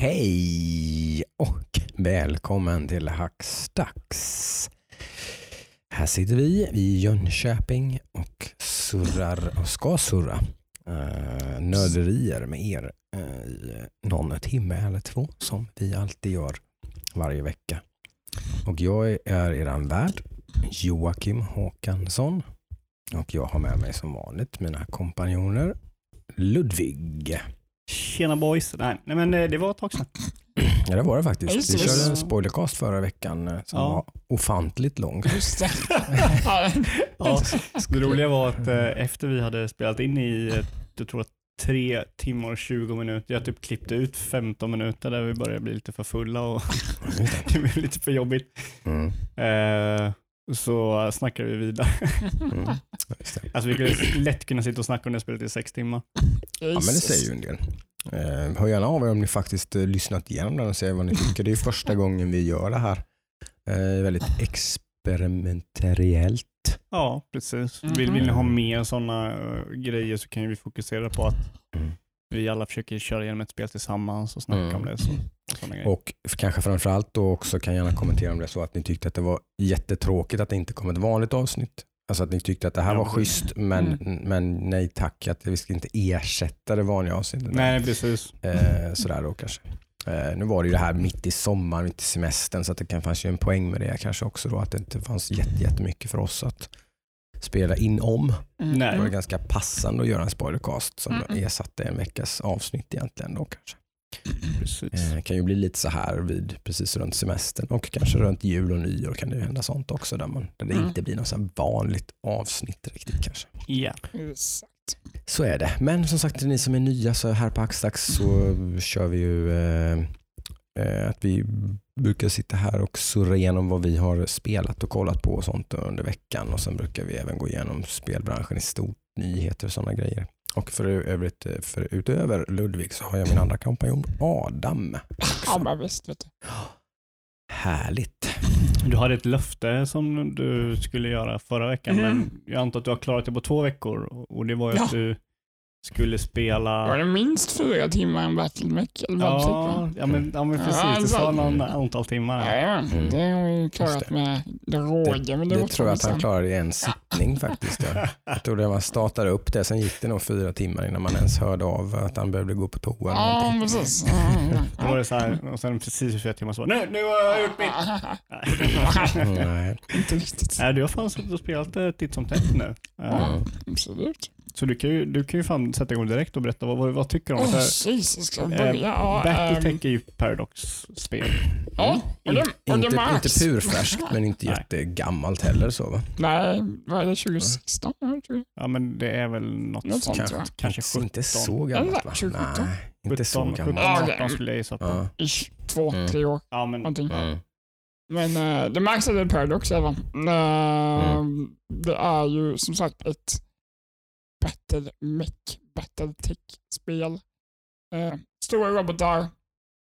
Hej och välkommen till Hackstacks. Här sitter vi i Jönköping och surrar och ska surra uh, nörderier med er uh, i någon timme eller två som vi alltid gör varje vecka. Och jag är eran värd Joakim Håkansson och jag har med mig som vanligt mina kompanjoner Ludvig. Tjena boys. Nej, nej men eh, det var ett tag sedan. Ja det var det faktiskt. Just Vi körde en spoilercast förra veckan eh, som Ja. var ofantligt lång. Just det. Ja, det roliga var att eh, efter vi hade spelat in i, jag tror att tre timmar och 20 minuter, jag typ klippte ut 15 minuter där vi började bli lite för fulla och det blev lite för jobbigt. Mm, Eh, så snackade vi vidare. mm. Alltså vi skulle lätt kunna sitta och snacka om det spelet i sex timmar. Ja men det säger ju en del. Eh, hör gärna av er om ni faktiskt eh, lyssnat igenom den och säger vad ni tycker. Det är första gången vi gör det här. Eh, väldigt experimentellt. Ja, precis. Vill, vill ni ha mer sådana grejer så kan vi fokusera på att Mm. vi alla försöker köra igenom ett spel tillsammans och snacka Mm. om det. Så, och kanske framförallt då också kan gärna kommentera om det är så att ni tyckte att det var jättetråkigt att det inte kom ett vanligt avsnitt. Alltså att ni tyckte att det här Ja, var schysst men, men nej tack att vi ska inte ersätta det vanliga avsnittet. Nej, precis. Eh, sådär då kanske. Eh, nu var det ju det här mitt i sommaren, mitt i semestern så att det kan, fanns ju en poäng med det kanske också då att det inte fanns jätte- jättemycket för oss att spela in om. Mm. Det var ganska passande att göra en spoilercast som Mm. ersatte en veckas avsnitt egentligen då kanske. Precis. Eh, kan ju bli lite så här vid precis runt semestern och kanske runt jul och nyår kan det ju hända sånt också där, man, där det Mm. inte blir något så här vanligt avsnitt riktigt kanske. Ja. Exakt. Så är det. Men som sagt, ni som är nya så här på Axdax så kör vi ju eh, eh, att vi brukar sitta här och surra igenom vad vi har spelat och kollat på och sånt under veckan och sen brukar vi även gå igenom spelbranschen i stort, nyheter och sådana grejer. Och för övrigt, eh, för utöver Ludvig så har jag min andra kompanjon Adam. Ja, men visst. Vet du. Härligt. Du hade ett löfte som du skulle göra förra veckan, Mm. men jag antar att du har klarat det på två veckor. Och det var ju Ja. att du skulle Var spela... det minst fyra timmar en Battlemech? Ja, ja, men, ja, men Ja, precis. Du sa någon antal timmar. här. Ja, Mm. det har Just klarat det. med råge. det, Det var tror jag att han sen. klarade i en sittning faktiskt. Ja. Jag tror det man startade upp det, sen gick det nog fyra timmar innan man ens hörde av att han behövde gå på toa. Ja, någonting. precis. Ja, ja, Då var det så här, och sen precis fyra timmar så nu, nu har jag gjort mitt. Nej. ja. Inte riktigt. Nej, du har fan suttit och spelat det titt som tätt nu. Eh, Mm. Absolut. Så du kan, ju, du kan ju fan sätta igång direkt och berätta vad, vad, vad tycker du om det? Jesus. Ska jag Eh, börja? Ja, ehm, Battletech är ju Paradox-spel. Ja, och det, och det Inte, inte märks. purfärskt men inte Nej. jättegammalt heller. Så, va? Nej, vad är det? 2016? Jag tror. Ja, men det är väl något Något sånt, Kanske, tror jag. Kanske inte- inte 17. så gammalt va? 17. Nej, inte så 17, 17, gammalt. Ja, 18 skulle jag gissa på. Ish, två, Mm. tre år. Ja, men Någonting. Mm. Men eh, det märks att det är Paradox även. Eh, Mm. Det är ju som sagt ett Battle Mech, Battle Tech-spel. Uh, stora robotar,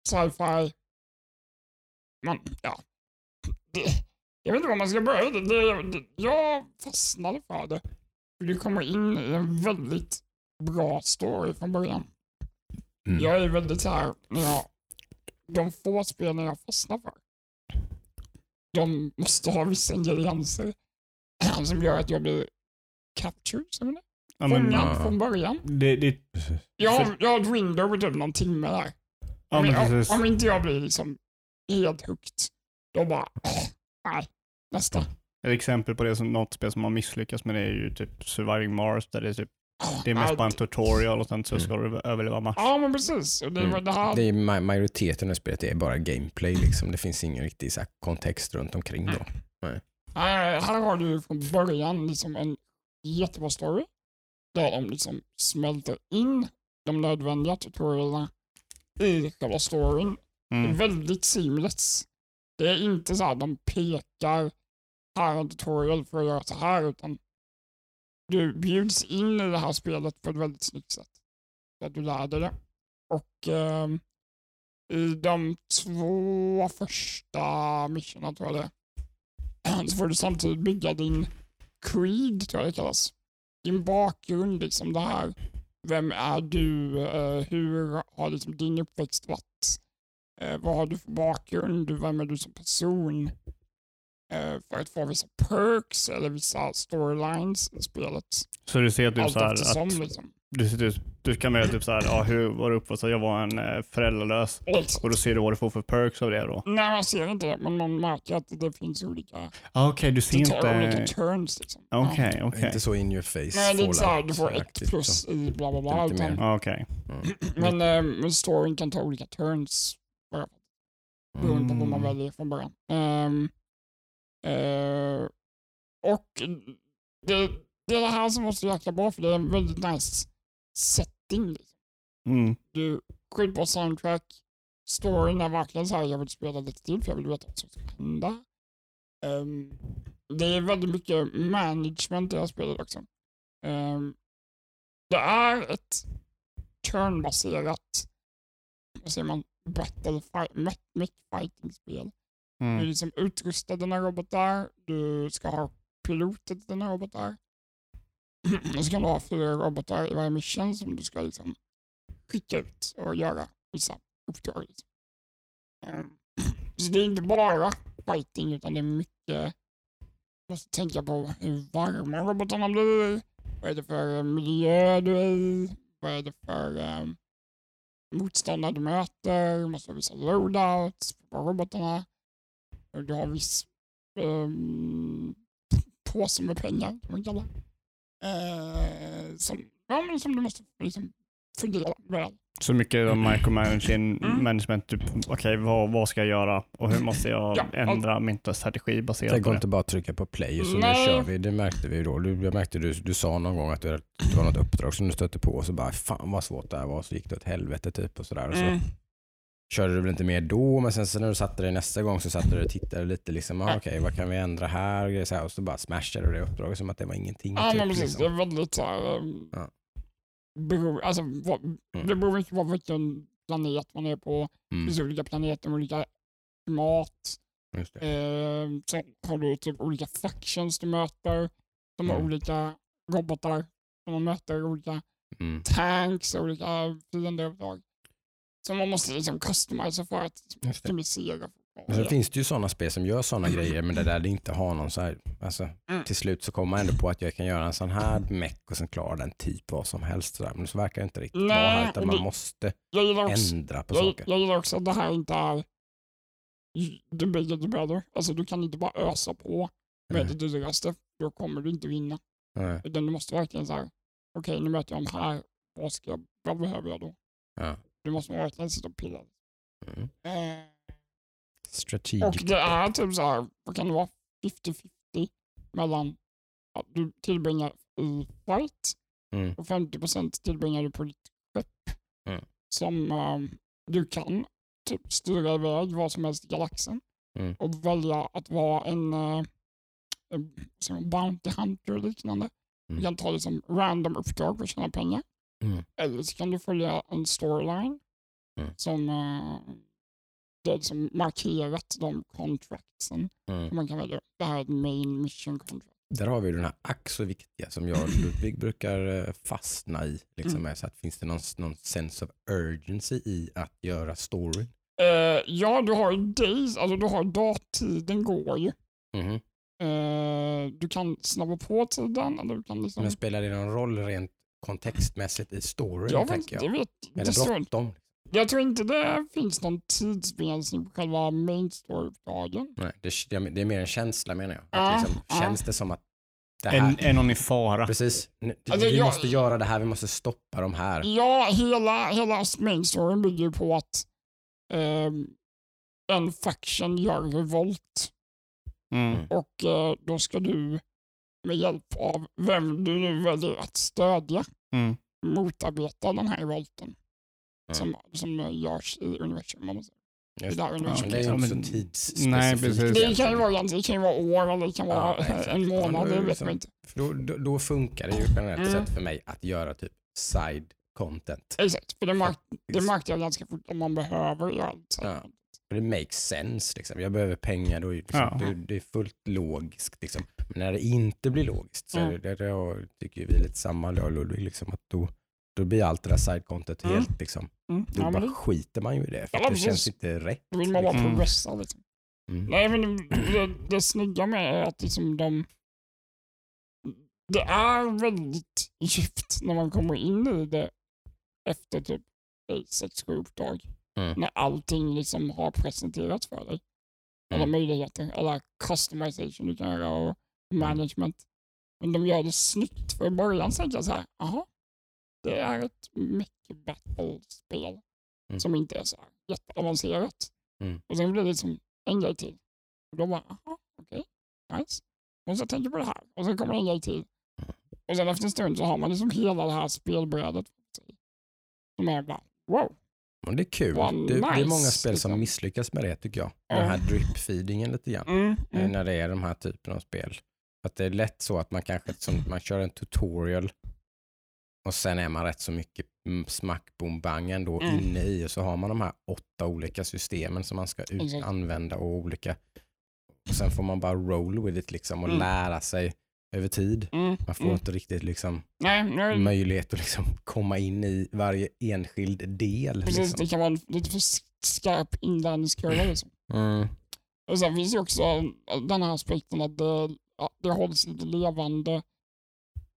sci-fi. Men ja, det, jag vet inte var man ska börja. Det, det, det, jag fastnade för det. Det kommer in i en väldigt bra story från början. Mm. Jag är väldigt så här, jag, de få spelen jag fastnar för, de måste ha vissa ingredienser som gör att jag blir captured, som det ja, men, fångad ja. från början. det, det, Jag har, jag har ett window typ någon timme där. ja, om, men jag- om inte jag blir liksom helt hooked, då bara, nej, nästa. Ett exempel på det som något spel som har misslyckats med det är ju typ Surviving Mars där det är, typ, det är mest bara en tutorial och sen så ska du överleva Mars. Ja, men precis. Och det Mm. det här. Det är ma- majoriteten av spelet är bara gameplay. Liksom. Det finns ingen riktig så här, kontext runt omkring. Då. Här, här har du från början liksom en jättebra story. Där de liksom smälter in de nödvändiga tutorialerna i själva storyn. Det är Mm. väldigt seamless. Det är inte så här de pekar, här är en tutorial för att göra så här, utan du bjuds in i det här spelet på ett väldigt snyggt sätt. Att du lär dig det. Och ehm, i de två första missionerna tror jag det så får du samtidigt bygga din creed, tror jag det kallas. Din bakgrund, liksom det här. Vem är du? Eh, hur har liksom din uppväxt varit? Eh, vad har du för bakgrund? Vem är du som person? Eh, för att få vissa perks eller vissa storylines i spelet. Så du ser typ Allt så här att liksom. Du, du, du kan välja typ så här, ja, hur var du uppvuxen? Jag var en eh, föräldralös. Exakt. Och då ser du vad du får för perks av det då? Nej, man ser inte det, men man märker att det finns olika, Ah, Okej, du ser det tar olika inte... turns. Liksom. Okej, Ja. okej. Inte så in your face. Nej, det är inte så här, du får ett plus i bla bla bla. Lite mer. Utan, Ah, Okej. Mm. men, eh, storyn kan ta olika turns beroende på vad man Mm. väljer från början. Ehm, eh, och det, det är det här som var så jäkla bra för det är en väldigt nice setting. Mm. Du skitbra soundtrack, storyn är verkligen så här, jag vill spela lite till för jag vill veta vad som ska hända. Ehm, det är väldigt mycket management i det här spelet också. Ehm, det är ett turnbaserat, vad säger man, battle fight, mech fighting spel. Du är Mm. liksom utrustad dina robotar, du ska ha piloter till dina robotar. Och så kan du ha fyra robotar i varje mission som du ska liksom skicka ut och göra vissa uppdrag. Liksom. Så det är inte bara fighting utan det är mycket, du måste tänka på hur varma robotarna blir, vad är det för eh, miljö du är i, vad är det för um, motståndare du möter, du måste ha vissa loadouts på robotarna. Du har viss um, påse med pengar, kan man kalla det. Eh, som, ja, men som du måste liksom fördela väl. Så mycket av micromanaging, Mm. management, typ, okej vad, vad ska jag göra och hur måste jag Ja, ändra min strategi baserat på om det? inte bara trycka på play och så nu kör vi. Det märkte vi då. Du, jag märkte du, du sa någon gång att du, det var något uppdrag som du stötte på och så bara fan vad svårt det här var. Så gick det åt helvete typ och sådär. Och så Mm. Körde du väl inte mer då men sen så när du satte dig nästa gång så satte du och tittade lite liksom. Ah. Okej vad kan vi ändra här? Och, så här, och så bara smashade du det uppdraget som att det var ingenting. Ja, typ, men precis. liksom. Det är väldigt så här... Um, Ja. beror, alltså, vad, Mm. Det beror på vilken planet man är på. Det Mm, finns olika planeter med olika klimat. just det. Eh, sen har du typ olika factions du möter. De har Mm. olika robotar som man möter, olika Mm, tanks, olika fienderuppdrag. Så man måste liksom customisa för att optimisera. Men sen finns det ju sådana spel som gör sådana grejer men det där det inte har någon så här, alltså, Mm. till slut så kommer man ändå på att jag kan göra en sån här meck och sen klarar den typ vad som helst. Så där. Men så verkar det inte riktigt vara här utan man måste också, ändra på jag, saker. jag gillar också att det här inte är the bigger the better. Alltså du kan inte bara ösa på med Mm. det dyraste. Då kommer du inte vinna. Nej. Utan du måste verkligen säga, okej nu möter jag de här, vad, ska jag, vad behöver jag då? Ja. Du måste verkligen sitta och pilla. Mm. Eh, Strategic. och det är typ så här, vad kan det vara, 50-50 mellan att du tillbringar i fight Mm. och 50% tillbringar du på ditt skepp. Mm. Som eh, du kan typ styra iväg vad som helst i galaxen Mm. och välja att vara en, uh, en som bounty hunter och liknande. Du Mm. kan ta liksom random uppdrag för att tjäna pengar. Mm. Eller så kan du följa en storyline Mm. som uh, det är liksom markerat de contractsen Mm. man kan välja. Det här är ett main mission contract. Där har vi den här ack så viktiga som jag och Ludvig brukar eh, fastna i. Liksom Mm. så att finns det någon, någon sense of urgency i att göra story? Eh, ja, du har days, alltså du har dagtiden går ju. Mhm. Eh, du kan snabba på tiden eller du kan liksom... Men spelar det någon roll rent kontextmässigt i storyn? jag vet, tänker det jag? vet, Är det bråttom? jag tror inte det finns någon tidsbegränsning på själva main story-uppdragen. Nej, det, det är mer en känsla menar jag. Ja, Att liksom, ja. Känns det som att det här, Är, är någon i fara? precis, nu- Alltså, vi jag- måste göra det här, vi måste stoppa de här. Ja, hela, hela main storyn bygger ju på att ehm, en faction gör revolt Mm. Mm. och eh, då ska du med hjälp av vem du nu väljer att stödja Mm. motarbeta den här revolten Mm. som, som görs i universum. Just det universum. Men det är ju Ja, också tidsspecifikt. Det kan ju vara, ganska- det kan ju vara år eller det kan vara Ja, en månad, Ja, vet liksom- man inte. För Då, då, då funkar det ju generellt Mm. sett för mig att göra typ side content. Exakt, för det, märk, det Faktiskt. märkte jag ganska fort om man behöver göra. Ja. För det makes sense. Liksom. Jag behöver pengar, då liksom, Ja. det, det är fullt logiskt. Liksom. Men när det inte blir logiskt så Mm. det, det tycker vi lite samma, jag och Ludvig, liksom, att då, Då blir allt det där sidecontent Mm. helt liksom, Mm. då Ja, bara det, skiter man ju i det. För Ja, det precis. känns inte rätt. då vill man bara Mm. progressa. Liksom. Mm. Nej, men det, det snygga med är att liksom de... Det är väldigt djupt när man kommer in i det efter typ säg, sex, sju uppdrag. Mm. När allting liksom har presenterats för dig. Alla Mm. möjligheter, alla customization du kan göra och management. Men de gör det snyggt. För i början tänkte jag så här, jaha, det är ett mycket battle-spel Mm. som inte är så här jätteavancerat. Mm. Och sen blev det liksom en grej till. Och då bara, jaha, okej, nice. Och så tänker jag på det här. Och sen kommer en grej till. Och sen efter en stund så har man liksom hela det här spelbrädet. Som är bara, wow. Men det är kul. Vad det, det är nice, många spel som liksom. misslyckas med det tycker jag. Ja. Den här drip-feedingen lite grann. Mm, eh, mm, När det är de här typen av spel. Att det är lätt så att man kanske som, man kör en tutorial och sen är man rätt så mycket smack, boom, bang ändå Mm. inne i och så har man de här åtta olika systemen som man ska ut, använda och olika. Och sen får man bara roll with it liksom och Mm. lära sig över tid. mm, Man får mm. inte riktigt liksom Nej, nej, möjlighet att liksom komma in i varje enskild del. precis. Liksom. Det kan vara lite för skarp inlärningskurva. Liksom. Mm. Och sen finns ju också den här aspekten att det, det hålls lite levande.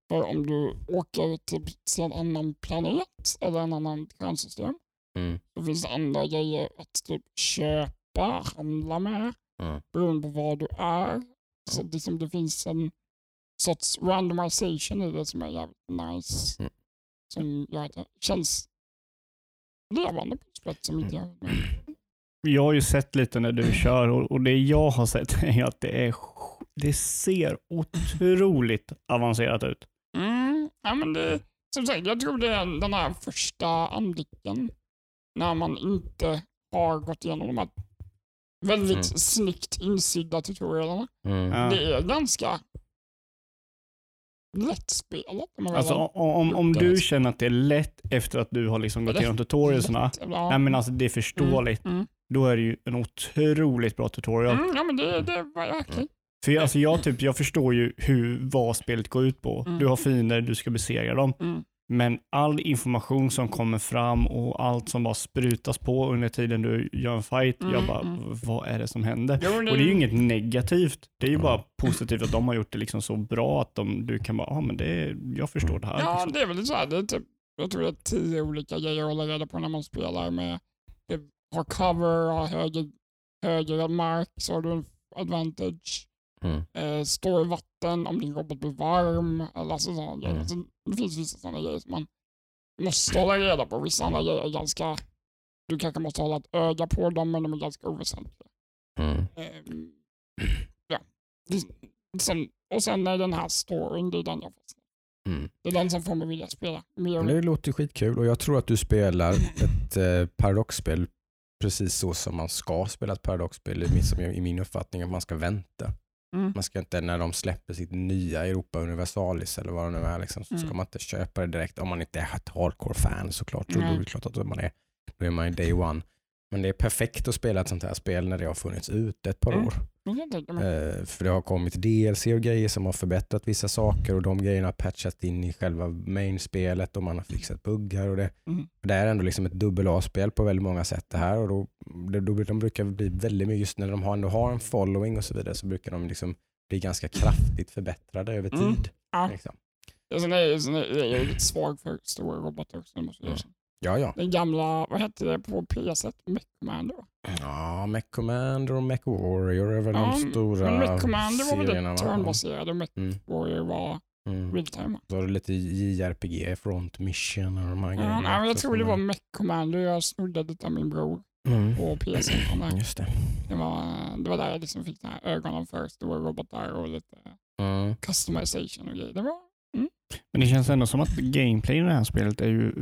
För om du åker till, till en annan planet eller en annan stjärnsystem Mm. så finns det andra grejer att typ köpa, handla med Mm. beroende på var du är. Så liksom, det finns en sorts randomization i det som är jävligt nice. Mm. Som gör att det känns levande på ett sätt som inte gör det. Jag har ju sett lite när du kör och, och det jag har sett är att det, är, det ser otroligt avancerat ut. Mm, ja, men det, som sagt, jag tror det är den här första anblicken när man inte har gått igenom de här väldigt Mm. snyggt insydda tutorialerna. Mm. Det är ganska om man väl Alltså, om, om, du känner att det är lätt efter att du har liksom gått Lätt, igenom tutorialsarna, lätt, ja. nej, men alltså, det är förståeligt. Mm, Då är det ju en otroligt bra tutorial. mm, ja, men det, det var verkligen. För jag, alltså, jag, typ, jag förstår ju hur, vad spelet går ut på. Mm. Du har fiender, du ska besegra dem. Men all information som kommer fram och allt som bara sprutas på under tiden du gör en fight, Mm, jag bara, mm. vad är det som händer? Jo, Och det är ju inget negativt. Det är ju Mm. bara positivt att de har gjort det liksom så bra att de, du kan bara, ja men det är, jag förstår det här. Ja, liksom. det är väl så här. Det är typ, jag tror det är tio olika grejer att hålla reda på när man spelar med det har cover, har höger, höger mark så har du en advantage. Mm. Eh, står i vatten om din robot blir varm. Eller alltså sådana grejer. Mm. Så det finns vissa sådana grejer som man måste hålla reda på. Vissa andra grejer är ganska, du kanske måste hålla ett öga på dem men de är ganska oväsentliga. Mm. Ehm, ja. Sen, och sen är den här storyn, det är den jag fastnar Mm. Det är den som får mig vilja spela mer. Men Det låter ju skitkul och jag tror att du spelar ett eh, paradoxspel precis så som man ska spela ett paradoxspel i min, som jag- i min uppfattning att man ska vänta. Mm. Man ska inte när de släpper sitt nya Europa Universalis eller vad det nu är liksom, så ska Mm. man inte köpa det direkt om man inte är ett hardcore-fan såklart. Så då är Nej. det klart att man är, då är man ju day one. Men det är perfekt att spela ett sånt här spel när det har funnits ute ett par Mm. år. Eh, för det har kommit DLC och grejer som har förbättrat vissa saker och de grejerna har patchat in i själva main-spelet och man har fixat buggar. Och det, Mm. det är ändå liksom ett dubbel A-spel på väldigt många sätt det här och då, det, då, de brukar bli väldigt mycket, just när de har, ändå har en following och så vidare så brukar de liksom bli ganska kraftigt förbättrade över tid. Mm. Ja. Liksom. Är, är jag ju lite svag för stora robotar också. Måste jag Mm. Ja, ja. Den gamla, vad hette det på PS1? Mech Commander? Ja, Mech Commander och Mech Warrior är väl Ja, de stora Men Mech Commander var väl serierna, det turnbaserade och Mech Mm, Warrior var mm. real time. Så har du lite JRPG, Front Mission och de här Ja, grejerna. nej, jag tror det var Mech Commander. Jag snodde det av min bror Mm. på PS1. där. Just det. Det var, det var där jag liksom fick de här ögonen för stora robotar och lite Mm. customization och grejer. Det var, Men det känns ändå som att gameplay i det här spelet är ju,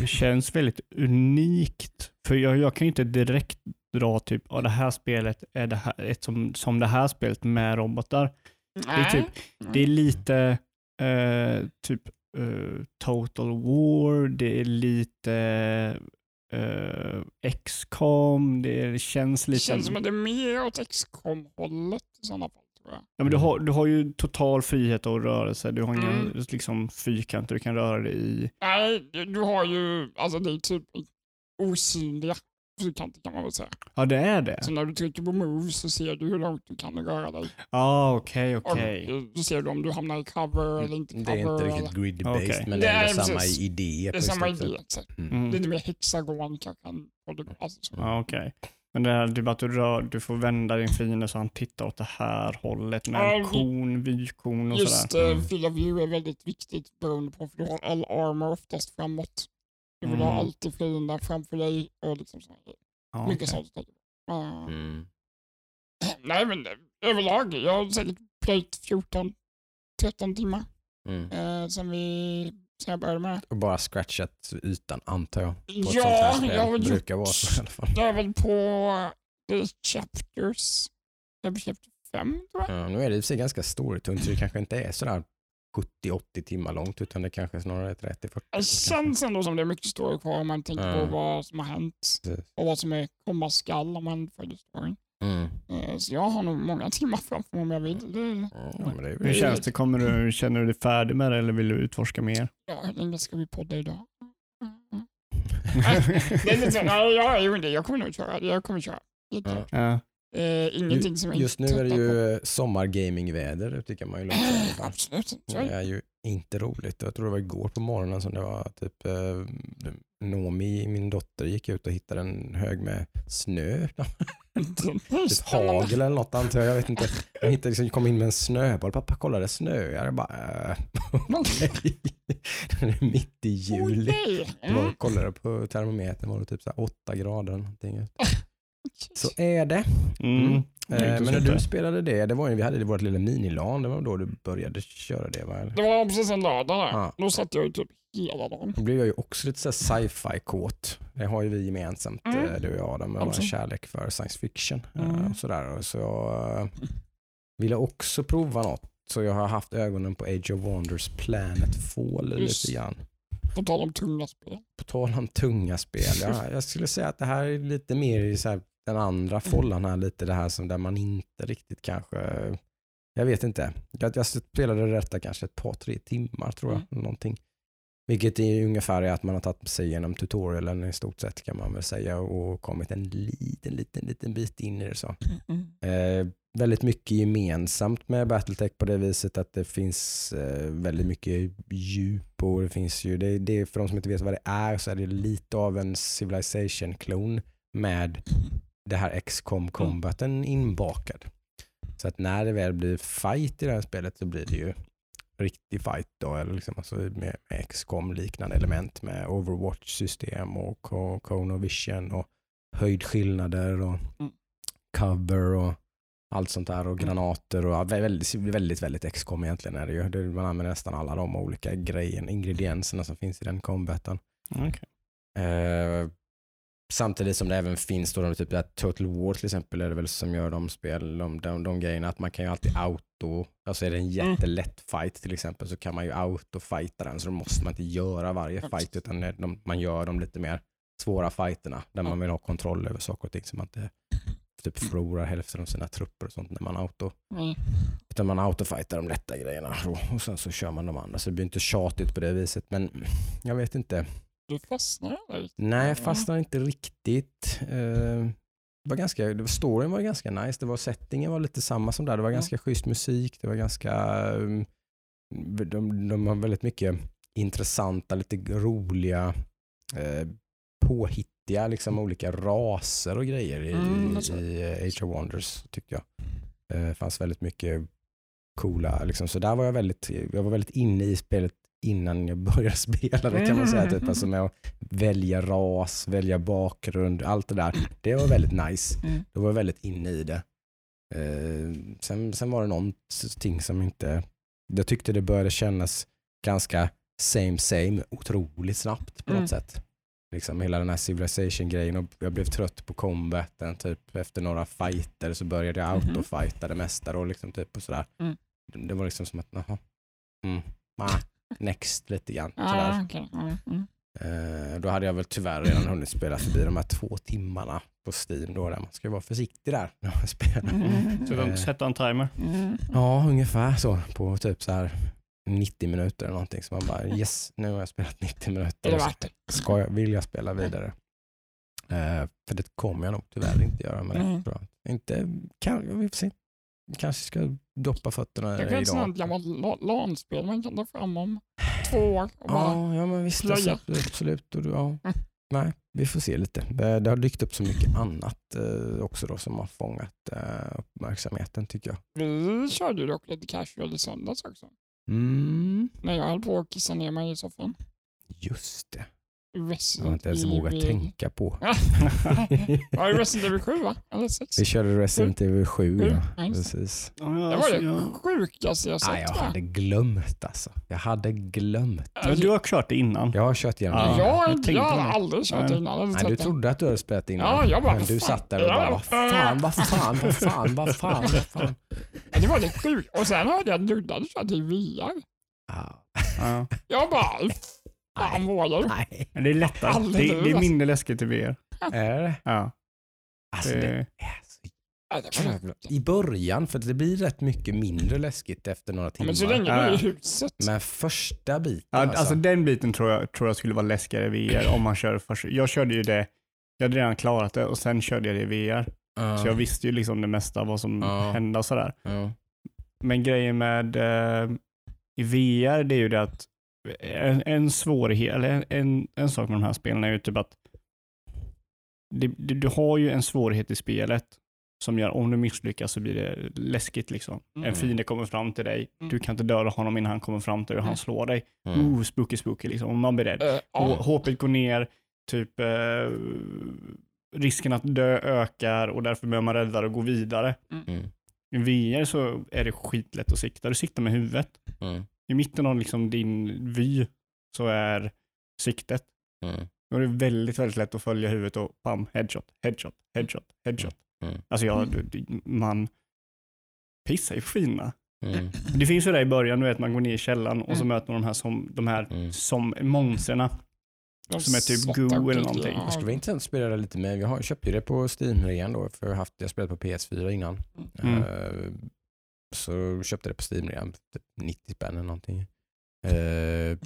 det känns väldigt unikt. För jag, jag kan ju inte direkt dra typ, ja det här spelet är det här, ett som, som det här spelet med robotar. är typ- Det är lite eh, typ eh, Total War, det är lite uh, XCOM, det känns det lite... känns som att det är mer åt XCOM-hållet i sådana fall. Ja, men du, har, du har ju total frihet att röra sig. Du har inga Mm. liksom, fyrkanter du kan röra dig i. Nej, du, har ju, alltså det är typ osynliga fyrkanter kan man väl säga. Ja, det är det? Så när du trycker på move så ser du hur långt du kan röra dig. Ja, okej, Och okej. eh, då ser du om du hamnar i cover eller inte Det cover. är inte riktigt grid-based Okej. men Det det är ändå samma idé. Det är samma idé. exakt. Mm. Lite mer hexagon kanske. Alltså så. Ja, okej. Men det här, det är bara att du, rör, du får vända din fiende så han tittar åt det här hållet med Ja, en vi- kon, vykon och Just sådär. uh, Mm. field of view är väldigt viktigt beroende på för du har all armor oftast framåt. Du vill ha Mm. alltid fienden framför dig och liksom så. Ja, Mycket okej. sånt. Uh, Mm. Nej men eh, överlag, jag har säkert plöjt 14-13 timmar Mm. eh, sen vi sen jag började med. Och bara scratchat ytan antar jag. Ja, jag har brukar vara så i alla fall. Jag är väl på the chapters, jag är på chapter 5 tror jag. Ja, nu är det i och för sig ganska storytungt så det kanske inte är sådär 70-80 timmar långt utan det kanske snarare är 30-40. Det känns ändå som det är mycket story kvar om man tänker Ja. på vad som har hänt Precis. och vad som är komma skall om man följer storyn. Mm. Eh, Så jag har nog många timmar framför mig om jag vill. Det, Ja, men det är Hur känns det? Kommer du, känner du dig färdig med det eller vill du utforska mer? ja, hur länge ska vi podda idag? Det är lite så, nej, jag, det, jag kommer nog köra. Jag kommer köra. Ja. Eh, ingenting som Just nu är det ju sommargamingväder tycker man ju lugnt säga fall. Absolut. Det är ju inte roligt. Jag tror det var igår på morgonen som det var typ eh, Nomi, min dotter, gick ut och hittade en hög med snö. typ hagel eller något antar jag. Jag vet inte. Jag hittade, liksom, kom in med en snöboll. Pappa kolla det snöar. Jag bara, äh, okej. Är mitt i juli. Jag Mm. kollade på termometern var det typ så här 8 grader eller någonting. Så är det. Mm. Mm. Eh, men när du spelade det, det var ju, vi hade vårt lilla minilan, det var då du började köra det va? Eller? Det var precis en lördag där. Ja. Då satt jag ju typ hela dagen. Då blev jag ju också lite sci-fi kåt. Det har ju vi gemensamt, Mm. eh, du och jag Adam. En Absolut. kärlek för science fiction. eh, Mm. Och sådär. Så jag eh, ville också prova något. Så jag har haft ögonen på Age of Wonders Planet Fall Just. lite grann. På tal om tunga spel. På tal om tunga spel. Jag, jag skulle säga att det här är lite mer i så här, den andra follan här. Lite det här som där man inte riktigt kanske... Jag vet inte. Jag, jag spelade detta kanske ett par, tre timmar tror jag. Mm. Någonting. Vilket är ungefär är att man har tagit sig igenom tutorialen i stort sett kan man väl säga och kommit en liten, liten, liten bit in i det så. Eh, väldigt mycket gemensamt med Battletech på det viset att det finns eh, väldigt mycket djup och det finns ju, det, det, för de som inte vet vad det är så är det lite av en Civilization-klon med det här XCOM combaten inbakad. Så att när det väl blir fight i det här spelet så blir det ju riktig fight då, eller liksom alltså med, med XCOM liknande element med Overwatch-system och co- Cone of Vision och höjdskillnader och Mm. cover och allt sånt där och Mm. granater och väldigt, väldigt, väldigt XCOM egentligen är det ju. Man använder nästan alla de olika grejen, ingredienserna som finns i den combaten. Okej. Eh, samtidigt som det även finns då de typ där Total War till exempel är det väl som gör de spel, de, de, de grejerna att man kan ju alltid auto, alltså är det en jättelätt fight till exempel så kan man ju auto-fighta den så då måste man inte göra varje fight utan de, man gör de lite mer svåra fighterna där man vill ha kontroll över saker och ting så man inte typ förlorar hälften av sina trupper och sånt när man auto Mm. utan man autofightar de lätta grejerna och sen så kör man de andra. Så det blir inte tjatigt på det viset men jag vet inte Du fastnar där. Nej, jag fastnade inte riktigt. Det var ganska, det var- storyn var ganska nice. Det var, settingen var lite samma som där. Det var Ja. ganska schysst musik. Det var ganska... um, de, de har väldigt mycket intressanta, lite roliga, eh, påhittiga liksom, olika raser och grejer i, Mm, i, eh, Age of Wonders tyckte jag. Eh, Det fanns väldigt mycket coola, liksom. så där var jag väldigt, jag var väldigt inne i spelet innan jag började spela det kan man säga. Typ. Alltså med att välja ras, välja bakgrund, allt det där. Det var väldigt nice. Mm. Då var jag väldigt inne i det. Eh, sen, sen var det någonting som inte... Jag tyckte det började kännas ganska same same otroligt snabbt på Mm. något sätt. Liksom hela den här civilization-grejen och jag blev trött på combaten. Typ efter några fighter så började jag Mhm. autofighta det mesta då liksom typ och sådär. Mm. Det, det var liksom som att, jaha, mm, ah, next lite grann. Sådär. Ah, okay. mm. Mm. Eh, då hade jag väl tyvärr redan hunnit spela förbi de här två timmarna på Steam då, där man ska vara försiktig där när man spelar. Mm. Så de Eh. sätter en timer. Mm. Ja, ungefär så på typ så här 90 minuter eller någonting. Så man bara yes, nu har jag spelat 90 minuter. Ska jag, vill jag spela vidare? Eh, för det kommer jag nog tyvärr inte göra med det. Mm. Inte, kan, vi får se. Kanske ska doppa fötterna Det i finns idag. något gammalt la- LAN-spel man kan ta fram om två år. Och bara, Ja, ja men visst. Alltså, absolut. Och, ja. Nej, vi får se lite. Det, har dykt upp så mycket annat eh, också då som har fångat eh, uppmärksamheten tycker jag. Vi körde dock lite casual i söndags också. Mm. När jag höll på att kissa ner mig i soffan. Just det. Jag har Resident inte ens vågat Evil- tänka på. Ja, det Resident Evil 7 va? Eller 6? Vi körde Resident Evil 7 Sju, ja. Precis. Ja, Det var alltså, det jag- sjukaste jag Nej, sett jag va? hade glömt alltså. Jag hade glömt. Men du har kört det innan. Jag har kört igenom Ja, det. jag, jag jag, tänkte har det. aldrig kört Nej. innan. eller Nej, du sett det. trodde att du hade spelat innan. Ja, jag bara, men du fan. satt där och bara, vad fan, vad fan, vad fan, vad fan, vad fan. Ja, Det var det sjukt. Och sen hörde jag att Ludde hade kört i VR. Ja. Ja. Jag bara, "Hur fan var det? Nej. Men det är lättare. Det, det är mindre läskigt i VR. Är det? Ja. Alltså det Det, är så. I början, för det blir rätt mycket mindre läskigt efter några timmar. Men så länge du är i huset. Men första biten ja, alltså. alltså den biten tror jag, tror jag skulle vara läskigare i VR om man kör först. Jag körde ju det, jag hade redan klarat det och sen körde jag det i VR. Ja. Så jag visste ju liksom det mesta vad som Ja. hände och sådär. Ja. Men grejen med eh, i VR det är ju det att en, en svårighet, eller en, en sak med de här spelen är ju typ att det, det, du har ju en svårighet i spelet som gör om du misslyckas så blir det läskigt liksom. Mm. En fiende kommer fram till dig, Mm. du kan inte döda honom innan han kommer fram till dig och han Mm. slår dig. Mm. Oh, spooky spooky liksom, och man blir rädd. Och ja. HP går ner, typ eh, risken att dö ökar och därför behöver man rädda och gå vidare. Mm. I VR så är det skitlätt att sikta. Du siktar med huvudet. Mm. I mitten av liksom din vy så är siktet. Mm. Då är det väldigt, väldigt lätt att följa huvudet och pam, headshot, headshot, headshot, headshot. Mm. Alltså jag, man pissar ju på fienderna. Mm. Det finns ju där i början, du vet man går ner i källaren och så Mm. möter man de här som, de här Mm. som monsterna. De som är typ Goo eller någonting. ja. Det skulle vara intressant att spela det lite mer. Jag har, köpte ju det på Steam redan då, för jag har haft, jag spelat på PS4 innan. Mm. Eh, så köpte det på Steam redan, typ 90 spänn eller någonting. Uh,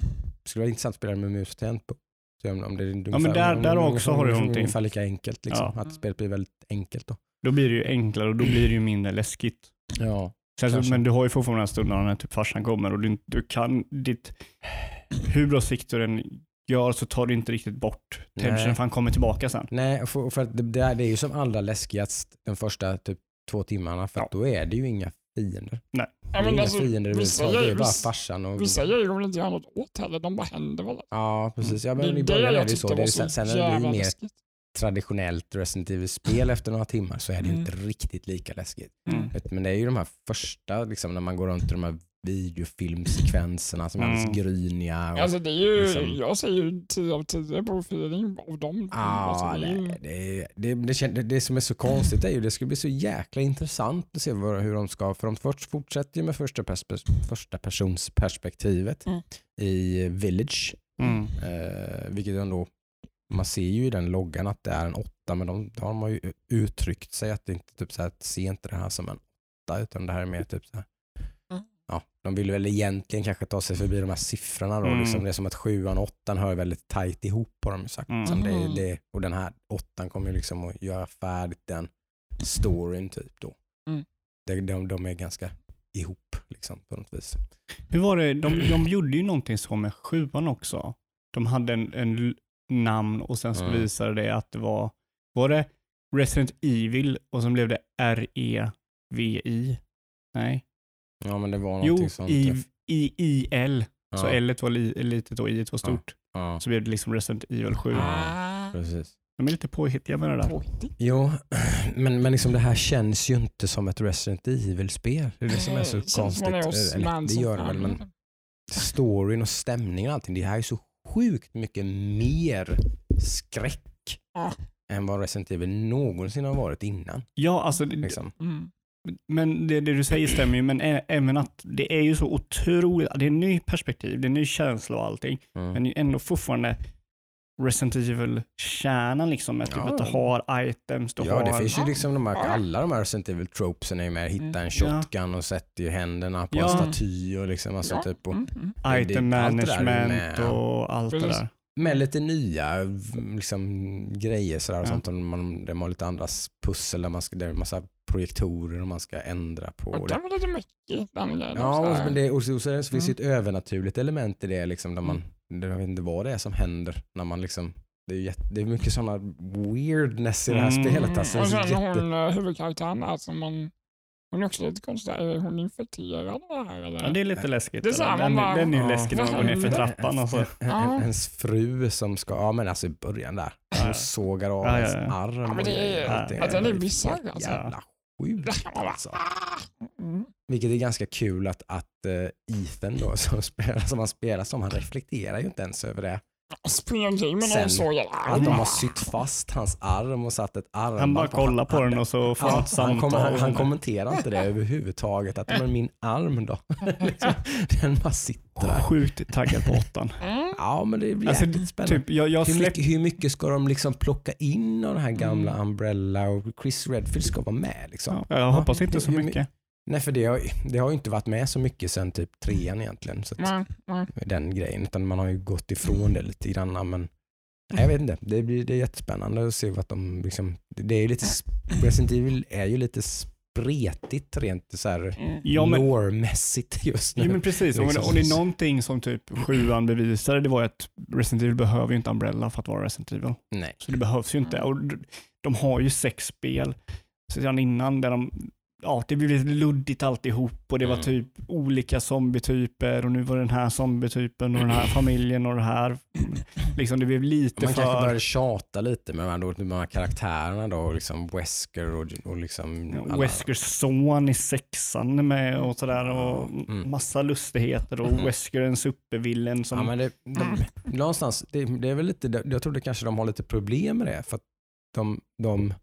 skulle vara intressant att spela med mus och tangent på. Se om, det är ungefär, men där- om, där om, också om, har du någonting. Ungefär lika enkelt liksom. Ja. Att spelet blir väldigt enkelt då. Då blir det ju enklare och då blir det ju mindre läskigt. Ja. Sen så, Kanske. men du har ju fortfarande den här stunden när typ farsan kommer och du, du kan ditt, hur bra sikt du än gör så tar du inte riktigt bort tensionen Nej. för han kommer tillbaka sen. Nej, för, för det, det är ju som allra läskigast de första typ två timmarna för att då är det ju inga fiender. Ja, Det är men inga alltså, fiender vissa överhuvudtaget. Det är bara vissa- farsan och... Vissa grejer går väl inte göra något åt heller, de bara händer väl. Ja, precis. Ja, Det är men i det början är jag det ju så. Det är, så sen när det blir mer läskigt. traditionellt Resident Evil-spel efter några timmar så är det Mm. inte riktigt lika läskigt. Mm. Men det är ju de här första, liksom, när man går runt i de här videofilmsekvenserna som är Mm. alldeles gryniga. Och, Alltså det är ju, liksom- jag säger ju 10 av 10 på feeling av dem. Ja, alltså, det ju, det, det, det, det, det som är så konstigt är ju det ska bli så jäkla intressant att se vad, hur de ska, för de först fortsätter ju med första, perspe- första persons perspektivet Mm. i Village, Mm. eh, vilket ändå, man ser ju i den loggan att det är en åtta, men de, de har ju uttryckt sig att det inte typ så här, att se inte det här som en åtta, utan det här är mer typ så här. Ja, de vill väl egentligen kanske ta sig förbi de här siffrorna då. Mm. Liksom det är som att sjuan och åttan hör väldigt tajt ihop har de ju sagt. Mm. Som det, Mm. det, och den här åttan kommer liksom att göra färdigt den storyn typ då. Mm. Det, de, de är ganska ihop liksom på något vis. Hur var det, de, de gjorde ju någonting så med sjuan också. De hade en, en namn och sen så Mm. visade det att det var, var det Resident Evil och sen blev det R-E-V-I? Nej. Ja men det var Jo, någonting sånt. I, I, I-L. ja, Så L var li, litet och I var stort. ja, Så blev det liksom Resident Evil 7. Ah, precis. De är lite påhittiga med det där. Jo, men, men liksom det här känns ju inte som ett Resident Evil-spel. Det är det som är så konstigt. Eller, det gör det väl, men storyn och stämningen och allting. Det här är så sjukt mycket mer skräck Ja. än vad Resident Evil någonsin har varit innan. Ja, alltså, det- Liksom. Mm. Men det, det du säger stämmer ju, men även att det är ju så otroligt, det är en ny perspektiv, det är en ny känsla och allting, Mm. men det är ändå fortfarande Resident Evil-kärnan liksom. Med typ Ja. att du har items, du Ja, har... det finns ju Ja. liksom de här, Ja. alla de här Resident Evil tropesen är ju med. Hitta en Mm. shotgun och sätter ju händerna på en Ja. staty och liksom alltså Ja. typ. Och, Mm, mm. Item management och allt det där. Med lite nya liksom, grejer sådär och Ja. sånt. De har lite andra pussel där man ska, det är en massa projektorer och man ska ändra på. Och det. det var lite grejen Ja, och, men det, och så, och så finns det Mm. ett övernaturligt element i det. Liksom, där man, där jag vet inte vad det är som händer. När man liksom, det, är jätte, det är mycket sådana weirdness i det här Mm. spelet. Alltså, och så sen jätte, hon, eh, huvudkaraktären där som man, hon är också lite konstig. Är hon infekterad av det här eller? Ja, det är lite läskigt. Det är den, man bara- den är ju Ja. läskig när man går ner för trappan. Och så. Ens fru som ska, ja men alltså i början där. Hon Ja. sågar av Ja, ja, ens arm. Ja, men det är-. Allting ja, den är bisarr, alltså. Jävla sjukt alltså. Vilket är ganska kul att, att uh, Ethan då, som, spelar, som han spelar som, han reflekterar ju inte ens över det. Med Sen- någon så Att de har sytt fast hans arm och satt ett arm. Han bara kollar på den och så får han ett han, samtal. kommer, han, han det. kommenterar inte det överhuvudtaget. Att men min arm då? liksom, den bara sitter där. Sjukt taggad på åttan. Mm. Ja men det blir Alltså, jäkligt spännande. Typ, jag, jag hur, mycket, hur mycket ska de liksom plocka in av den här gamla Mm. Umbrella och Chris Redfield ska vara med liksom? ja, jag hoppas inte så mycket. Nej för det har, det har ju inte varit med så mycket sen typ trean egentligen. Så att, Nej, nej. den grejen. Utan man har ju gått ifrån det lite grann. Men nej, jag vet inte. Det, blir, det är jättespännande att se vad de liksom, det är ju lite, Resident Evil är ju lite spretigt rent så här Mm. Ja, men- lore-mässigt just nu. Jo men precis, och, Liksom. och det är någonting som typ sjuan bevisade, det var att Resident Evil behöver ju inte Umbrella för att vara Resident Evil. Nej. Så det behövs ju inte. Och de har ju sex spel sedan innan där de, ja det blev lite luddigt alltihop och det var Mm. typ olika zombietyper och nu var det den här zombietypen och den här familjen och det här. Liksom det blev lite Man kanske för... började tjata lite med de här, då, med de här karaktärerna då, liksom Wesker och, och liksom alla- Weskers son i sexan med och sådär och Mm. massa lustigheter och Mhm. Wesker en supervillen som... Ja, men det, de, någonstans, det, det är väl lite, jag tror det kanske de har lite problem med det. För att de, de,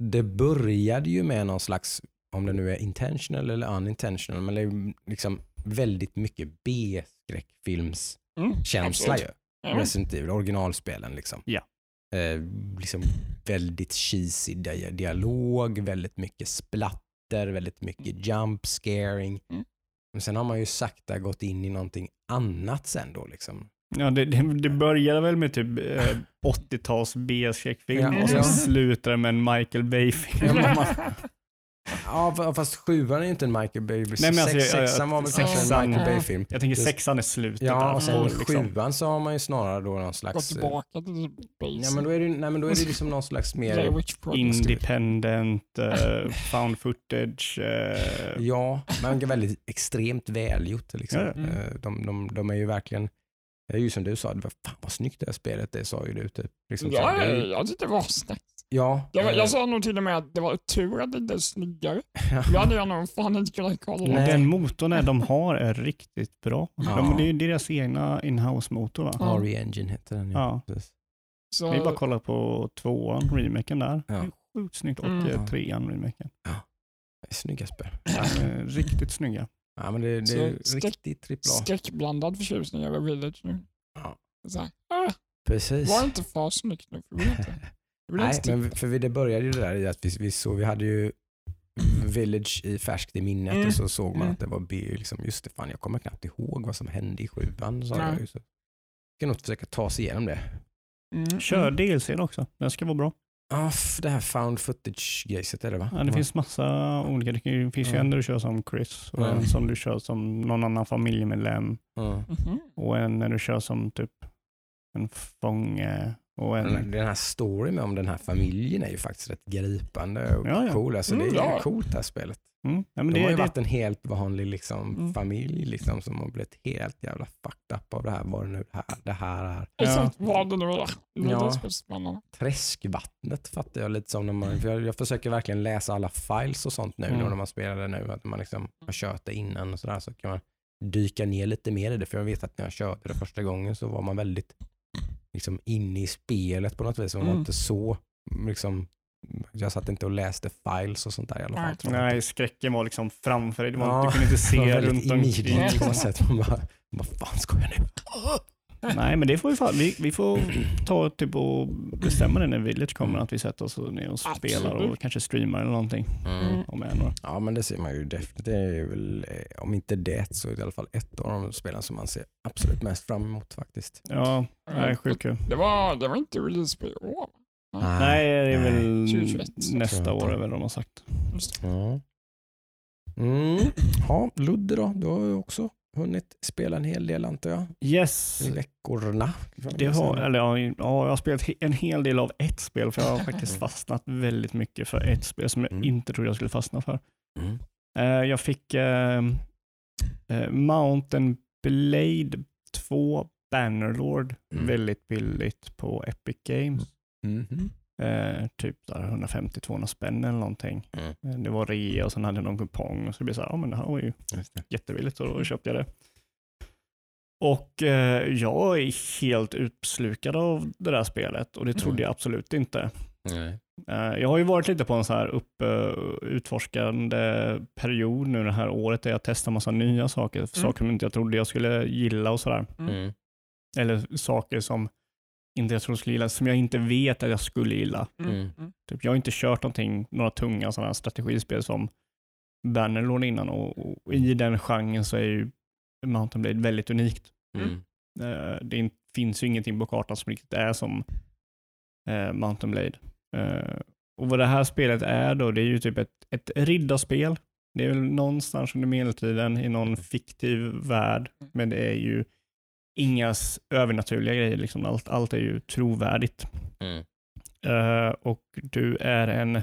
det började ju med någon slags, om det nu är intentional eller unintentional, men det är liksom väldigt mycket B-skräckfilmskänsla Mm, ju. Mm. Resident Evil, originalspelen liksom. Ja. Eh, liksom väldigt cheesy dia- dialog, väldigt mycket splatter, väldigt mycket jump scaring. Mm. Men sen har man ju sakta gått in i någonting annat sen då liksom. Ja, det, det, det började väl med typ eh, 80-tals B-skräckfilm Ja, och sen ja. slutade med en Michael Bay-film. Ja, fast sjuan är ju inte en Michael Bay. Nej, men alltså, Sex, sexan var väl sexan- kanske en Michael Bay-film. Jag tänker sexan är slutet Ja, och sen liksom. sjuan så har man ju snarare då någon Gått slags... eh, tillbaka till men då är det, nej, men då är det liksom någon slags mer... Independent, eh, found footage. eh, Ja, men väldigt extremt välgjort. Liksom. Ja, ja. Mm. Eh, De, de, de är ju verkligen... Det är ju som du sa, det var, fan vad snyggt det här spelet det sa ju du. Typ. Liksom, så Ja, det är ju- jag tyckte det var snyggt. ja, Jag, eh, jag sa nog till och med att det var tur att det inte är snyggare. ja. Då hade jag nog fan inte kunnat kolla. Nej. Den motorn är de har är riktigt bra. Ja. De, det är deras egna in-house-motor va? Ja. RE Engine heter den. Ja. Precis. Så, Vi bara kollar på tvåan, remaken där. Ja. Det Sjukt snyggt. Och Mm. eh, trean, remaken. Det är Snygga spel. Är riktigt snygga. Ja, men det, det är skräck- riktigt trippel A. skräckblandad förtjusning över Village nu. Ja. Så här, ah, Precis. var inte för snyggt nu, för vi inte. Nej, men för vi, det började ju det där i att vi, vi, såg, vi hade ju Village i färskt i minnet Mm. och så såg man Mm. att det var B. Liksom, just det, fan jag kommer knappt ihåg vad som hände i sjuan. Jag så. ska nog försöka ta sig igenom det. Mm, Kör mm. DLCn också. Den ska vara bra. Ja, det här found footage-grejset är det va? Ja, det finns massa olika. Det ju- finns ju en där du kör som Chris och en som du kör som någon annan familjemedlem. Mhm. och en när du kör som typ en fånge och en... Den, här storyn om den här familjen är ju faktiskt rätt gripande och Ja, ja. cool. Alltså, det är Mm, ja. coolt det här spelet. Mm. Ja, men De det, har ju det, varit en helt vanlig liksom, Mm. familj liksom, som har blivit helt jävla fucked up av det här. Vad det nu det här, det här är. Exakt vad det nu är. Ja. det som är spännande. Träskvattnet fattar jag lite som när man, för jag, jag försöker verkligen läsa alla files och sånt nu Mm. när man spelar det nu. Att man liksom har kört det innan och sådär så kan man dyka ner lite mer i det. För jag vet att när jag körde det första gången så var man väldigt liksom inne i spelet på något vis. Man var Mm. inte så liksom, jag satt inte och läste files och sånt där i alla fall. Nej. skräcken var liksom framför dig. Det var, Ja, Du kunde inte Det var se runt omkring. på något sätt. Man bara, vad fan ska jag nu? Nej, men det får vi, fan, vi, vi får ta typ och bestämma det när Village kommer, att vi sätter oss ner och spelar och kanske streamar eller någonting. Mm. Om år. Ja men det ser man ju definitivt. Det är väl, eh, om inte det så är det i alla fall ett av de spelen som man ser absolut mest fram emot faktiskt. Ja, nej, sjukt kul. Det var, det var inte release på år. Va? Nej, det är väl 2021. nästa år är väl de har sagt. Ja. Mm. Ja, Ludde då? Du har ju också hunnit spela en hel del antar jag Yes, i veckorna. det har, eller, ja, ja, jag har spelat en hel del av ett spel för jag har faktiskt fastnat väldigt mycket för ett spel som jag Mm. inte trodde jag skulle fastna för. Mm. Eh, jag fick eh, eh, Mountain Blade 2 Bannerlord Mm. väldigt billigt på Epic Games. Mhm. Eh, typ där 150-200 spänn eller någonting. Mm. Eh, Det var rea och sen hade jag någon kupong och så det blev så här, ja men det här var ju det. jättebilligt och då köpte jag det. Och eh, jag är helt utslukad av det där spelet och det trodde Mm. jag absolut inte. Nej. Eh, jag har ju varit lite på en så här upp, eh, utforskande period nu det här året där jag testar massa nya saker, saker som inte jag trodde jag skulle gilla och sådär. Mm. Eller saker som inte jag trodde jag skulle gilla, som jag inte vet att jag skulle gilla. Mm. Mm. Mm. Typ, jag har inte kört någonting, några tunga sådana här strategispel som Bannerlord innan och, och i den genren så är ju Mountain Blade väldigt unikt. Mm. Eh, det in, finns ju ingenting på kartan som riktigt är som eh, Mountain Blade. Eh, och vad det här spelet är då, det är ju typ ett, ett riddarspel. Det är väl någonstans under medeltiden i någon fiktiv värld, men det är ju inga övernaturliga grejer. Liksom. Allt, allt är ju trovärdigt. Mm. Eh, och du är en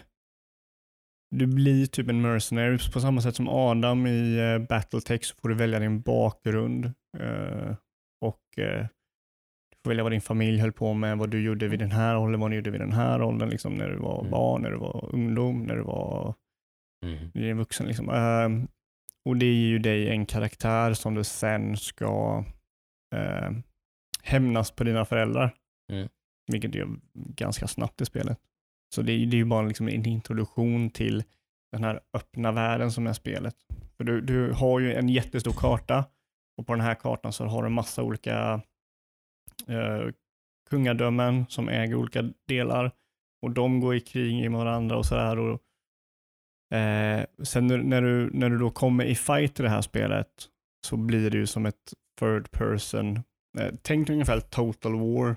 du blir typ en mercenary på samma sätt som Adam i uh, Battletech så får du välja din bakgrund eh, och du får välja vad din familj höll på med, vad du gjorde vid den här åldern, vad du gjorde vid den här åldern, liksom, när du var Mm. barn, när du var ungdom, när du var Mm. vuxen. Liksom. Och det är ju dig en karaktär som du sen ska uh, hämnas på dina föräldrar. Mm. Vilket är ganska snabbt i spelet. Så det är, det är ju bara liksom en introduktion till den här öppna världen som är spelet. För du, du har ju en jättestor karta och på den här kartan så har du massa olika eh, kungadömen som äger olika delar och de går i krig med varandra och sådär. Och, eh, sen när, när, du, när du då kommer i fight i det här spelet så blir det ju som ett third person. Eh, tänk dig ungefär total war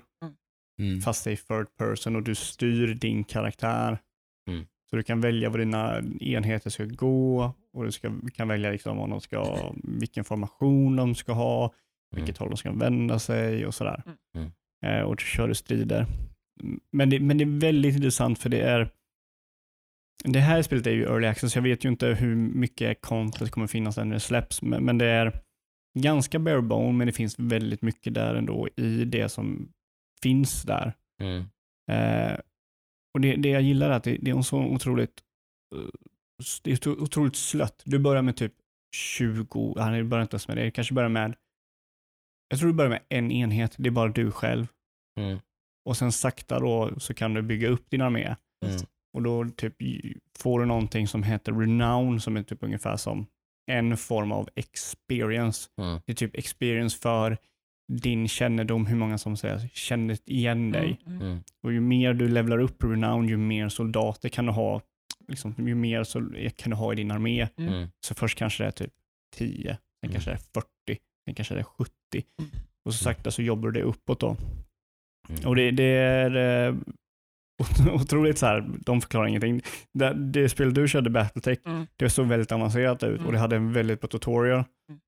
Mm. fast det är third person och du styr din karaktär. Mm. Så du kan välja vad dina enheter ska gå och du ska, kan välja liksom om de ska, vilken formation de ska ha, vilket håll de ska vända sig och sådär. Mm. Eh, och så kör du strider. Men det, men det är väldigt intressant för det är det här spelet är ju early access, jag vet ju inte hur mycket content kommer finnas när det släpps, men, men det är ganska bare bone, men det finns väldigt mycket där ändå i det som finns där. Mm. Eh, och det, det jag gillar är att det, det är så otroligt eh, det är så otroligt slött. Du börjar med typ 20, nej du börjar inte ens med det, du kanske börjar med jag tror du börjar med en enhet, det är bara du själv. Mm. Och sen sakta då så kan du bygga upp din armé. Mm. Och då typ får du någonting som heter renown som är typ ungefär som en form av experience. Mm. Det är typ experience för din kännedom, hur många som säger känner igen dig. Mm, mm. Mm. Och ju mer du levlar upp renown, ju mer soldater kan du ha. Liksom, ju mer så kan du ha i din armé. Mm. Så först kanske det är typ 10, sen Mm. kanske det är 40, sen kanske det är 70. Mm. Och så sakta så jobbar du det uppåt då. Mm. Och det, det är eh, otroligt så här, de förklarar ingenting. Det, det spel du körde, Battletech, Mm. det såg väldigt avancerat ut och Mm. det hade en väldigt bra tutorial. Mm.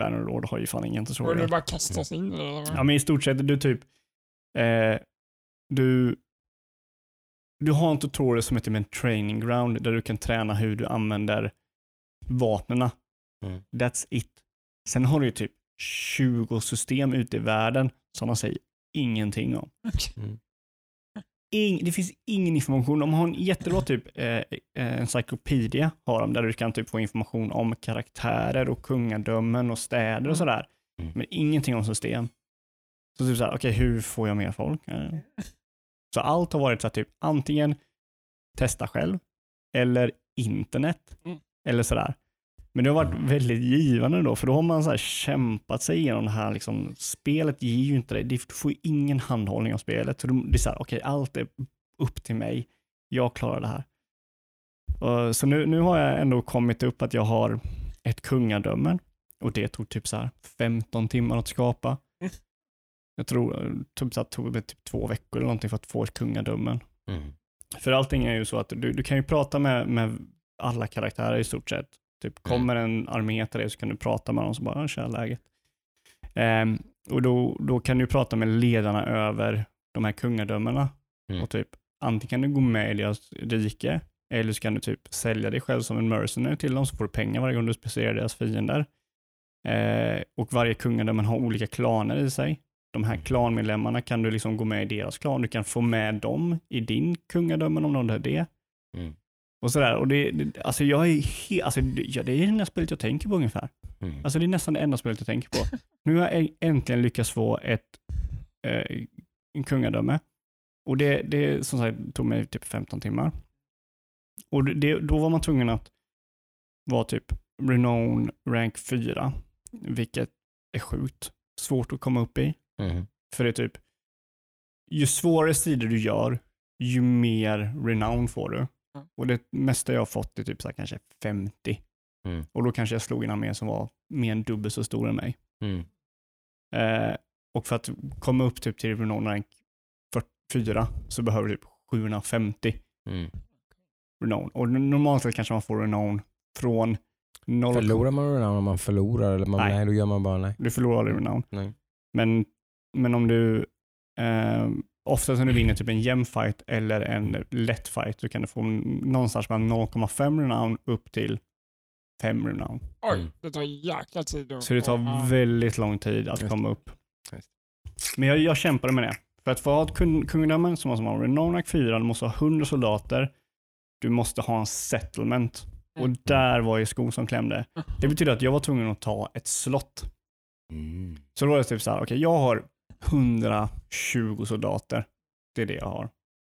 Bannerlord har ju fan ingen Och tutorial. du bara kastas in eller? Ja men i stort sett, du typ, eh, du, du har en tutorial som heter med en training ground där du kan träna hur du använder vapnena. Mm. That's it. Sen har du ju typ 20 system ute i världen som de säger ingenting om. Mm. Ing, det finns ingen information. De har en jättebra typ eh, eh, encyclopedia har de, där du kan typ få information om karaktärer och kungadömen och städer och sådär. Mm. Men ingenting om system. Så typ såhär, okej hur får jag mer folk? Eh. Så allt har varit så typ antingen testa själv eller internet Mm. eller sådär. Men det har varit väldigt givande då, för då har man så här kämpat sig igenom det här. Liksom, spelet ger ju inte dig, du får ju ingen handhållning av spelet. Så det är så här, okej, allt är upp till mig. Jag klarar det här. Och, så nu, nu har jag ändå kommit upp att jag har ett kungadöme och det tog typ så här 15 timmar att skapa. Jag tror typ så här, tog det typ två veckor eller någonting för att få ett kungadömen. Mm. För allting är ju så att du, du kan ju prata med, med alla karaktärer i stort sett. Typ kommer en armé till dig så kan du prata med dem och bara, tja läget. Ehm, och då, då kan du prata med ledarna över de här kungadömena. Mm. Och typ antingen kan du gå med i deras rike eller så kan du typ sälja dig själv som en mercenary till dem så får du pengar varje gång du specierar deras fiender. Eh, och varje kungadömen har olika klaner i sig. De här klanmedlemmarna kan du liksom gå med i deras klan. Du kan få med dem i din kungadömen om de har det. Mm. Och sådär. Och det, det, alltså jag är he, alltså, det- ja, det är det enda spelet jag tänker på ungefär. Mm. Alltså det är nästan det enda spelet jag tänker på. Nu har jag äntligen lyckats få ett eh, en kungadöme. Och det, det som sagt tog mig typ 15 timmar. Och det, då var man tvungen att vara typ Renown rank 4, vilket är sjukt svårt att komma upp i. Mm. För det är typ, ju svårare strider du gör, ju mer renown får du. Mm. Och det mesta jag har fått är typ så här kanske 50. Mm. Och då kanske jag slog en armé som var mer än dubbelt så stor än mig. Mm. Eh, och för att komma upp typ till renown rank 4 så behöver du typ 750 Mm. renown. Och normalt sett kanske man får renown från 0, Förlorar man renown om man förlorar? Eller man, Nej. nej. då gör man bara nej. Du förlorar aldrig renown. Men, men om du, eh, oftast när du vinner typ en jämn fight eller en lätt fight så kan du få någonstans mellan 0,5 renown upp till 5 renown. Oj, Mm. det tar jäkla tid. att- Så det tar väldigt lång tid att komma upp. Men jag, jag kämpade med det. För att få ha ett kun- kungadöme så måste man ha renown rank 4, du måste ha 100 soldater, du måste ha en settlement. Och Mm. där var ju skon som klämde. Det betyder att jag var tvungen att ta ett slott. Mm. Så då var det typ så här, okej jag har 120 soldater. Det är det jag har.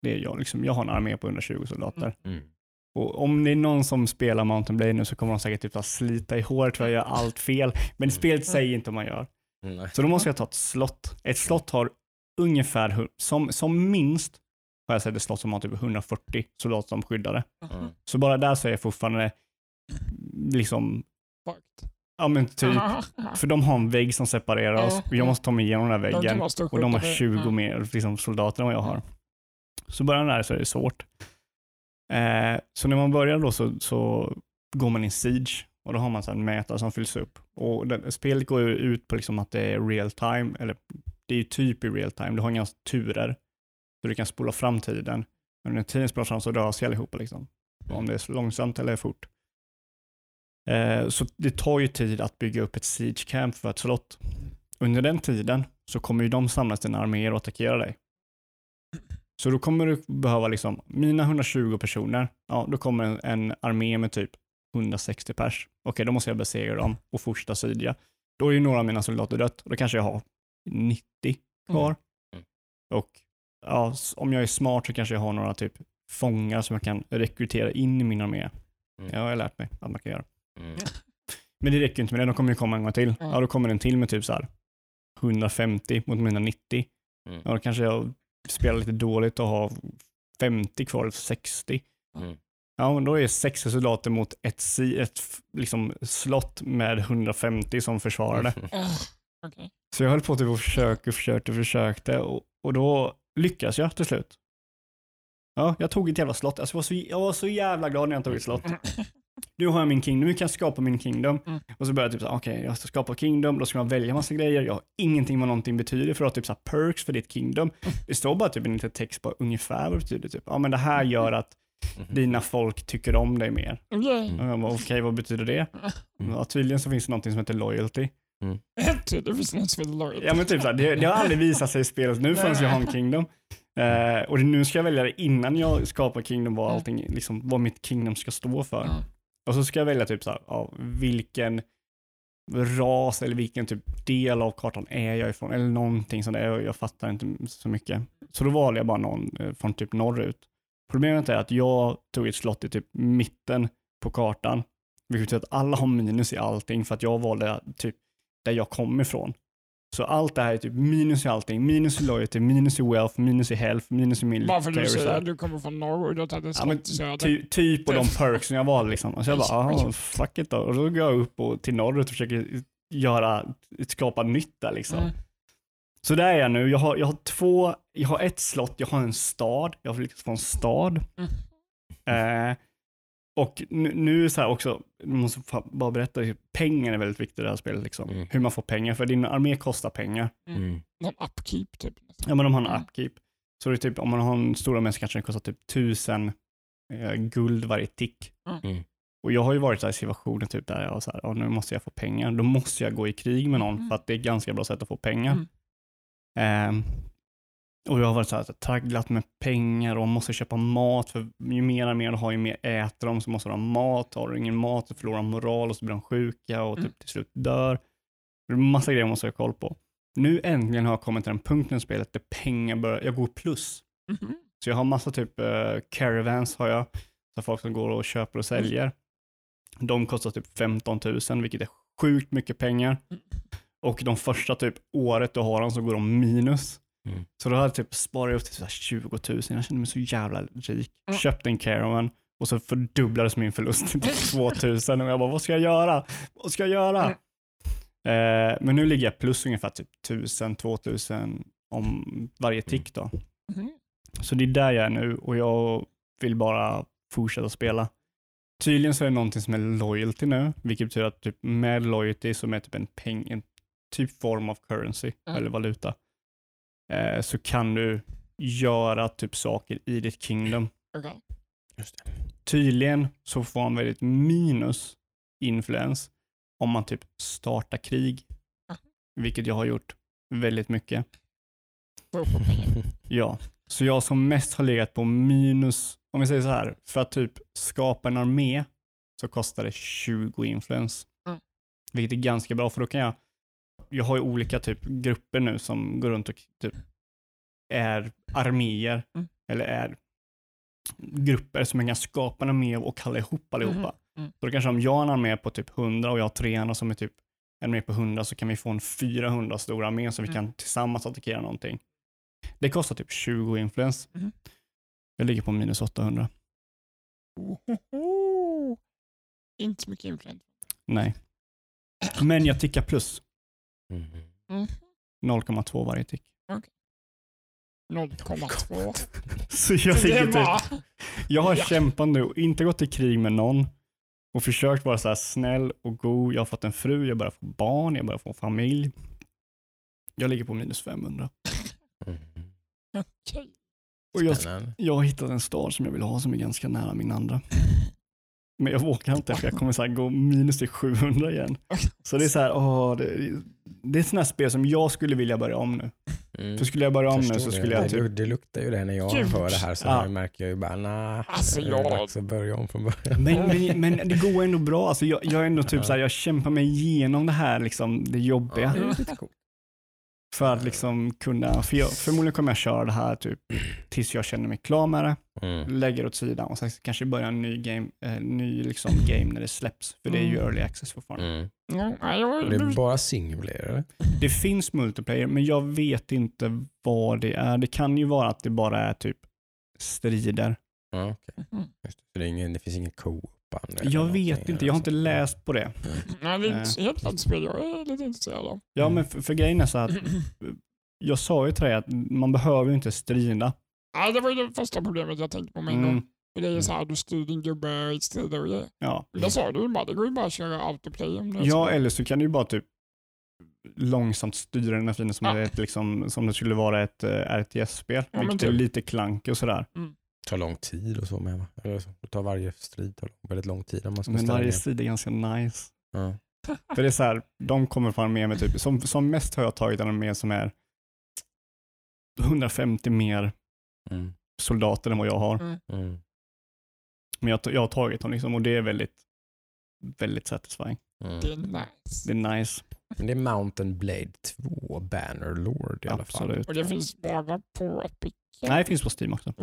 Det är jag, liksom, jag har en armé på 120 soldater. Mm. Och om det är någon som spelar Mountain Blade nu så kommer de säkert typ att slita i håret för att jag gör allt fel. Men spelet säger inte om man gör. Nej. Så då måste jag ta ett slott. Ett slott har ungefär, som, som minst, har jag sett ett slott som har typ 140 soldater som skyddare. Mm. Så bara där så är jag fortfarande liksom, Fucked. Ja men typ, för de har en vägg som separerar oss och jag måste ta mig igenom den här väggen. Och de har skjuta det. 20 Ja. mer liksom, soldater än vad jag har. Så början där så är det svårt. Eh, så när man börjar då så, så går man in Siege och då har man så här en mätare som fylls upp. Och det, spelet går ju ut på liksom att det är real time, eller det är ju typ i real time, du har inga turer. Så du kan spola fram tiden. Men när tiden spolar fram så sig allihopa liksom. Om det är långsamt eller fort. Eh, så det tar ju tid att bygga upp ett siege camp för ett slott. Under den tiden så kommer ju de samla sina arméer och attackera dig. Så då kommer du behöva liksom, mina 120 personer, ja då kommer en, armé med typ 160 pers. Okej, då måste jag besegra dem och fortsätta sydja. Då är ju några av mina soldater dött och då kanske jag har 90 kvar. Mm. Och ja, om jag är smart så kanske jag har några typ fångar som jag kan rekrytera in i min armé. Mm. Ja, jag har lärt mig att man kan göra. Mm. Men det räcker ju inte med det, de kommer ju komma en gång till. Ja, då kommer den till med typ så här 150 mot mina 90. Mm. Ja, då kanske jag spelar lite dåligt och har 50 kvar, 60. Mm. Ja, men då är 60 soldater mot ett, si, ett liksom, slott med 150 som försvarar det. Ah, Okej. Så jag höll på typ och försökte, försökte, försökte och, och då lyckades jag till slut. Ja, jag tog ett jävla slott. Alltså, jag, var så, jag var så jävla glad när jag tog ett slott. Nu har jag min kingdom, nu kan jag skapa min kingdom. Mm. Och så började jag typ såhär, okej, jag ska skapa kingdom, då ska man välja massa grejer. Jag har ingenting vad någonting betyder för att typ såhär perks för ditt kingdom. Det står bara typ en liten text på ungefär vad det betyder. Typ, ja men det här gör att dina folk tycker om dig mer. Okej. Och jag bara, okej, vad betyder det? Ja, tydligen så finns det någonting som heter loyalty. Det finns något som är lojalt. Ja men typ såhär, det, det har aldrig visat sig i spelet nu förrän jag har en kingdom. Eh, och nu ska jag välja det innan jag skapar kingdom vad allting, liksom vad mitt kingdom ska stå för. Ja. Och så ska jag välja typ såhär, ja, vilken ras eller vilken typ del av kartan är jag ifrån eller någonting sånt där. Jag, jag fattar inte så mycket. Så då valde jag bara någon eh, från typ norrut. Problemet är att jag tog ett slott i typ mitten på kartan, Vilket betyder att alla har minus i allting för att jag valde typ där jag kom ifrån. Så allt det här är typ minus i allting. Minus i loyalty, minus i wealth, minus i health, minus i military. Bara för att du säger att du kommer från norr och tagit en Ja, men. Ty, typ och de perks som jag valde liksom. Så jag bara, aha, fuck it då. Och då går jag upp och, till norrut och försöker göra, skapa nytt där liksom. Mm. Så där är jag nu. Jag har, jag har två, jag har ett slott, jag har en stad. Jag har lyckats få en stad. Eh, och nu, nu så här också, jag måste bara berätta, pengar är väldigt viktigt i det här spelet. Liksom. Mm. Hur man får pengar, för din armé kostar pengar. Mm. Någon upkeep typ. Ja men de har en Mm. upkeep. Så det är typ, om man har en stor armé så kanske det kostar typ tusen eh, guld varje tick. Mm. Och jag har ju varit i situationer typ där jag så här, "Ja, nu måste jag få pengar. Då måste jag gå i krig med någon Mm. för att det är ett ganska bra sätt att få pengar. Mm. Ehm, och jag har varit så här, tragglat med pengar och måste köpa mat. För ju mer arméer du har, ju mer äter de. Så måste de ha mat. Har du ingen mat så förlorar de moral och så blir de sjuka och typ Mm. till slut dör. Det är massa grejer man måste ha koll på. Nu äntligen har jag kommit till den punkten i spelet där pengar börjar, jag går plus. Mhm. Så jag har massa typ eh, caravans har jag. Så folk som går och köper och säljer. De kostar typ 15 000 vilket är sjukt mycket pengar. Mm. Och de första typ året du har dem så går de minus. Mm. Så då hade jag typ sparat upp till så här 20 000. Jag kände mig så jävla rik. Mm. Köpte en caravan och så fördubblades min förlust till typ 2 000 och jag bara, vad ska jag göra? Vad ska jag göra? Mm. Eh, men nu ligger jag plus ungefär typ 1000, 2000 om varje tick då. Mhm. Så det är där jag är nu och jag vill bara fortsätta spela. Tydligen så är det någonting som är loyalty nu, vilket betyder att typ med loyalty som är typ en peng, en typ form av currency Mm. eller valuta, eh, så kan du göra typ saker i ditt kingdom. Det. Tydligen så får man väldigt minus influens om man typ startar krig, Ah. vilket jag har gjort väldigt mycket. Ja, så jag som mest har legat på minus, om vi säger så här, för att typ skapa en armé så kostar det 20 influens. Mm. Vilket är ganska bra för då kan jag, jag har ju olika typ grupper nu som går runt och typ är arméer Mm. eller är grupper som jag kan skapa en armé och kalla ihop allihopa. Mhm. Mm. Så då kanske om jag har en armé på typ 100 och jag har tre andra som är typ en armé på 100 så kan vi få en 400 stor armé så vi Mm. kan tillsammans attackera någonting. Det kostar typ 20 influens. Mhm. Jag ligger på minus 800. Ohoho. Inte så mycket influens. Nej. Men jag tickar plus. Mm. Mm. 0,2 varje tick. 0,2. Så jag, Det ligger är typ, jag har Ja. kämpat nu och inte gått i krig med någon och försökt vara så här snäll och god. Jag har fått en fru, jag börjar få barn, jag börjar få familj. Jag ligger på minus 500. Mm. Okej. Och jag, jag har hittat en stad som jag vill ha som är ganska nära min andra. Men jag vågar inte för jag kommer så här gå minus till 700 igen. Så det är så här, åh, det, det är ett sånt här spel som jag skulle vilja börja om nu. Mm. För skulle jag börja om nu så det. skulle jag det, typ, luk- det luktar ju det när jag Gud. hör det här så Ja. märker jag ju bara, nah, Alltså, det är jag- dags att börja om från början. men, men, men det går ändå bra. Alltså jag, jag är ändå typ Ja. så här, jag kämpar mig igenom det här, liksom, det jobbiga. Ja, det är lite coolt. För att liksom kunna, för jag, förmodligen kommer jag köra det här typ tills jag känner mig klar med det, Mm. lägger åt sidan och sen kanske börja en ny game, eh, ny liksom game när det släpps. För det är ju Mm. early access fortfarande. Mm. Det är bara single player eller? Det finns multiplayer, men jag vet inte vad det är. Det kan ju vara att det bara är typ strider. Ja, okej. Mhm. Just det. Det, ingen, det finns ingen co-op eller Jag vet inte, jag har inte läst på det. Nej, det är Eh. inte helt klart spel jag är lite intresserad av. Ja, Mm. men för, för grejen är så att jag sa ju till dig att man behöver ju inte strida. Nej, det var ju det första problemet jag tänkte på med en gång. Mm, För det är så här, du styr din gubbe i strider och grejer. ja. Det sa du ju bara, det går ju bara att köra autoplay om det är ja, så. eller så kan du ju bara typ långsamt styra den här fienden som, Ja. ett, liksom, som det skulle vara ett uh, RTS-spel. Ja, vilket är typ. lite klank och sådär. Det tar lång tid och så med? Eller så, det tar varje strid tar väldigt lång tid om man ska Men varje strid är ganska nice. Ja. För det är så här, de kommer få en armé med typ, som, som mest har jag tagit en armé som är 150 mer Mm. soldater än vad jag har. Mm. Men jag, jag har tagit dem liksom och det är väldigt, väldigt satisfying. Mm. Det är nice. Det är nice. Men det är Mountain Blade 2 Bannerlord i alla fall. Absolut. Och det finns bara på Epic. Nej, det finns på Steam också.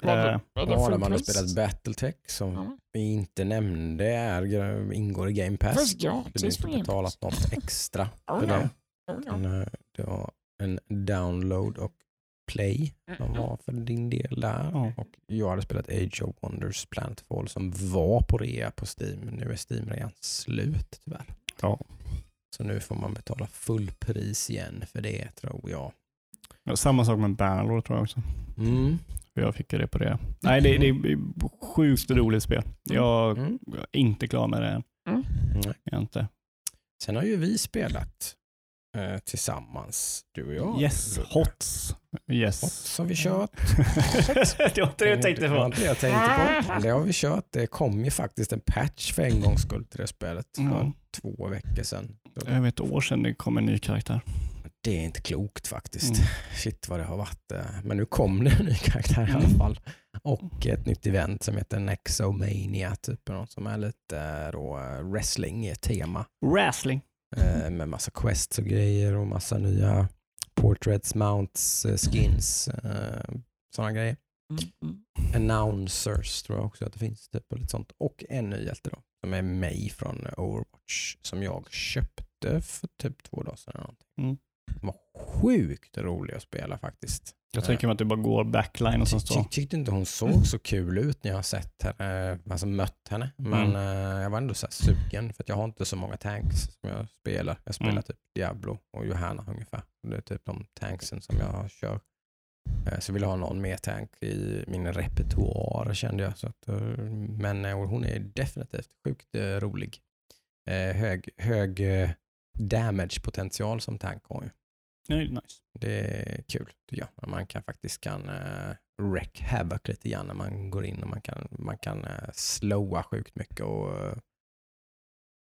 Det. Ja. Är Eh, det- är det Ja, där man har spelat Battletech som Ja. vi inte nämnde är, ingår i Game Pass. Så du gratis på inte betalat något extra Oh, för ja. det. Oh, ja. Eh, det var en download och play som var för din del där. Ja. Och jag hade spelat Age of Wonders Planetfall som var på rea på Steam. Nu är Steam redan slut tyvärr. Ja. Så nu får man betala fullpris igen för det tror jag. Ja, Samma sak med Bannerlord tror jag också. Mm. Jag fick ju det på det. Nej, det, det är sjukt roligt spel. Jag Mm. är inte klar med det än. Mm. Nej. Jag inte. Sen har ju vi spelat eh, tillsammans, du och jag. Yes, Ludde. Hots. Yes. Hots har vi kört. det var inte det jag tänkte Det var på. inte det jag tänkte på. Det har vi kört. Det kom ju faktiskt en patch för en gångs skull till det spelet för Ja. två veckor sedan. Över ett år sedan det kom en ny karaktär. Det är inte klokt faktiskt. Mm. Shit vad det har varit. eh, Men nu kom det en ny karaktär i alla Mm. fall. Och ett nytt event som heter Nexomania, typ, något som är lite eh, då, eh, wrestling i ett tema. Wrestling. Eh, Med massa quests och grejer och massa nya portraits, mounts, eh, skins, sådana grejer. Mm, mm. Announcers tror jag också att det finns. Typ, och lite sånt. Och en ny hjälte då, som är mig från Overwatch som jag köpte för typ två dagar sedan. eller någonting. Mm. De var sjukt roliga att spela faktiskt. Jag tänker mig att det bara går backline och så Ty, ty, tyckte inte hon såg så kul ut när jag har sett henne, alltså mött henne. Men Mm. eh, jag var ändå så sugen för att jag har inte så många tanks som jag spelar. Jag spelar Mm. typ Diablo och Johanna ungefär. Det är typ de tanksen som jag kör. Eh, Så jag ville ha någon mer tank i min repertoar kände jag. Så att, eh, men eh, hon är definitivt sjukt eh, rolig. Eh, Hög, hög eh, damage-potential som tank har ju. Nej, nice. Det är kul tycker jag. Man kan faktiskt kan uh, wreck havoc lite grann när man går in och man kan, man kan uh, slowa sjukt mycket och eh,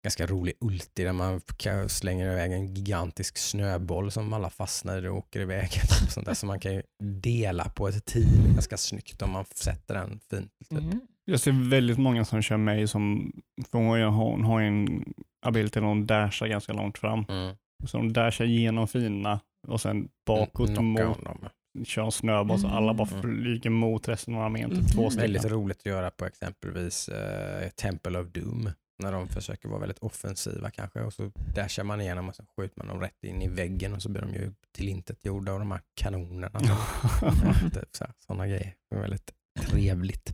ganska rolig ulti där man kan slänga iväg en gigantisk snöboll som alla fastnar i och åker iväg. Typ sånt där. Så man kan ju dela på ett team ganska snyggt om man sätter den fint. Typ. Mm. Jag ser väldigt många som kör mig som, för hon har hon en ability där hon dashar ganska långt fram. Mm. Så de dashar genom fina och sen bakåt Knocka mot, kör en snöboll så alla bara Mm. flyger mot resten av armén. Mm. Typ två stycken. Väldigt roligt att göra på exempelvis eh, Temple of Doom. När de försöker vara väldigt offensiva kanske och så dashar man igenom och så skjuter man dem rätt in i väggen och så blir de ju tillintetgjorda av de här kanonerna. typ sådana grejer. Väldigt trevligt.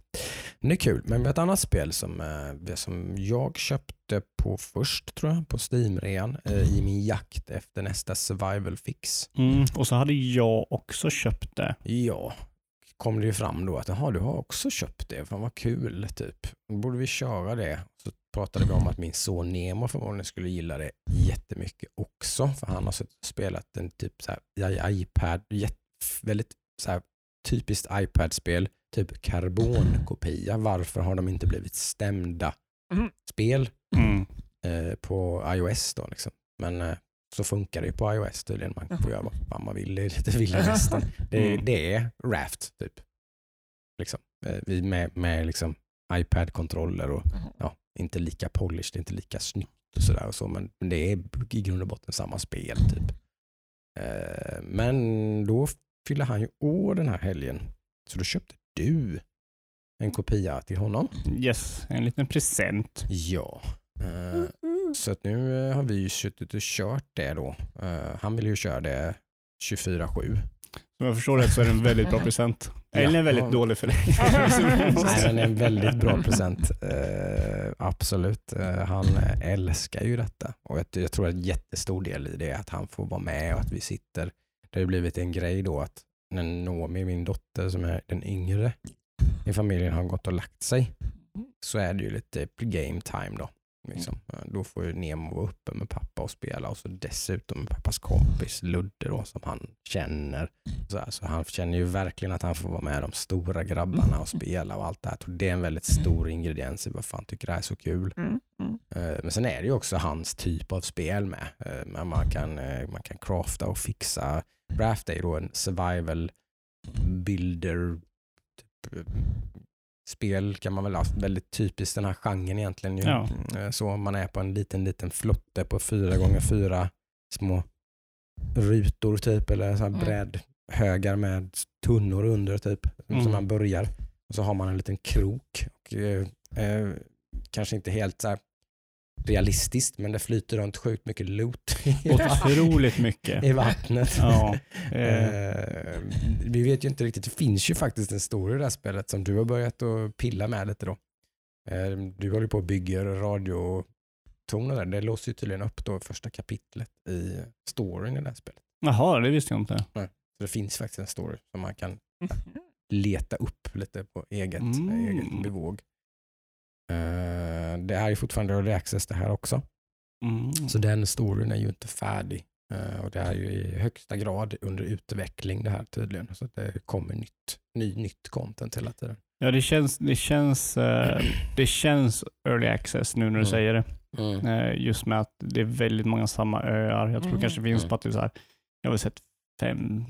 Men det är kul. Men ett annat spel som, eh, som jag köpte på först tror jag, på Steam-rean eh, i min jakt efter nästa survival fix. Mm. Och så hade jag också köpt det. Ja, kom det ju fram då att jaha, du har också köpt det. Fan vad kul, typ. Då borde vi köra det. Så pratade vi om att min son Nemo förmodligen skulle gilla det jättemycket också. För han har spelat en typ så här, i- iPad, väldigt så här, typiskt iPad-spel, typ karbonkopia. Varför har de inte blivit stämda Mm. spel Mm. eh, på iOS då liksom. Men eh, så funkar det ju på iOS tydligen. Man får göra vad fan man vill. Det är lite vilda. Det, Mm. det är Raft typ. Liksom. Eh, vi Med, med liksom iPad-kontroller och ja, inte lika polished, inte lika snyggt och sådär. Och så, men, men det är i grund och botten samma spel typ. Eh, men då fyller han ju år den här helgen. Så då köpte du en kopia till honom. Yes, en liten present. Ja. Eh, så att nu eh, har vi ju suttit och kört det då. Eh, han vill ju köra det 24-7. Som jag förstår det så är det en väldigt bra present. Eller en väldigt Ja. dålig för dig. Nej, men en väldigt bra present. Eh, absolut. Han älskar ju detta. Och jag, jag tror att en jättestor del i det är att han får vara med och att vi sitter. Det har ju blivit en grej då att när Nomi, min dotter som är den yngre i familjen, har gått och lagt sig så är det ju lite game time då. Liksom. Eh, Då får ju Nemo vara uppe med pappa och spela och så dessutom med pappas kompis Ludde då som han känner. Så, här, så han känner ju verkligen att han får vara med de stora grabbarna och spela och allt det här. Det är en väldigt stor ingrediens i vad fan tycker det här är så kul. Mm. Mm. Eh, Men sen är det ju också hans typ av spel med. Eh, man kan, eh, man kan crafta och fixa. Raft är ju då en survival builder typ, spel kan man väl ha. Väldigt typiskt den här genren egentligen. Ju. Ja. Eh, Så man är på en liten, liten flotte på fyra gånger fyra små rutor typ eller så här Mm. brädhögar med tunnor under typ. Mm. Som man börjar. Och så har man en liten krok. Och, eh, eh, kanske inte helt så här, realistiskt men det flyter runt sjukt mycket loot Otroligt mycket. i vattnet. Ja, eh, Eh, vi vet ju inte riktigt, det finns ju faktiskt en story i det här spelet som du har börjat att pilla med lite då. Eh, du håller på och bygger radiotoner där. Det låser ju tydligen upp då första kapitlet i storyn i det här spelet. Jaha, det visste jag inte. Så det finns faktiskt en story som man kan leta upp lite på eget, Mm. eget bevåg. Eh, det är ju fortfarande early access det här också. Mm. Så den storyn är ju inte färdig. Eh, och det är ju i högsta grad under utveckling det här tydligen. Så att det kommer nytt, ny, nytt content hela tiden. Ja, det känns, det, känns, eh, det känns early access nu när du Mm. säger det. Eh, just med att det är väldigt många samma öar. Jag tror Mm. det kanske finns Mm. på att det är så här, jag har sett fem,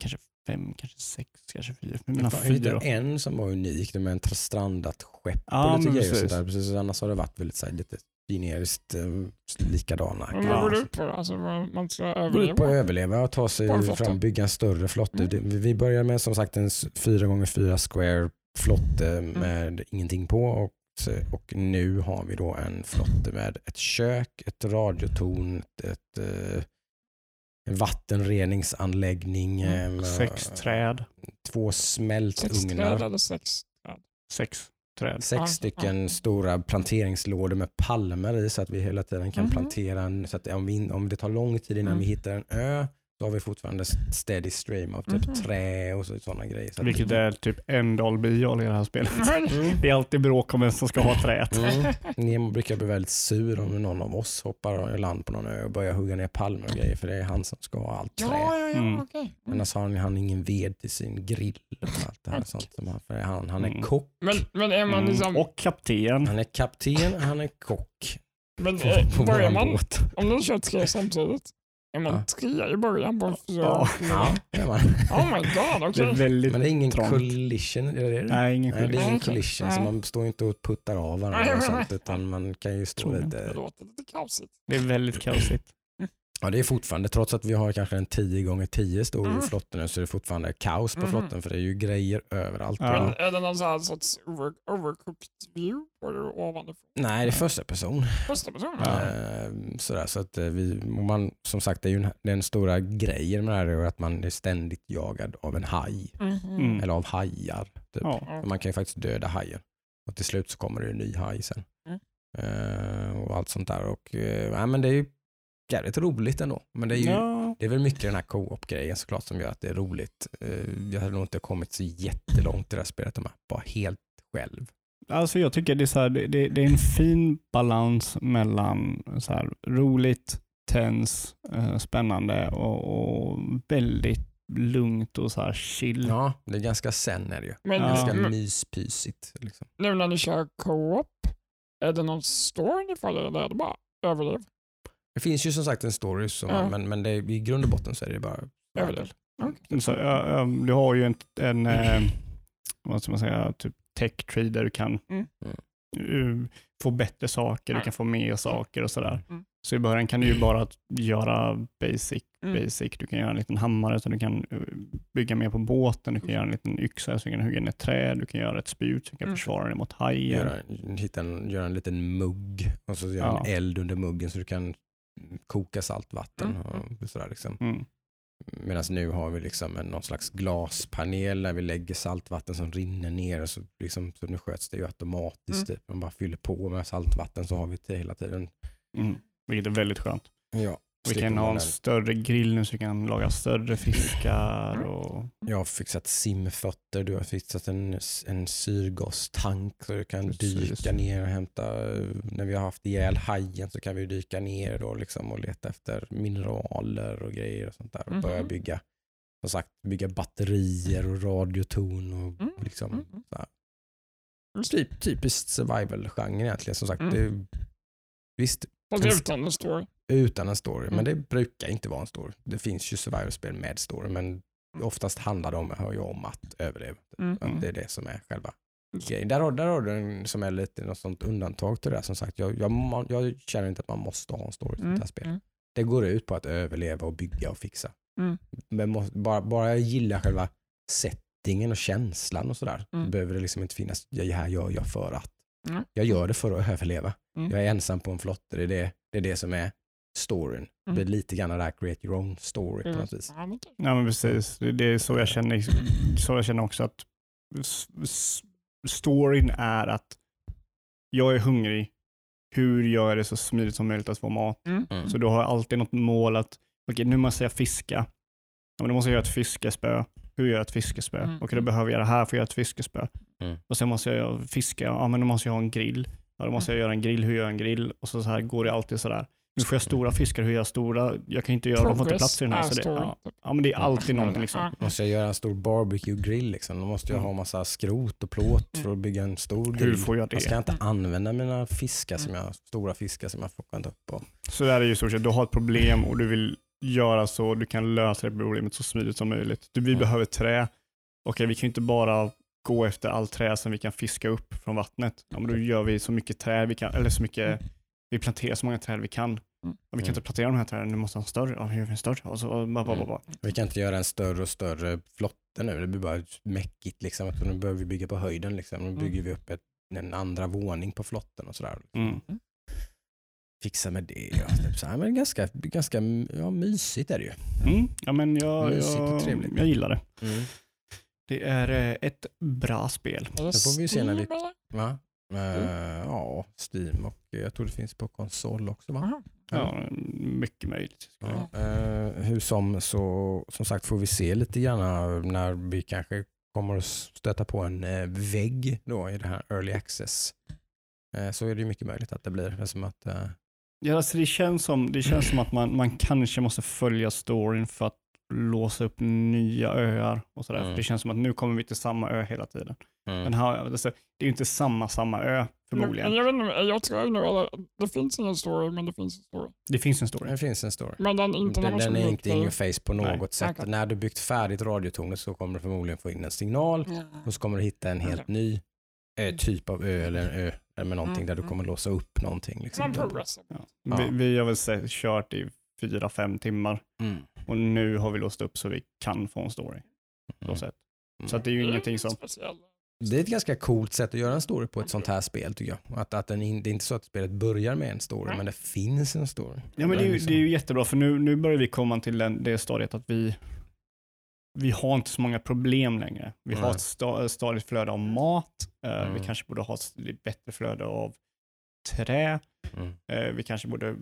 kanske fem, kanske sex, kanske fyra. Men mina fyra då. en som var unik, det med ett strandat skepp Ja, och lite grejer. Och precis. sånt där. Precis, annars har det varit väldigt så här, lite generiskt eh, likadana. Men vad går det ut på? Alltså man ska Gå ut på att överleva? överleva och ta sig en fram, bygga en större flotte. Mm. Vi börjar med som sagt en s- 4x4 square flotte Mm. med ingenting på och, och nu har vi då en flotte med ett kök, ett radiotorn, ett, ett eh, en vattenreningsanläggning, Mm. eh, Sex träd. två Sex smältugnar. träd eller sex träd? Sex träd. Sex Ja, stycken ja. stora planteringslådor med palmer i så att vi hela tiden kan Mhm. plantera. En, så att om, vi, om det tar lång tid innan Mm. vi hittar en ö så har vi fortfarande steady stream av typ Mhm. trä och så, sådana grejer. Så Vilket är typ en all i det här spelet. Mm. Det är alltid bråk om vem som ska ha träet. Mm. Nemo brukar bli väldigt sur om någon av oss hoppar i land på någon ö och börjar hugga ner palmer och grejer för det är han som ska ha allt trä. Ja, ja, ja, Mm. Mm. Annars har han, han ingen ved till sin grill och allt det här Okej. sånt. Som han, för han, han är Mm. kock, Men, men är man Mm. liksom... Och kapten. han är kapten, han är kock. Men På, eh, på börjar våran man... båt. Om du kör tre samtidigt, Ja. tre i början på fyra? Ja. Ja. Oh my god, Det okej. är väldigt Men det är ingen trångt. collision, är det det? Nej, ingen Nej, det är ingen collision, så man står inte och puttar av varandra och sånt, utan man kan ju stå jag. Det lite... låter lite kaosigt. Det är väldigt kaosigt. Ja, det är fortfarande, trots att vi har kanske en 10 gånger 10 stor Mm. flotte nu, så är det fortfarande kaos på Mhm. flotten, för det är ju grejer överallt. Ja. Men är det någon sån här sorts over, overcooked view det ovanifrån? Nej, det är första person. Första person? Ja. Eh, sådär, så att eh, vi, man, som sagt, det är ju en, den stora grejen med det här är att man är ständigt jagad av en haj, Mhm. Mm. eller av hajar. Typ. Ja. Man kan ju faktiskt döda hajen. Och till slut så kommer det en ny haj sen. Mm. Eh, och allt sånt där. Och, eh, ja, men det är ju jävligt roligt ändå. Men det är ju Ja. det är väl mycket den här co-op-grejen såklart som gör att det är roligt. Eh, jag hade nog inte kommit så jättelångt i det här spelet om jag bara helt själv. Alltså jag tycker det är, så här, det, det, det är en fin balans mellan så här, roligt, tens, eh, spännande och, och väldigt lugnt och så här chill. Ja, det är ganska sen är det ju. Men Ja. Ganska nu, myspysigt. Liksom. nu när ni kör co-op, är det någon story ni följer eller är det bara överlev? Det finns ju som sagt en story, som, Ja. men, men det i grund och botten så är det bara Överlev. Så, ja, du har ju en, en eh, vad ska man säga, typ tech tree där du kan Mm. få bättre saker, du kan få mer saker och sådär. Mm. Så i början kan du ju bara göra basic, Mm. basic. Du kan göra en liten hammare så du kan eh, bygga mer på båten, du kan göra en liten yxa så du kan hugga ner träd, du kan göra ett spjut så du kan Mm. försvara dig mot hajen. göra, hitta en, göra en liten mugg och så göra Ja. en eld under muggen så du kan koka saltvatten. Mm. Och sådär liksom. Mm. Medan nu har vi liksom en, någon slags glaspanel där vi lägger saltvatten som rinner ner. Och så, liksom, så nu sköts det ju automatiskt. Mm. Typ. Man bara fyller på med saltvatten så har vi det hela tiden. Mm. Vilket är väldigt skönt. Ja, Vi kan ha en större grill nu så vi kan laga större fiskar. Och, Jag har fixat simfötter, du har fixat en, en syrgastank så du kan Precis. dyka ner och hämta, när vi har haft ihjäl hajen så kan vi dyka ner då liksom och leta efter mineraler och grejer och sånt där och börja Mhm. bygga, som sagt, bygga batterier och radiotorn och Mm, liksom mm. så här. Typ, typiskt survival-genre egentligen. Som sagt, Mm. det, visst, Fast utan en story. utan en story, men Mm. det brukar inte vara en story. Det finns ju survival-spel med story, men oftast handlar det om, hör jag om att överleva. Mm. Att det är det som är själva grejen. Där har, där har du en som är lite något sånt undantag till det där. Som sagt, jag, jag, jag känner inte att man måste ha en story till det här spelet. Mm. Det går ut på att överleva och bygga och fixa. Mm. Men må, bara, bara jag gillar själva sättet feelingen och känslan och sådär. Mm. Behöver det liksom inte finnas, det här gör jag för att. Mm. Jag gör det för att överleva. Mm. Jag är ensam på en flotte, det är det, det, är det som är storyn. Det blir lite grann där create your own story på något vis. Ja, men precis, det, det är så jag känner, så jag känner också att storyn är att jag är hungrig, hur gör jag det så smidigt som möjligt att få mat? Mm. Mm. Så du har alltid något mål att, okej nu måste jag fiska, ja, men då måste jag göra ett fiskespö. Hur gör jag ett fiskespö? Mm. Okej, då behöver jag det här för att göra ett fiskespö. Mm. Och sen måste jag fiska, ja men då måste jag ha en grill. Ja, då måste jag göra en grill, hur gör jag en grill? Och så, så här går det alltid sådär. Nu får jag stora fiskar, hur gör jag stora? Jag kan inte göra, de får inte Progress plats i den här. är Så det, ja, ja men det är alltid någonting liksom. Måste jag göra en stor barbecue grill liksom? Då måste jag Mm. ha massa skrot och plåt för att bygga en stor grill. Hur får jag Jag ska det? inte använda mina fiskar som jag, stora fiskar som jag fångat upp. Och, Så där är ju i stort sett, du har ett problem och du vill göra så, du kan lösa det problemet så smidigt som möjligt. Du, vi Mm. behöver trä. Okej, vi kan ju inte bara gå efter all trä som vi kan fiska upp från vattnet. Ja, men då gör vi så mycket trä vi kan, eller så mycket, vi planterar så många träd vi kan. Och vi kan Mm. inte plantera de här träden, nu måste ha en större. Ja, hur gör vi en större? Och så, och bara, bara, bara. vi kan inte göra en större och större flotte nu. Det blir bara mäckigt. Liksom. Nu behöver vi bygga på höjden. Liksom. Nu bygger vi upp ett, en andra våning på flotten och sådär. Mm. Fixa med det. Ja. Typ så här, men ganska, ganska ja, mysigt är det ju. Mm. Ja, men jag, Mysigt och jag, trevligt. jag gillar det. Det är eh, ett bra spel. Det får vi se när vi-? Va? Eh, Ja, Steam och jag tror det finns på konsol också va? Aha. Ja, mycket möjligt. Ja. Eh, hur som så, som sagt får vi se lite grann när vi kanske kommer att stöta på en vägg då i det här early access. Eh, så är det ju mycket möjligt att det blir. Det är som att, Ja, alltså det, känns som, det känns som att man, man kanske måste följa storyn för att låsa upp nya öar och sådär. Mm. För det känns som att nu kommer vi till samma ö hela tiden. mm. Den här, alltså, det är ju inte samma, samma ö förmodligen. Men jag, vet inte, jag tror nu eller, det finns ingen story, men det finns en story. Det finns en story. det finns en story. Men den är inte Den, den är inte in your face på något Nej. sätt. Okej. När du byggt färdigt radiotornet så kommer du förmodligen få in en signal och så kommer du hitta en helt Okej. ny eh, typ av ö eller en ö med någonting Mm, där du mm. kommer låsa upp någonting. Liksom. Ja. Ja. Vi, vi har väl sett, kört i fyra, fem timmar Mm. och nu har vi låst upp så vi kan få en story. Så, Mm. sätt. så att det är ju ingenting som... Speciell. Det är ett ganska coolt sätt att göra en story på ett sånt här spel tycker jag. Att, att den in, det är inte så att spelet börjar med en story, men det finns en story. Ja, men det, är ju, liksom- det är ju jättebra för nu, nu börjar vi komma till den, det stadiet att vi, vi har inte så många problem längre. Vi har Nej. ett sta, stadigt flöde av mat. eh, Vi Mm. kanske borde ha ett lite bättre flöde av trä. Mm. Eh, vi kanske borde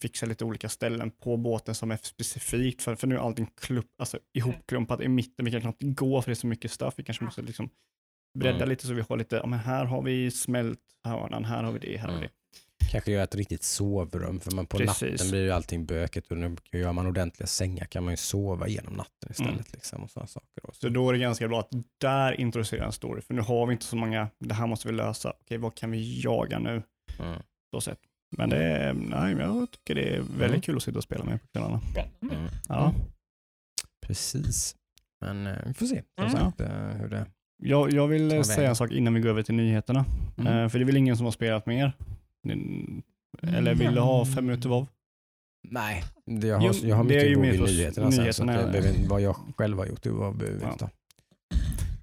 fixa lite olika ställen på båten som är specifikt för, för nu är allting klupp, alltså ihopklumpat i mitten. Vi kan knappt gå för det är så mycket stuff. Vi kanske måste liksom bredda Mm. lite så vi har lite, ja men här har vi smält hörnan, här har vi det, här har vi Mm. det. Kanske göra ett riktigt sovrum, för man på Precis. natten blir ju allting bökigt och nu gör man ordentliga sängar kan man ju sova genom natten istället. Mm. Liksom, och sådana saker då. Så då är det ganska bra att där introducera en story, för nu har vi inte så många, det här måste vi lösa, okej vad kan vi jaga nu? Mm. Så sett. Men det är, nej, jag tycker det är väldigt Mm. kul att sitta och spela med på kvällarna. Mm. Ja. Mm. Precis. Men eh, vi får se som Mm. sagt eh, hur det... Jag, jag vill säga en sak innan vi går över till nyheterna. Mm. Eh, för det är väl ingen som har spelat mer? Eller vill du ha fem minuter av? Nej, det, jag, har, Jo, jag har det är mycket ju ihop mer i nyheterna, sen, så att ja. behöver, vad jag själv har gjort, det var behöver Ja. inte.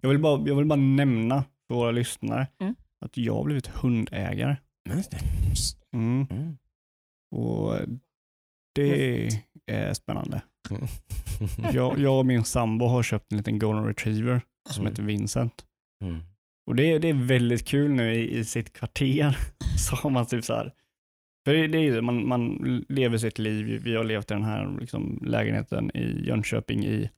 Jag vill bara, jag vill bara nämna för våra lyssnare Mm. att jag har blivit hundägare. Det. Mm. Mm. Och det är spännande. Mm. Jag, jag och min sambo har köpt en liten golden retriever som Mm. heter Vincent. Mm. Och det, det är väldigt kul nu i, i sitt kvarter. Så har man typ så här, för det, är ju man, man lever sitt liv. Vi har levt i den här liksom, lägenheten i Jönköping i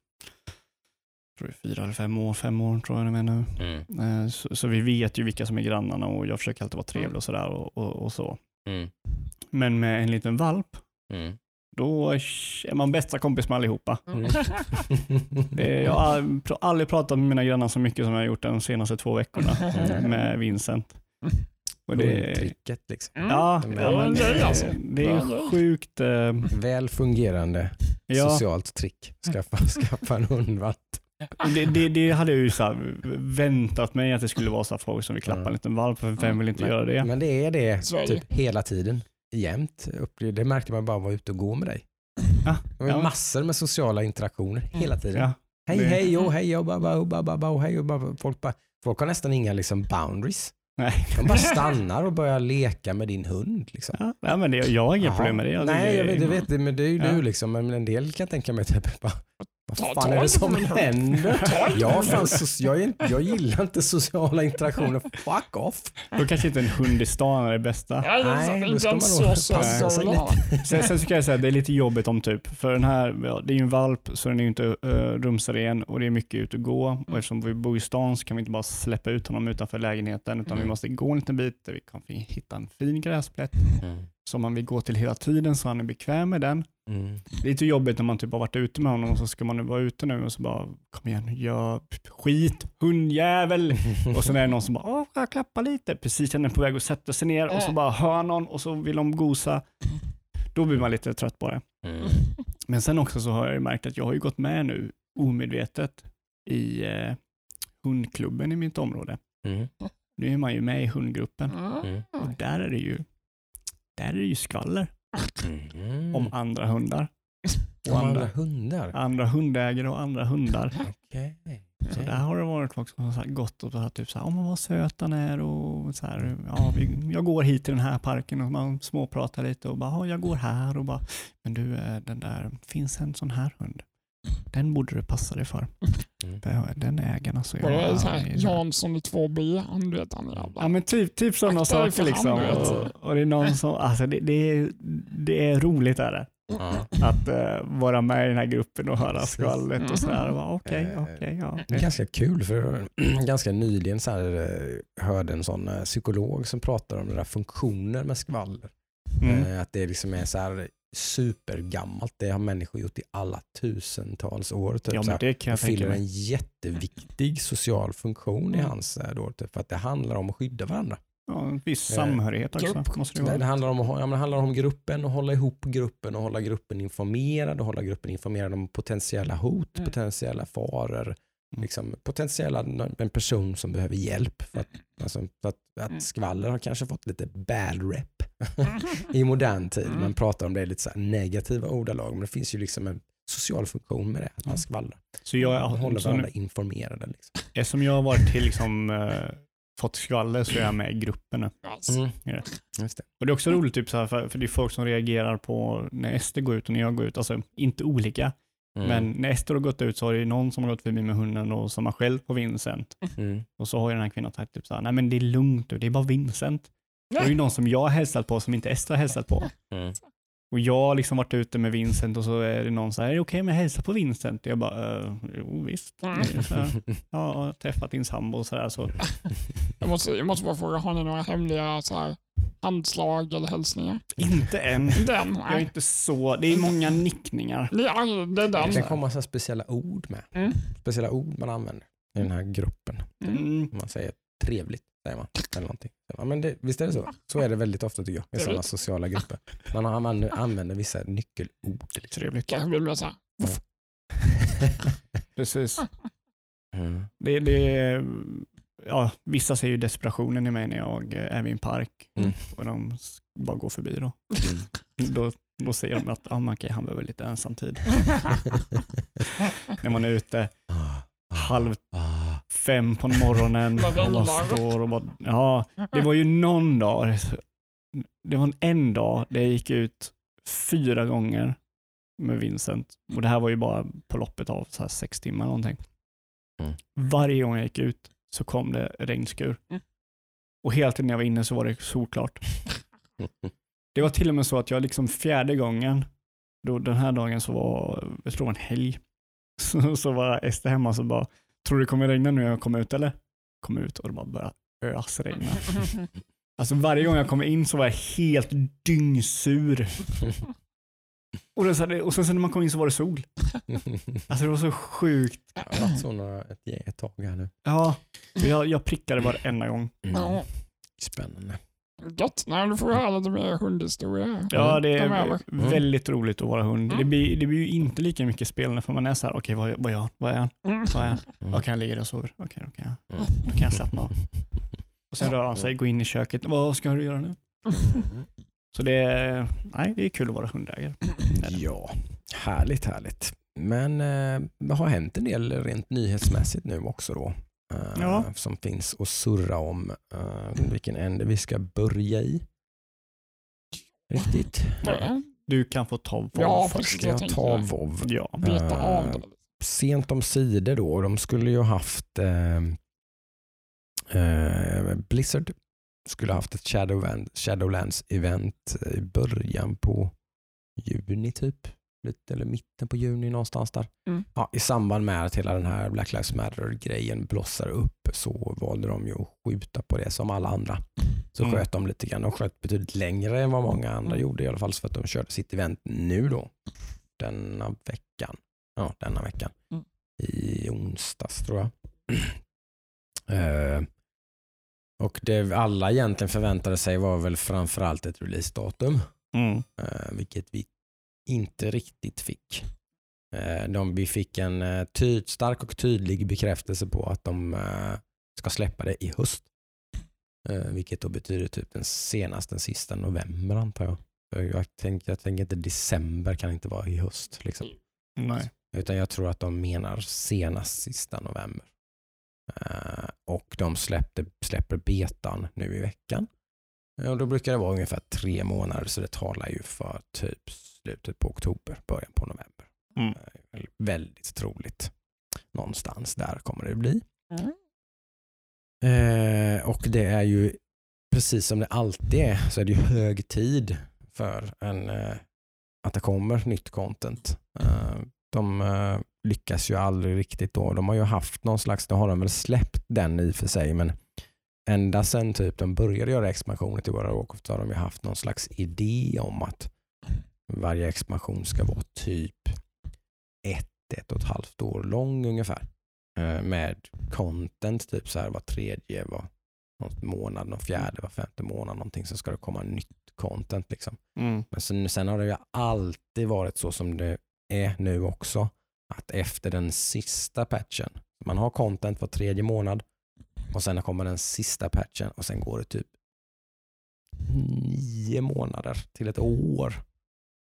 jag tror är fyra eller fem år, fem år tror jag det är nu. Mm. Eh, Så, så vi vet ju vilka som är grannarna och jag försöker alltid vara trevlig och sådär och, och, och så. Mm. Men med en liten valp, Mm. Då är man bästa kompis med allihopa. Mm. Jag har aldrig pratat med mina grannar så mycket som jag har gjort de senaste två veckorna Mm. med Vincent. Och det, Hundtricket liksom. Mm. ja, Men- ja, det alltså. det är sjukt. eh, Väl fungerande Ja, socialt trick. Skaffa, skaffa en hundvalp. det, det, det hade jag ju så väntat mig att det skulle vara så här folk som vill klappa Mm. en liten valp, för vem vill inte Men- göra det? Men det är det typ hela tiden. Jämt. Det märkte man bara var ute och gå med dig. Ja, Det var ja. massor med sociala interaktioner hela tiden. Ja. Hej hej och hej och ba, ba, ba, ba, hej ba. Folk, bara, folk har nästan inga liksom boundaries. Nej. De bara stannar och börjar leka med din hund. Liksom. Ja, men det, jag har inga problem med det. Jag Nej, jag vet, jag vet men det är ju Ja. du liksom. Men en del kan jag tänka mig typ bara, vad Ta- fan ta är det som händer? Jag, fan, so- jag, är jag gillar inte sociala interaktioner. Fuck off. Då kanske inte en hund i stan är det bästa. Nej, Nej, då inte ska ens man nog så passa sig så Sen, sen ska jag säga att det är lite jobbigt om typ, för den här, ja, det är ju en valp så den är ju inte uh, rumsren och det är mycket ut och gå. Och eftersom vi bor i stan så kan vi inte bara släppa ut honom utanför lägenheten utan vi Mm. måste gå en liten bit där vi kan hitta en fin gräsplätt som man vill gå till hela tiden så han är bekväm med den. Mm. Det är lite jobbigt när man typ har varit ute med honom och så ska man nu vara ute nu och så bara kom igen, gör skit, hundjävel. Och sen är det någon som bara, åh, klappa lite? Precis när den är på väg att sätta sig ner och så bara hör någon och så vill de gosa. Då blir man lite trött på det. Mm. Men sen också så har jag ju märkt att jag har ju gått med nu omedvetet i eh, hundklubben i mitt område. Mm. Nu är man ju med i hundgruppen Mm. och där är det ju, där är det ju skvaller Mm. om andra hundar. Om andra hundar? andra hundägare och andra hundar. Okej. Så där har det varit folk som har gått och så här, typ så här, oh, vad söt han är och så här, ja, vi, jag går hit till den här parken och man småpratar lite och bara, ja, jag går här och bara, men du, den där, finns en sån här hund? Den borde du passa dig för. Mm. den ägaren alltså. Var det så här, Jansson i 2B, han du vet han jävla. Ja men typ, typ sådana saker för liksom. Och, och det är någon som, alltså det, det, är, det är roligt är det. Ja. Att eh, vara med i den här gruppen och höra skvallret och sådär. och bara, Okej, Eh, okej, ja. Det är ganska kul för ganska nyligen så här, eh, hörde en sån eh, psykolog som pratar om det där funktioner med skvaller. Mm. Eh, Att det liksom är så här supergammalt. Det har människor gjort i alla tusentals år. Typ, Ja men det kan jag fyller en jätteviktig social funktion i Mm. hans eh, då, typ, för att det handlar om att skydda varandra. Ja, en viss Eh, samhörighet också. grupp. Måste det vara. det, handlar om ja, men det handlar om gruppen och hålla ihop gruppen och hålla gruppen informerad och hålla gruppen informerad om potentiella hot, Mm. potentiella faror. Liksom, potentiella en person som behöver hjälp. För att, alltså, för att, Mm. att skvaller har kanske fått lite bad rep i modern tid. Mm. Man pratar om det i lite så här negativa ordalag men det finns ju liksom en social funktion med det, att man Mm. skvallrar. Så jag, Man håller så varandra nu, informerade. Liksom. eftersom jag har varit till liksom, eh, fått skvaller så är jag med i gruppen nu. Ja. Just det. Och det är också roligt typ så här, för, för det är folk som reagerar på när Ester går ut och när jag går ut. Alltså inte olika, Mm. men när Ester har gått ut så har det ju någon som har gått förbi med hunden och som har skällt på Vincent. Mm. Och så har ju den här kvinnan sagt typ så här, nej men det är lugnt, du, det är bara Vincent. Det är ju någon som jag har hälsat på som inte Ester har hälsat på. Mm. Och jag har liksom varit ute med Vincent och så är det någon så här, är det okej om jag hälsar på Vincent? Jag bara, uh, jo visst. Mm. Det så Ja, jag har träffat din sambo och sådär. Så. jag, måste, jag måste bara fråga, har ni några hemliga så här, handslag eller hälsningar? Inte än. Den? Jag är inte så, det är många nickningar. Ja, det är Det den. kan komma så speciella ord med. Mm. Speciella ord man använder i den här gruppen. Mm. Man säger trevligt, säger man. Eller någonting. Ja, men det, visst är det så? Så är det väldigt ofta tycker jag, i sådana sociala grupper. Man använder, använder vissa nyckelord. Liksom. Trevligt. Kanske blir så här, Precis. Mm. Det, det, ja, vissa ser ju desperationen i mig när jag är vid en park Mm. och de bara går förbi. Då, Mm. då, då ser de att ah, men okej, han behöver lite ensamtid. när man är ute ah, halv ah. fem på morgonen och bara står och bara, ja, det var ju någon dag, det var en dag där jag gick ut fyra gånger med Vincent och det här var ju bara på loppet av så här sex timmar någonting. Mm. Varje gång jag gick ut så kom det regnskur. Mm. Och hela tiden jag var inne så var det solklart. Det var till och med så att jag liksom fjärde gången, då den här dagen så var, jag tror det var en helg, så, så var Ester hemma och så bara, tror du det kommer regna nu när jag kommer ut eller? Kom ut och det bara började ösregna. Alltså varje gång jag kom in så var jag helt dyngsur. Och, det, så här- och sen så när man kom in så var det sol. Alltså det var så sjukt. Det har varit så några, ett, ett tag här nu. Ja, jag, jag prickade varenda gång. Mm. Ja, Spännande. Gött. Nej, du får höra lite mer hundhistoria. Ja, det är. Mm. väldigt roligt att vara hund. Det Mm. blir, det blir ju inte lika mycket spel för man är så här, okej vad, vad är han? Vad är han? Mm. Vad är han? Mm. Okej, han ligger där och sover. Okej, kan jag, Mm. då kan jag slappna av. Och sen rör han sig, går in i köket. Vad ska du göra nu? Så det är, nej, det är kul att vara hundägare. Ja, härligt härligt. men eh, det har hänt en del rent nyhetsmässigt nu också då. Eh, Ja. Som finns att surra om. eh, vilken ände vi ska börja i. Riktigt. Det- Du kan få ta vad Ja, först. jag jag ta VOV? Ja. Beta av Eh, det. Sent om sidor då. De skulle ju haft eh, eh, Blizzard skulle haft ett Shadowland, Shadowlands event i början på juni typ. Lite, eller mitten på juni någonstans där. Mm. Ja, I samband med att hela den här Black Lives Matter-grejen blossar upp så valde de ju att skjuta på det som alla andra. Så Mm. sköt de lite grann. De sköt betydligt längre än vad många andra Mm. gjorde i alla fall för att de körde sitt event nu då. Denna veckan. Ja, denna veckan. Mm. I onsdags tror jag. Eh, och det alla egentligen förväntade sig var väl framförallt ett releasedatum. Mm. Eh, vilket vi inte riktigt fick. Eh, de, vi fick en eh, tyd, stark och tydlig bekräftelse på att de eh, ska släppa det i höst. Vilket då betyder typ den senaste, den sista november antar jag. Jag tänker, jag tänker inte december kan inte vara i höst. Liksom. Nej. Utan jag tror att de menar senast sista november. Och de släppte, släpper betan nu i veckan. Och då brukar det vara ungefär tre månader så det talar ju för typ slutet på oktober, början på november. Mm. Eh, Väldigt troligt. Någonstans där kommer det bli. Mm. Eh, och det är ju precis som det alltid är så är det ju hög tid för en, eh, att det kommer nytt content. Eh, de eh, lyckas ju aldrig riktigt då. De har ju haft någon slags, då har de väl släppt den i och för sig men ända sedan typ de började göra expansioner till World of Warcraft så har de ju haft någon slags idé om att varje expansion ska vara typ ett, ett och ett halvt år lång ungefär. Eh, Med content typ så här var tredje, var månad, någon fjärde, var femte månad någonting så ska det komma nytt content liksom. Mm. Men sen, sen har det ju alltid varit så som det är nu också. Att efter den sista patchen, man har content var tredje månad och sen kommer den sista patchen och sen går det typ nio månader till ett år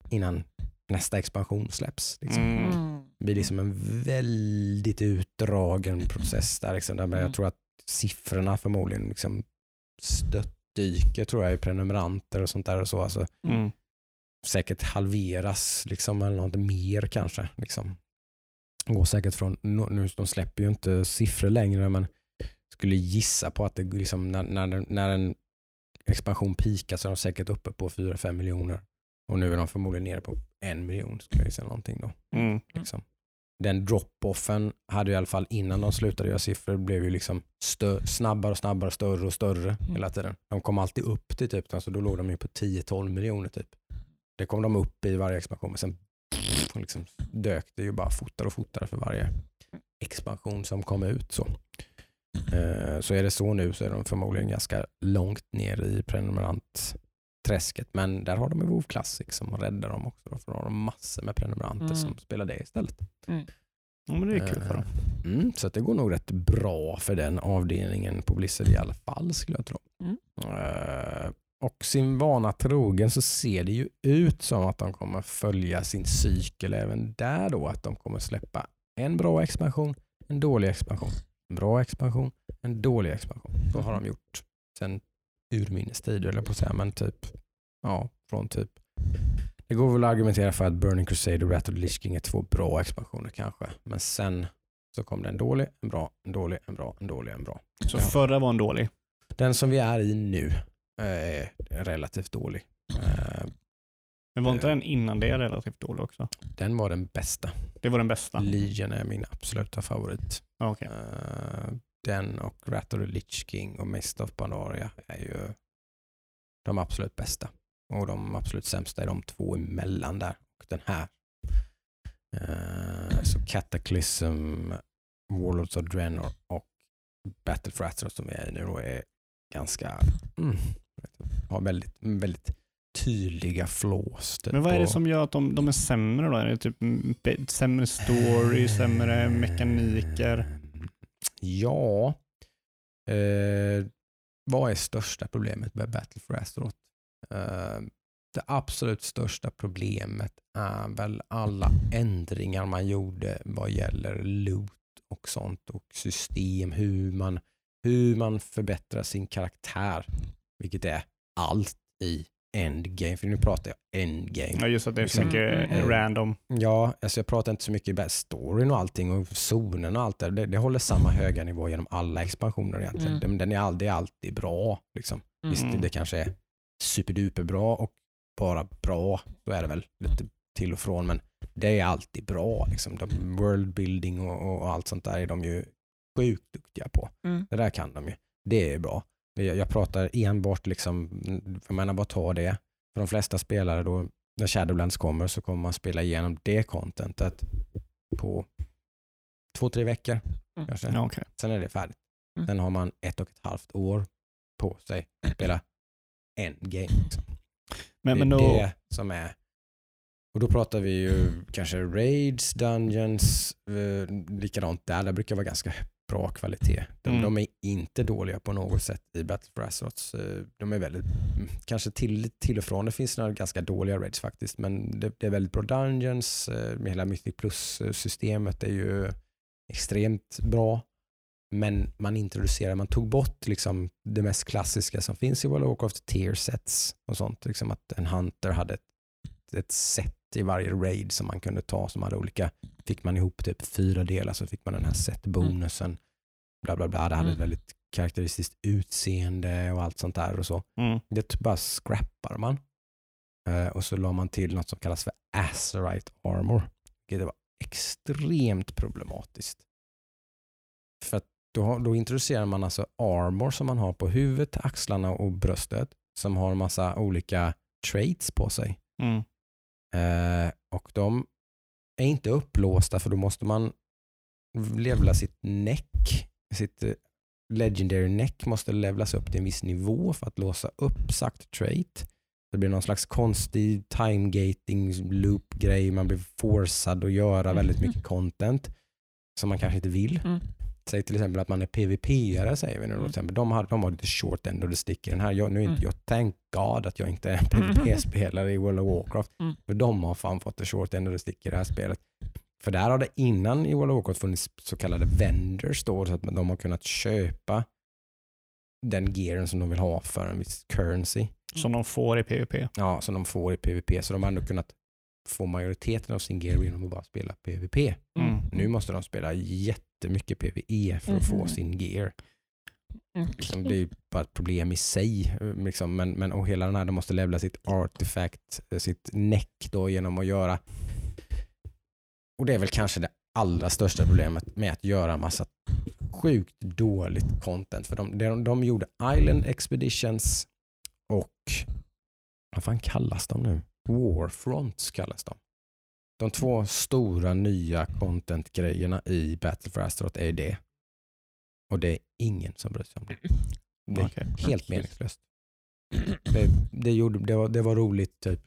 innan nästa expansion släpps. Liksom. Mm. Mm. Det blir liksom en väldigt utdragen process där. Liksom, där Mm. Jag tror att siffrorna förmodligen liksom störtdyker tror jag i prenumeranter och sånt där. Och så. Alltså, Mm. säkert halveras liksom, eller något mer kanske. Liksom. Går säkert från, nu de släpper ju inte siffror längre men skulle gissa på att det liksom, när, när, när en expansion pikar så är de säkert uppe på 4-5 miljoner. Och nu är de förmodligen nere på en miljon jag säga någonting då. Mm. Liksom. Den drop-offen hade ju i alla fall innan de slutade göra siffror blev ju liksom snabbare och snabbare, större och större hela tiden. De kom alltid upp till typ, alltså då låg de ju på 10-12 miljoner typ. Det kom de upp i varje expansion men sen liksom dök det ju bara fortare och fortare för varje expansion som kom ut. Så. Eh, så är det så nu så är de förmodligen ganska långt ner i prenumerantträsket. Men där har de ju WoW Classic som räddar dem också. Då, för då har de massor med prenumeranter Mm. som spelar det istället. Ja, men det är kul för dem. Eh, Mm, så att det går nog rätt bra för den avdelningen på Blizzard i alla fall skulle jag tro. Mm. Eh, och sin vana trogen så ser det ju ut som att de kommer följa sin cykel även där då. Att de kommer släppa en bra expansion, en dålig expansion, en bra expansion, en dålig expansion. Så har de gjort sen urminnes tider, eller på att säga, men typ, ja, från typ det går väl att argumentera för att Burning Crusade och Rat of Lich King är två bra expansioner kanske. Men sen så kom det en dålig, en bra, en dålig, en bra, en dålig, en bra. Så Ja. förra var en dålig. Den som vi är i nu eh, är relativt dålig. Eh, Men var inte den innan det relativt dålig också? Den var den bästa. Det var den bästa? Legion är min absoluta favorit. Eh, Den och Rat of the Lich King och Mist of Pandaria är ju de absolut bästa. Och de absolut sämsta är de två emellan där och den här. Eh, Så Cataclysm, Warlords of Draenor och Battle for Azeroth som vi är i nu då är ganska, mm, har väldigt, väldigt tydliga flaws. typ, Men vad är det som gör att de, de är sämre då? Är det typ sämre story, sämre mekaniker? Ja. Eh, vad är största problemet med Battle for Azeroth? Eh, det absolut största problemet är väl alla ändringar man gjorde vad gäller loot och sånt och system, hur man, hur man förbättrar sin karaktär. Vilket är allt i endgame, för nu pratar jag endgame. Ja, just att det är så Liksom. mycket Mm. random. Ja, alltså jag pratar inte så mycket i storyn och allting och zonen och allt det. det. Det håller samma höga nivå genom alla expansioner egentligen. Mm. Den, den är är alltid bra. Liksom. Mm. Visst, det, det kanske är superduper bra och bara bra. Så är det väl lite till och från, men det är alltid bra. Liksom. De, world building och, och allt sånt där är de ju sjukt duktiga på. Mm. Det där kan de ju. Det är bra. Jag, jag pratar enbart, liksom, för man bara tar det. För de flesta spelare då, när Shadowlands kommer så kommer man spela igenom det contentet på två, tre veckor. Mm. Kanske. Ja, okej. Sen är det färdigt. Mm. Sen har man ett och ett halvt år på sig att spela en game. Liksom. Men, det men är då, det som är och då pratar vi ju kanske raids, dungeons, eh, likadant där. Där brukar vara ganska bra kvalitet. De, Mm. de är inte dåliga på något sätt i Battle for Azeroth. Eh, De är väldigt, mm, kanske till, till och från, det finns några ganska dåliga raids faktiskt, men det, det är väldigt bra dungeons. eh, Med hela Mythic Plus-systemet är ju extremt bra. Men man introducerar, man tog bort liksom det mest klassiska som finns i World of Warcraft, tier sets och sånt. Liksom att en hunter hade ett, ett set i varje raid som man kunde ta som hade olika, fick man ihop typ fyra delar så fick man den här set-bonusen. Bla bla bla, det hade ett Mm. väldigt karaktäristiskt utseende och allt sånt där och så. mm, Det bara scrappar man. Eh, och så la man till något som kallas för Azerite Armor. Vilket var extremt problematiskt. För då, då introducerar man alltså armor som man har på huvudet, axlarna och bröstet. Som har massa olika traits på sig. mm, Eh, och de är inte upplåsta för då måste man levla sitt neck. Sitt eh, legendary neck måste levlas upp till en viss nivå för att låsa upp sagt trait. Det blir någon slags konstig time gating loop grej. Man blir forcad att göra väldigt mycket content som man kanske inte vill. Mm. Säg till exempel att man är PVP-are säger vi nu. Mm. till exempel. De, har, de har lite short end och det sticker den här. Jag, nu är inte Mm. jag, thank God att jag inte är en PVP-spelare i World of Warcraft. Mm. För de har fan fått det short end och det sticker i det här spelet. För där har det innan i World of Warcraft funnits så kallade vendors då, så att de har kunnat köpa den gearen som de vill ha för en viss currency. som de får i PVP. Ja, som de får i PVP. Så de har ändå kunnat få majoriteten av sin gear genom att bara spela PVP. Mm. Nu måste de spela jättemycket PVE för att få Mhm. sin gear. Mm. Liksom, det är bara ett problem i sig. eh, Liksom. Men, men, och hela den här, de måste levla sitt artifact, eh, sitt neck då genom att göra. Och det är väl kanske det allra största problemet med att göra massa sjukt dåligt content. För de, de, de gjorde Island Expeditions och vad fan kallas de nu? Warfronts kallas de. De två stora nya content-grejerna i Battle for Azeroth är det. Och det är ingen som bryr sig om det. Det är Okej. helt meningslöst. Det, det, gjorde, det, var, det var roligt typ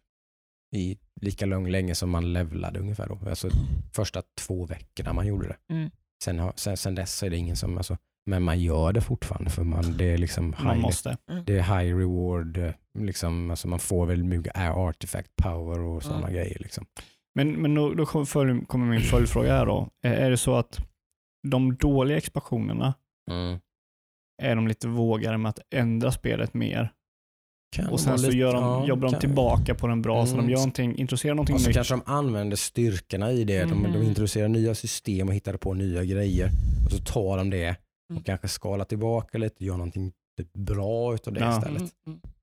i lika lång länge som man levlade ungefär. Då. Alltså första två veckorna man gjorde det. Mm. Sen, sen, sen dess är det ingen som, alltså, men man gör det fortfarande för man, det är liksom Man high, måste. det är high reward, eh, liksom, alltså man får väldigt mycket artifact power och sådana Mm. grejer. Liksom. Men, men då, då kommer min följdfråga här då. Är, är det så att de dåliga expansionerna, är de lite vågade med att ändra spelet mer? Kan Och sen så lite- gör de, ja, jobbar de tillbaka på den bra, så Mm. de gör någonting, introducerar någonting Och så nytt. kanske de använder styrkorna i det. De, de Mhm. introducerar nya system och hittar på nya grejer. Och så tar de det och Mm. kanske skalar tillbaka lite och gör någonting typ bra utav det Ja. istället.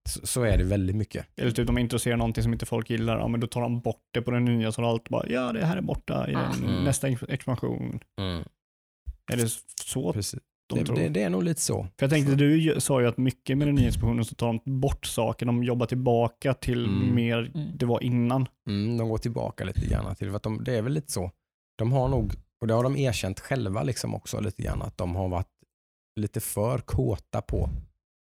Mm, mm. Så, så är det väldigt mycket. Eller typ de introducerar någonting som inte folk gillar, ja men då tar de bort det på den nya så allt bara, ja det här är borta i den Mm. nästa ex- expansion. Är det så Precis. de Det, tror? det, det är nog lite så. För jag tänkte, du sa ju att mycket med den nya expansionen så tar de bort saker, de jobbar tillbaka till Mm. mer Mm. det var innan. Mm, de går tillbaka lite grann till, för de, det är väl lite så. De har nog, och det har de erkänt själva liksom också lite grann, att de har varit lite för kåta på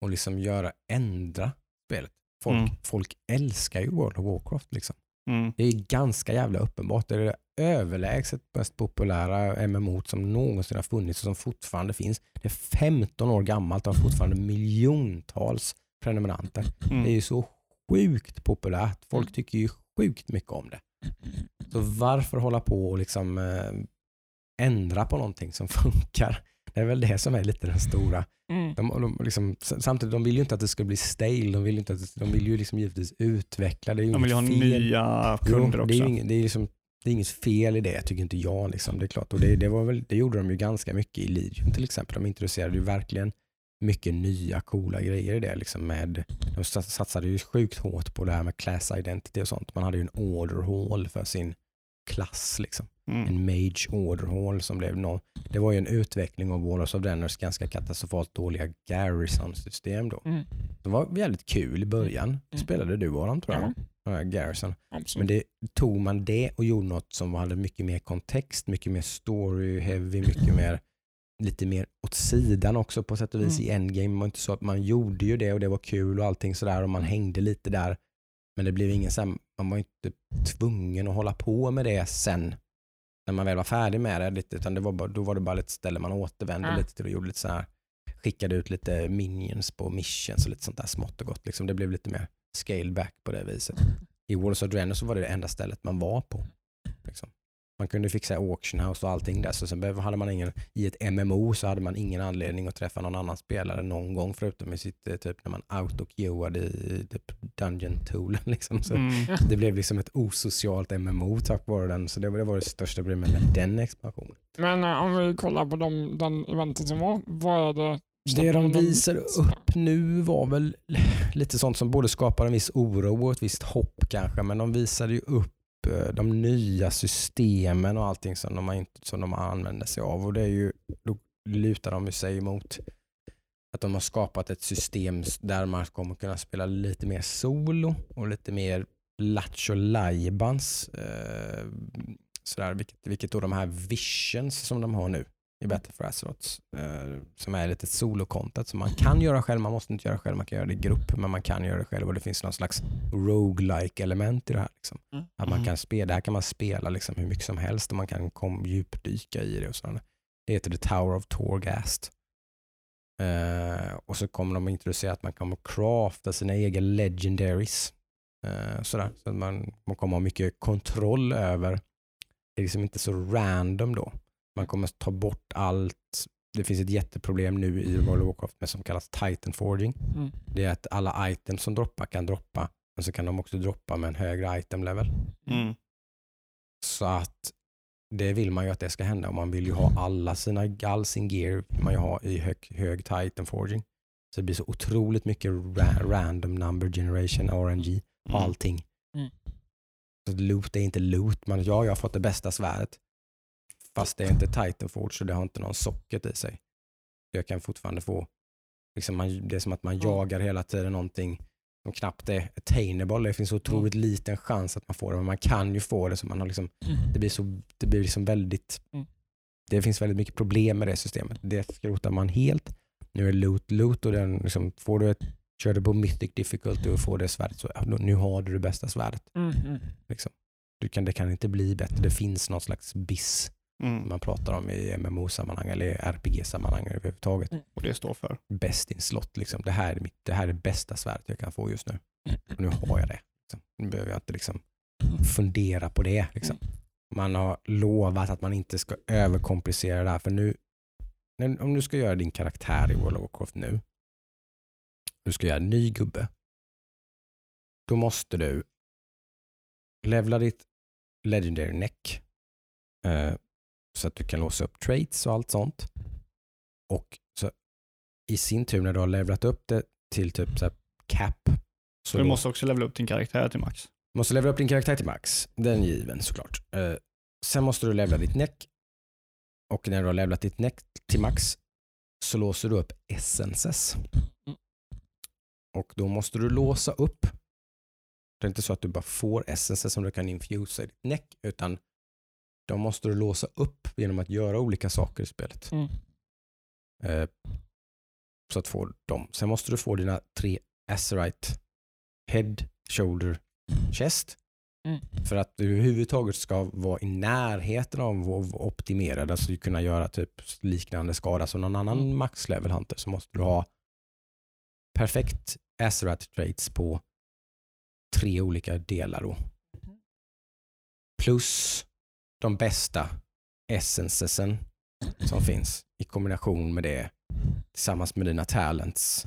att liksom göra, ändra spelet. Folk, Mm. folk älskar ju World of Warcraft liksom. Mm. Det är ganska jävla uppenbart. Det är det överlägset mest populära MMO som någonsin har funnits och som fortfarande finns. Det är 15 år gammalt och har fortfarande miljontals prenumeranter. Mm. Det är ju så sjukt populärt. Folk Mm. tycker ju sjukt mycket om det. Så varför hålla på och liksom eh, ändra på någonting som funkar? Det är väl det som är lite den stora. Mm. De, de, liksom, samtidigt, de vill ju inte att det ska bli stale. De vill, ju inte att de vill ju liksom givetvis utveckla. Det är ju De vill ju ha inget fel. nya Jo, kunder det, är också. ju ing, det, är liksom, det är inget fel i det, tycker inte jag. Liksom. Det är klart. Och det, det, var väl, det gjorde de ju ganska mycket i Legion till exempel. De introducerade ju verkligen mycket nya coola grejer i det. Liksom med, de sa- satsade ju sjukt hårt på det här med class identity och sånt. Man hade ju en order hall för sin klass. Liksom. Mm. En mage order hall som blev någon. Det var ju en utveckling av Warlords of Draenors ganska katastrofalt dåliga Garrison-system då. Mm. Det var väldigt kul i början. Spelade du Aron tror jag? Ja. Garrison. absolut. Men det, tog man det och gjorde något som hade mycket mer kontext, mycket mer story heavy, mycket mer lite mer åt sidan också på sätt och vis i endgame. Det var inte så att man gjorde ju det och det var kul och allting sådär och man hängde lite där. Men det blev ingen sen, man var inte tvungen att hålla på med det sen när man väl var färdig med det. Lite, utan det var bara, då var det bara ett ställe man återvände Ja. lite till och gjorde lite så här skickade ut lite minions på missions och lite sånt där smått och gott. Liksom. Det blev lite mer scaled back på det viset. I Walls of Draenor så var det det enda stället man var på. Liksom. Man kunde fixa auction house och allting där. Så sen hade man ingen, i ett MMO så hade man ingen anledning att träffa någon annan spelare någon gång förutom i sitt, eh, typ när man auto-queuade i typ Dungeon Tool. Liksom. Så Mm. Det blev liksom ett osocialt MMO tack vare den. Så det var det, var det största problemet med den expansionen. Men eh, om vi kollar på de, den eventen som var, vad är det? Det de visar upp nu var väl lite sånt som både skapar en viss oro och ett visst hopp kanske, men de visade ju upp Eh, de nya systemen och allting som de, har inte, som de använder sig av. Och det är ju, då lutar de sig emot att de har skapat ett system där man kommer kunna spela lite mer solo och lite mer Lattjo Lajbans, eh, sådär, vilket, vilket då de här visions som de har nu i Battle for Azeroth eh, som är lite solokontat som man kan göra själv, man måste inte göra själv, man kan göra det i grupp men man kan göra det själv och det finns någon slags roguelike element i det här. Liksom. Mm. Att man Mm. kan spela, det här kan man spela liksom hur mycket som helst och man kan kom, djupdyka i det och sådär. Det heter The Tower of Torghast. Eh, och så kommer de att introducera att man kommer crafta sina egna legendaries. Eh, sådär. Så att man, man kommer ha mycket kontroll över, det är liksom inte så random då. Man kommer ta bort allt. Det finns ett jätteproblem nu i World of Warcraft med som kallas Titan Forging. Mm. Det är att alla items som droppar kan droppa, men så kan de också droppa med en högre item level. Mm. Så att det vill man ju att det ska hända och man vill ju ha alla sina, all sin gear man ju ha i hög, hög Titan Forging. Så det blir så otroligt mycket ra random number generation, RNG, Mm. allting. Mm. Så loot är inte loot, man ja, jag har fått det bästa svärdet. Fast det är inte Titan Forge så det har inte någon socket i sig. Jag kan fortfarande få, liksom man, det är som att man Mm. jagar hela tiden någonting som knappt är attainable. Det finns så otroligt liten chans att man får det, men man kan ju få det. Så man har liksom, det blir, så, det blir liksom väldigt, Mm. det finns väldigt mycket problem med det systemet. Det skrotar man helt. Nu är loot loot och den, liksom, får du ett, kör du på mythic difficulty och får det svärdet så nu har du det bästa svärdet. Mm. Mm. Liksom. Du kan, det kan inte bli bättre. Det finns någon slags biss Mm. man pratar om i MMO-sammanhang eller RPG-sammanhang överhuvudtaget. Och det står för. Best in slot. Liksom. Det, här är mitt, det här är det bästa svärdet jag kan få just nu. Och nu har jag det. Liksom. Nu behöver jag inte liksom, fundera på det. Liksom. Man har lovat att man inte ska överkomplicera det här. För nu, om du ska göra din karaktär i World of Warcraft nu, du ska göra en ny gubbe, då måste du levla ditt Legendary Neck eh, så att du kan låsa upp traits och allt sånt. Och så i sin tur när du har levlat upp det till typ så här cap så du måste också levela upp din karaktär till max. Måste levela upp din karaktär till max. Den är given såklart. Eh, sen måste du levla ditt neck. Och när du har levlat ditt neck till max så låser du upp essences. Och då måste du låsa upp. Det är inte så att du bara får essences som du kan infusa i ditt neck utan de måste du låsa upp genom att göra olika saker i spelet. Mm. Eh, så att få dem. Sen måste du få dina tre Azerite Head, Shoulder, Chest. Mm. För att du överhuvudtaget ska vara i närheten av att vara optimerad, alltså kunna göra typ liknande skada som någon annan Mm. max level hunter så måste du ha perfekt Azerite traits på tre olika delar då. Plus de bästa essensen som finns i kombination med det tillsammans med dina talents.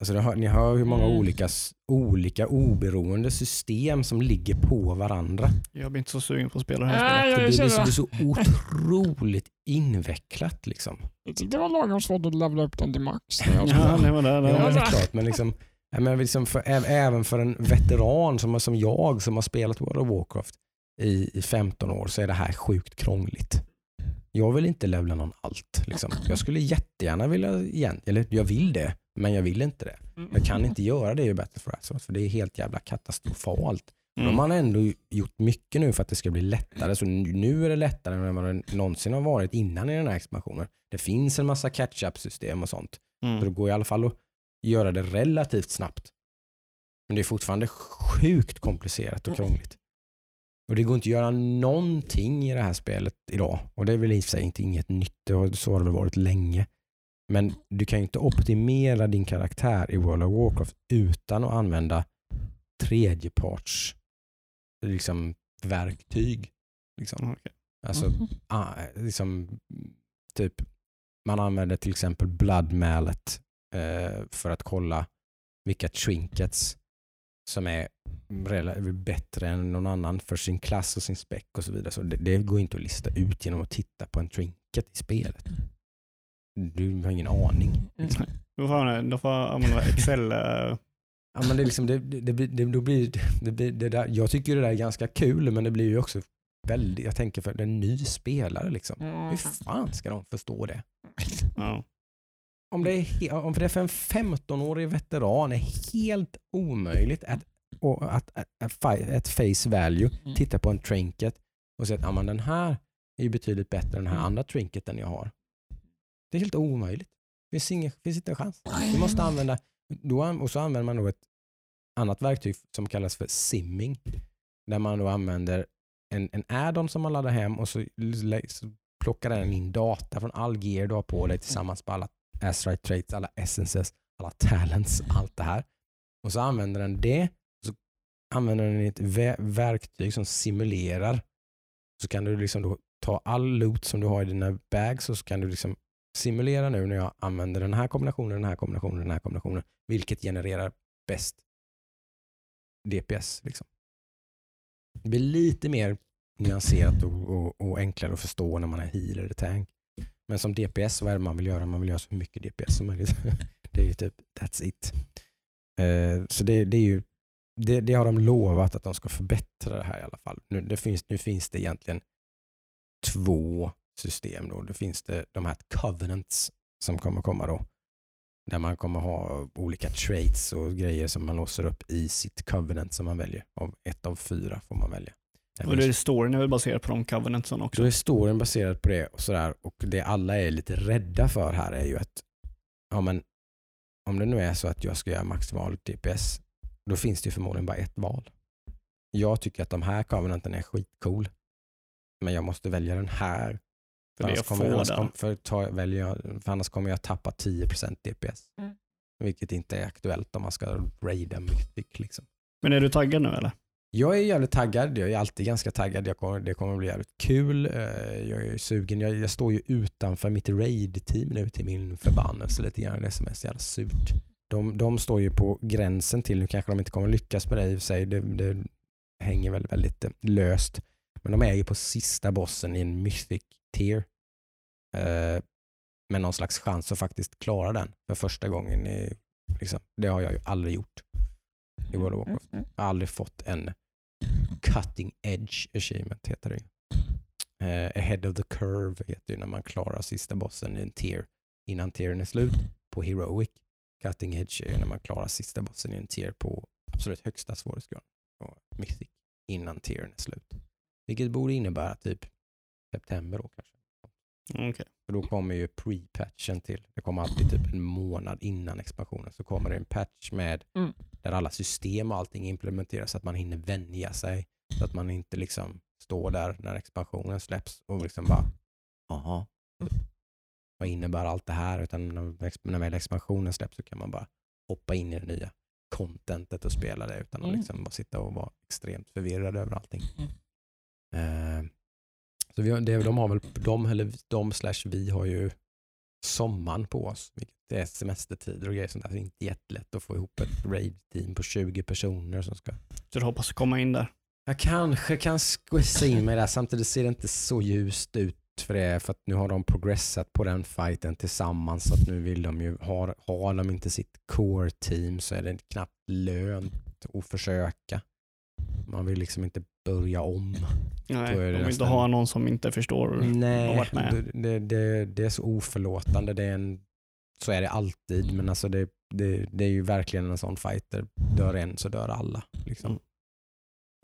Alltså har, ni hör hur många Mm. olika, olika oberoende system som ligger på varandra. Jag blir inte så sugen på att spela det här Nej, spelet. Det jag blir, det känner blir så otroligt invecklat. Liksom. Jag tyckte det var lagom svårt att levela upp den till max. Ja, det var det. det Ja, var men det. det är klart, men liksom, ja, men liksom för, ä- även för en veteran som, som jag som har spelat World of Warcraft i, i 15 år så är det här sjukt krångligt. Jag vill inte levla någon allt. Liksom. Jag skulle jättegärna vilja, igen, eller jag vill det, men jag vill inte det. Jag kan inte göra det i Battle for Azeroth för det är helt jävla katastrofalt. De Mm. har ändå gjort mycket nu för att det ska bli lättare. Så nu- är det lättare än vad det någonsin har varit innan i den här expansionen. Det finns en massa catch-up system och sånt. Så det Mm. går i alla fall att göra det relativt snabbt. Men det är fortfarande sjukt komplicerat och krångligt. Och det går inte att göra någonting i det här spelet idag. Och det är väl i och för sig inte inget nytt, det har- så har det varit länge. Men du kan ju inte optimera din karaktär i World of Warcraft utan att använda tredjeparts liksom, verktyg. Liksom. Okej. Alltså, ah, liksom, typ, man använder till exempel Blood Mallet eh, för att kolla vilka trinkets som är bättre än någon annan för sin klass och sin spec och så vidare. Så det, det går inte att lista ut genom att titta på en trinket i spelet. Du har ingen aning. Liksom. Då får Då får använda Excel. eh, Ja, men det är liksom, det, det, det, blir- det, då blir, det, blir, det där, jag tycker det där är ganska kul men det blir ju också väldigt, jag tänker för en ny spelare liksom. Hur fan ska de förstå det? Ja. Om det är, om det är för en 15-årig veteran är helt omöjligt att, att, att, att face value, Mm. titta på en trinket och säga att ah, den här är ju betydligt bättre än den här Mm. andra trinketen jag har. Det är helt omöjligt. Det finns, ingen, finns inte en chans. Du måste använda, då, och så använder man då ett annat verktyg som kallas för simming. Där man då använder en, en add-on som man laddar hem och så, så plockar den in data från all gear du har på dig tillsammans med alla Astrite traits, alla essences, alla talents, allt det här. Och så använder den det. Så använder den ett verktyg som simulerar. Så kan du liksom då ta all loot som du har i dina bags och så kan du liksom simulera nu när jag använder den här kombinationen, den här kombinationen, den här kombinationen. Vilket genererar bäst DPS. Liksom. Det blir lite mer nyanserat och, och, och enklare att förstå när man är healer eller tank. Men som DPS, vad är det man vill göra? Man vill göra så mycket DPS som möjligt. det är ju typ, that's it. Eh, så det, det är ju, det, det har de lovat att de ska förbättra det här i alla fall. Nu, det finns, nu finns det egentligen två system. Då. Det finns det, de här covenants som kommer komma då. Där man kommer ha olika traits och grejer som man låser upp i sitt covenant som man väljer. Av ett av fyra får man välja. Och det är storyn är väl baserad på de covenantsen också? då är storyn baserad på det och sådär. Och det alla är lite rädda för här är ju att ja, men, om det nu är så att jag ska göra maximal DPS, då finns det ju förmodligen bara ett val. Jag tycker att de här covenanten är skitcool. Men jag måste välja den här. För annars kommer, annars, kom, för, ta, väljer jag, för annars kommer jag tappa 10% DPS. Mm. Vilket inte är aktuellt om man ska raida Mythic. Liksom. Men är du taggad nu eller? Jag är jävligt taggad. Jag är alltid ganska taggad. Jag kommer, det kommer bli jävligt kul. Eh, Jag är sugen. Jag, jag står ju utanför mitt raid-team nu till min förbannelse lite grann. Det som är så jävla surt. De, de står ju på gränsen till, nu kanske de inte kommer lyckas med det i och för sig. Det, det hänger väl väldigt eh, löst. Men de är ju på sista bossen i en mythic tier. Eh, med någon slags chans att faktiskt klara den för första gången. I, liksom. Det har jag ju aldrig gjort i World of Warcraft. Jag har aldrig fått en cutting edge achievement heter det ju. Eh, uh, ahead of the curve heter det när man klarar sista bossen i en tier innan tieren är slut på heroic. Cutting edge är när man klarar sista bossen i en tier på absolut högsta svårighetsgrad på mythic innan tieren är slut. Vilket borde innebära typ september då kanske. Mm, Okej. För då kommer ju pre-patchen till. Det kommer alltid typ en månad innan expansionen så kommer det en patch med Mm. där alla system och allting implementeras så att man hinner vänja sig. Så att man inte liksom står där när expansionen släpps och liksom bara jaha, vad innebär allt det här? Utan när, väl expansionen släpps så kan man bara hoppa in i det nya. contentet att spela det utan att Mm. liksom bara sitta och vara extremt förvirrad över allting. Mm. Eh, så vi har, det, de har väl, de, eller de slash vi har ju sommaren på oss, vilket är semestertider och grejer sånt där. Så det är inte jättelätt att få ihop ett raid-team på 20 personer som ska Så du hoppas komma in där. jag kanske kan squeeza in mig där, samtidigt ser det inte så ljust ut för det, för att nu har de progressat på den fighten tillsammans, så att nu vill de ju, har, har de inte sitt core team så är det knappt lönt att försöka. Man vill liksom inte börja om. Nej, de vill inte ha någon som inte förstår. Nej, varit med. det, det, det, är så oförlåtande. Det är en, så är det alltid, men alltså det, det, det är ju verkligen en sån fighter. Dör en så dör alla. Liksom. Mm.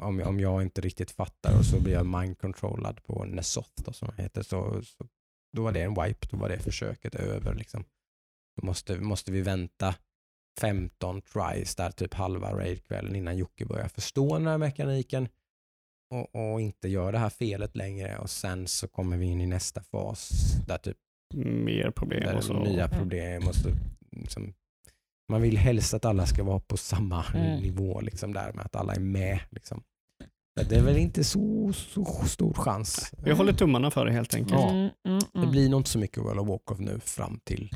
Om, om jag inte riktigt fattar och så blir jag mind-controllad på Nesoth då, som heter, så, så då var det en wipe. Då var det försöket över. Liksom. Då måste, måste vi vänta 15 tries där typ halva raidkvällen innan Jocke börjar förstå den här mekaniken och, och inte gör det här felet längre och sen så kommer vi in i nästa fas där typ Mer problem där och så. nya problem måste liksom, man vill helst att alla ska vara på samma Mm. nivå liksom där med att alla är med liksom. Det är väl inte så, så stor chans. Vi håller tummarna för det helt enkelt. Ja. Mm, mm, Det mm. blir nog inte så mycket World of Warcraft nu fram till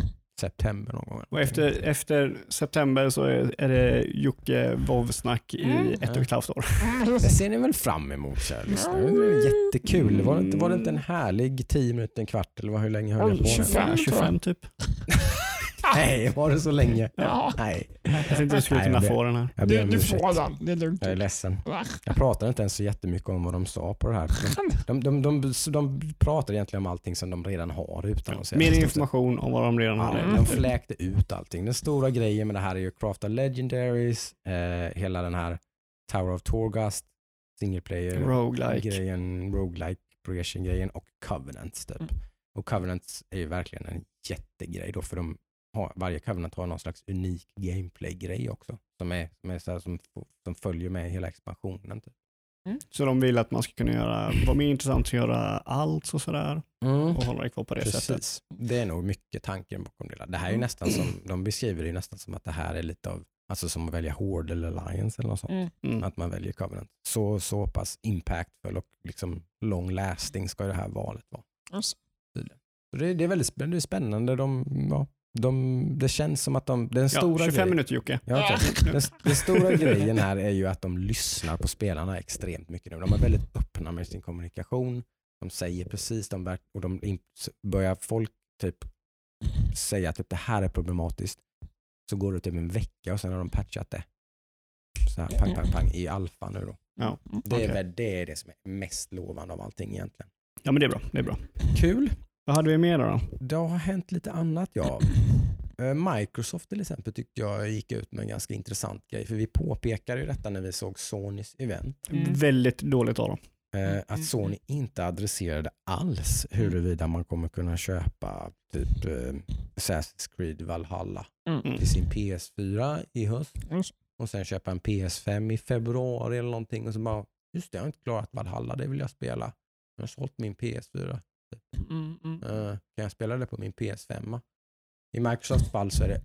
september någon gång. Och efter, efter september så är, är det Jocke Vov-snack i Mm. ett och ett halvt år. Mm. Det ser ni väl fram emot kära lyssnare? Det är jättekul. Var det, inte, var det inte en härlig 10 minuter, en kvart eller vad, hur länge höll jag på? 25. Ja, 25 typ. Nej, var det så länge? Ja. Nej, Jag tänkte du skulle Nej, kunna jag få den här. jag ber Du, om du ursäkt. får den, det är lugnt. Jag är ledsen. Ja. Jag pratar inte ens så jättemycket om vad de sa på det här. De, de, de, de, de pratar egentligen om allting som de redan har utan att säga Mer något. information om vad de redan Ja, har. Mm. de fläkte ut allting. Den stora grejen med det här är ju Craft of Legendaries, eh, hela den här Tower of Torghast, single player Roguelike. grejen, roguelike progression grejen och Covenants typ. Mm. Och Covenants är ju verkligen en jättegrej då för de har, varje Covenant har någon slags unik gameplay-grej också som, är, som, är så här, som, som följer med hela expansionen. Typ. Så de vill att man ska kunna göra, vara mer intressant att göra allt och sådär Mm. och hålla det kvar på det sättet. Precis. Det är nog mycket tanken bakom det. Det här är ju nästan som, de beskriver det ju nästan som att det här är lite av, alltså som att välja Horde eller Alliance eller något sånt. Mm. Mm. Att man väljer Covenant. Så, så pass impactful och liksom long lasting ska det här valet vara. Yes. Så Det, det är väldigt det är spännande. De, ja, de, det känns som att de, den Ja, stora 25 grejen, minuter Jocke. Ja, okej. den, den stora grejen här är ju att de lyssnar på spelarna extremt mycket nu. De är väldigt öppna med sin kommunikation. De säger precis, de verk- och de börjar folk typ säga att typ, det här är problematiskt. Så går det typ en vecka och sen har de patchat det. Så här, pang, pang, pang i alfa nu då. Ja, Det, är väl, det är det som är mest lovande av allting egentligen. Ja men det är bra. Det är bra. Kul. Vad hade vi mer då? Det har hänt lite annat ja. Eh, Microsoft till exempel tyckte jag gick ut med en ganska intressant grej. För vi påpekade ju detta när vi såg Sonys event. Mm. Väldigt dåligt av dem. Eh, Mm, att Sony inte adresserade alls huruvida man kommer kunna köpa typ eh, Assassin's Creed Valhalla Mm. till sin PS4 i höst. Och sen köpa en PS5 i februari eller någonting. Och så bara, just det, jag har inte klarat Valhalla, det vill jag spela. Jag har sålt min PS4. Mm, mm. Eh, kan jag spela det på min PS5? I Microsofts fall så är det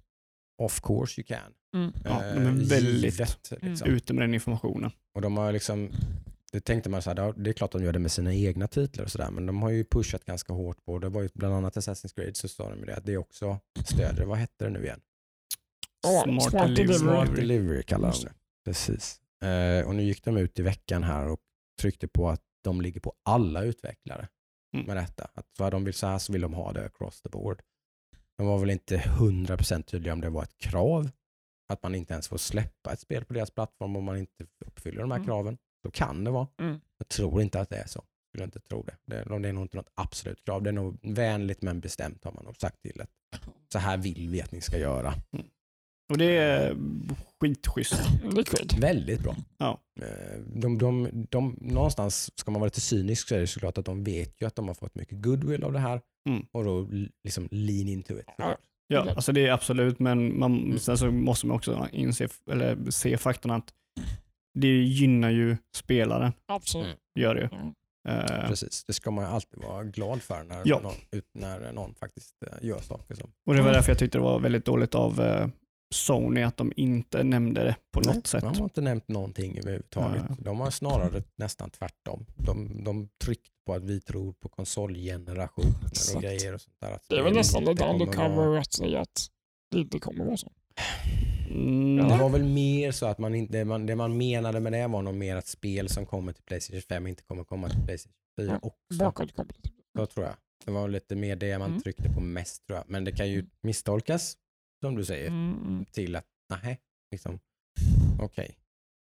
of course you can. Mm. Ja, Eh, de är väldigt givet, liksom. Ute med den informationen. Och de har liksom, det tänkte man så här, det är klart de gör det med sina egna titlar och sådär, men de har ju pushat ganska hårt på, det var ju bland annat Assassin's Creed så sa de ju det, att det också stöder, vad hette det nu igen? Ja, Smart smart delivery. Smart Delivery kallar de det. Precis. Eh, och nu gick de ut i veckan här och tryckte på att de ligger på alla utvecklare Mm. med detta. Att så här de vill så här så vill de ha det across the board. De var väl inte 100% tydliga om det var ett krav. Att man inte ens får släppa ett spel på deras plattform om man inte uppfyller de här Mm. kraven. Så kan det vara. Mm. Jag tror inte att det är så. Jag skulle inte tro det. Det är, det är nog inte något absolut krav. Det är nog vänligt men bestämt har man nog sagt till att så här vill vi att ni ska göra. Och det är skitschysst. Är kul. Väldigt bra. Ja. Eh, De, de, de, någonstans, ska man vara lite cynisk så är det såklart att de vet ju att de har fått mycket goodwill av det här Mm. och då liksom lean into it. Ja, Okej. alltså det är absolut, men man, Mm. sen så måste man också inse, eller se faktorn att det gynnar ju spelaren, Absolut. Mm. gör det ju. Mm. Eh, Precis, det ska man ju alltid vara glad för när, Ja. någon, när någon faktiskt eh, gör saker som... och det var därför jag tyckte det var väldigt dåligt av Sony att de inte nämnde det på något Nej, sätt. De har inte nämnt någonting överhuvudtaget. Ja. De har snarare nästan tvärtom. De, de tryckte på att vi tror på konsolgenerationer och grejer och sånt där. Att Det är väl nästan lite undercover att säga att det inte kommer vara så. Mm, Det var väl mer så att man inte, det man, det man menade med det var nog mer att spel som kommer till Playstation 5 inte kommer komma till Playstation 4 Ja, också. Bakåtkopplat. Så tror jag. Det var lite mer det man Mm. tryckte på mest tror jag. Men det kan ju misstolkas, som du säger, Mm. till att nej, liksom, okej.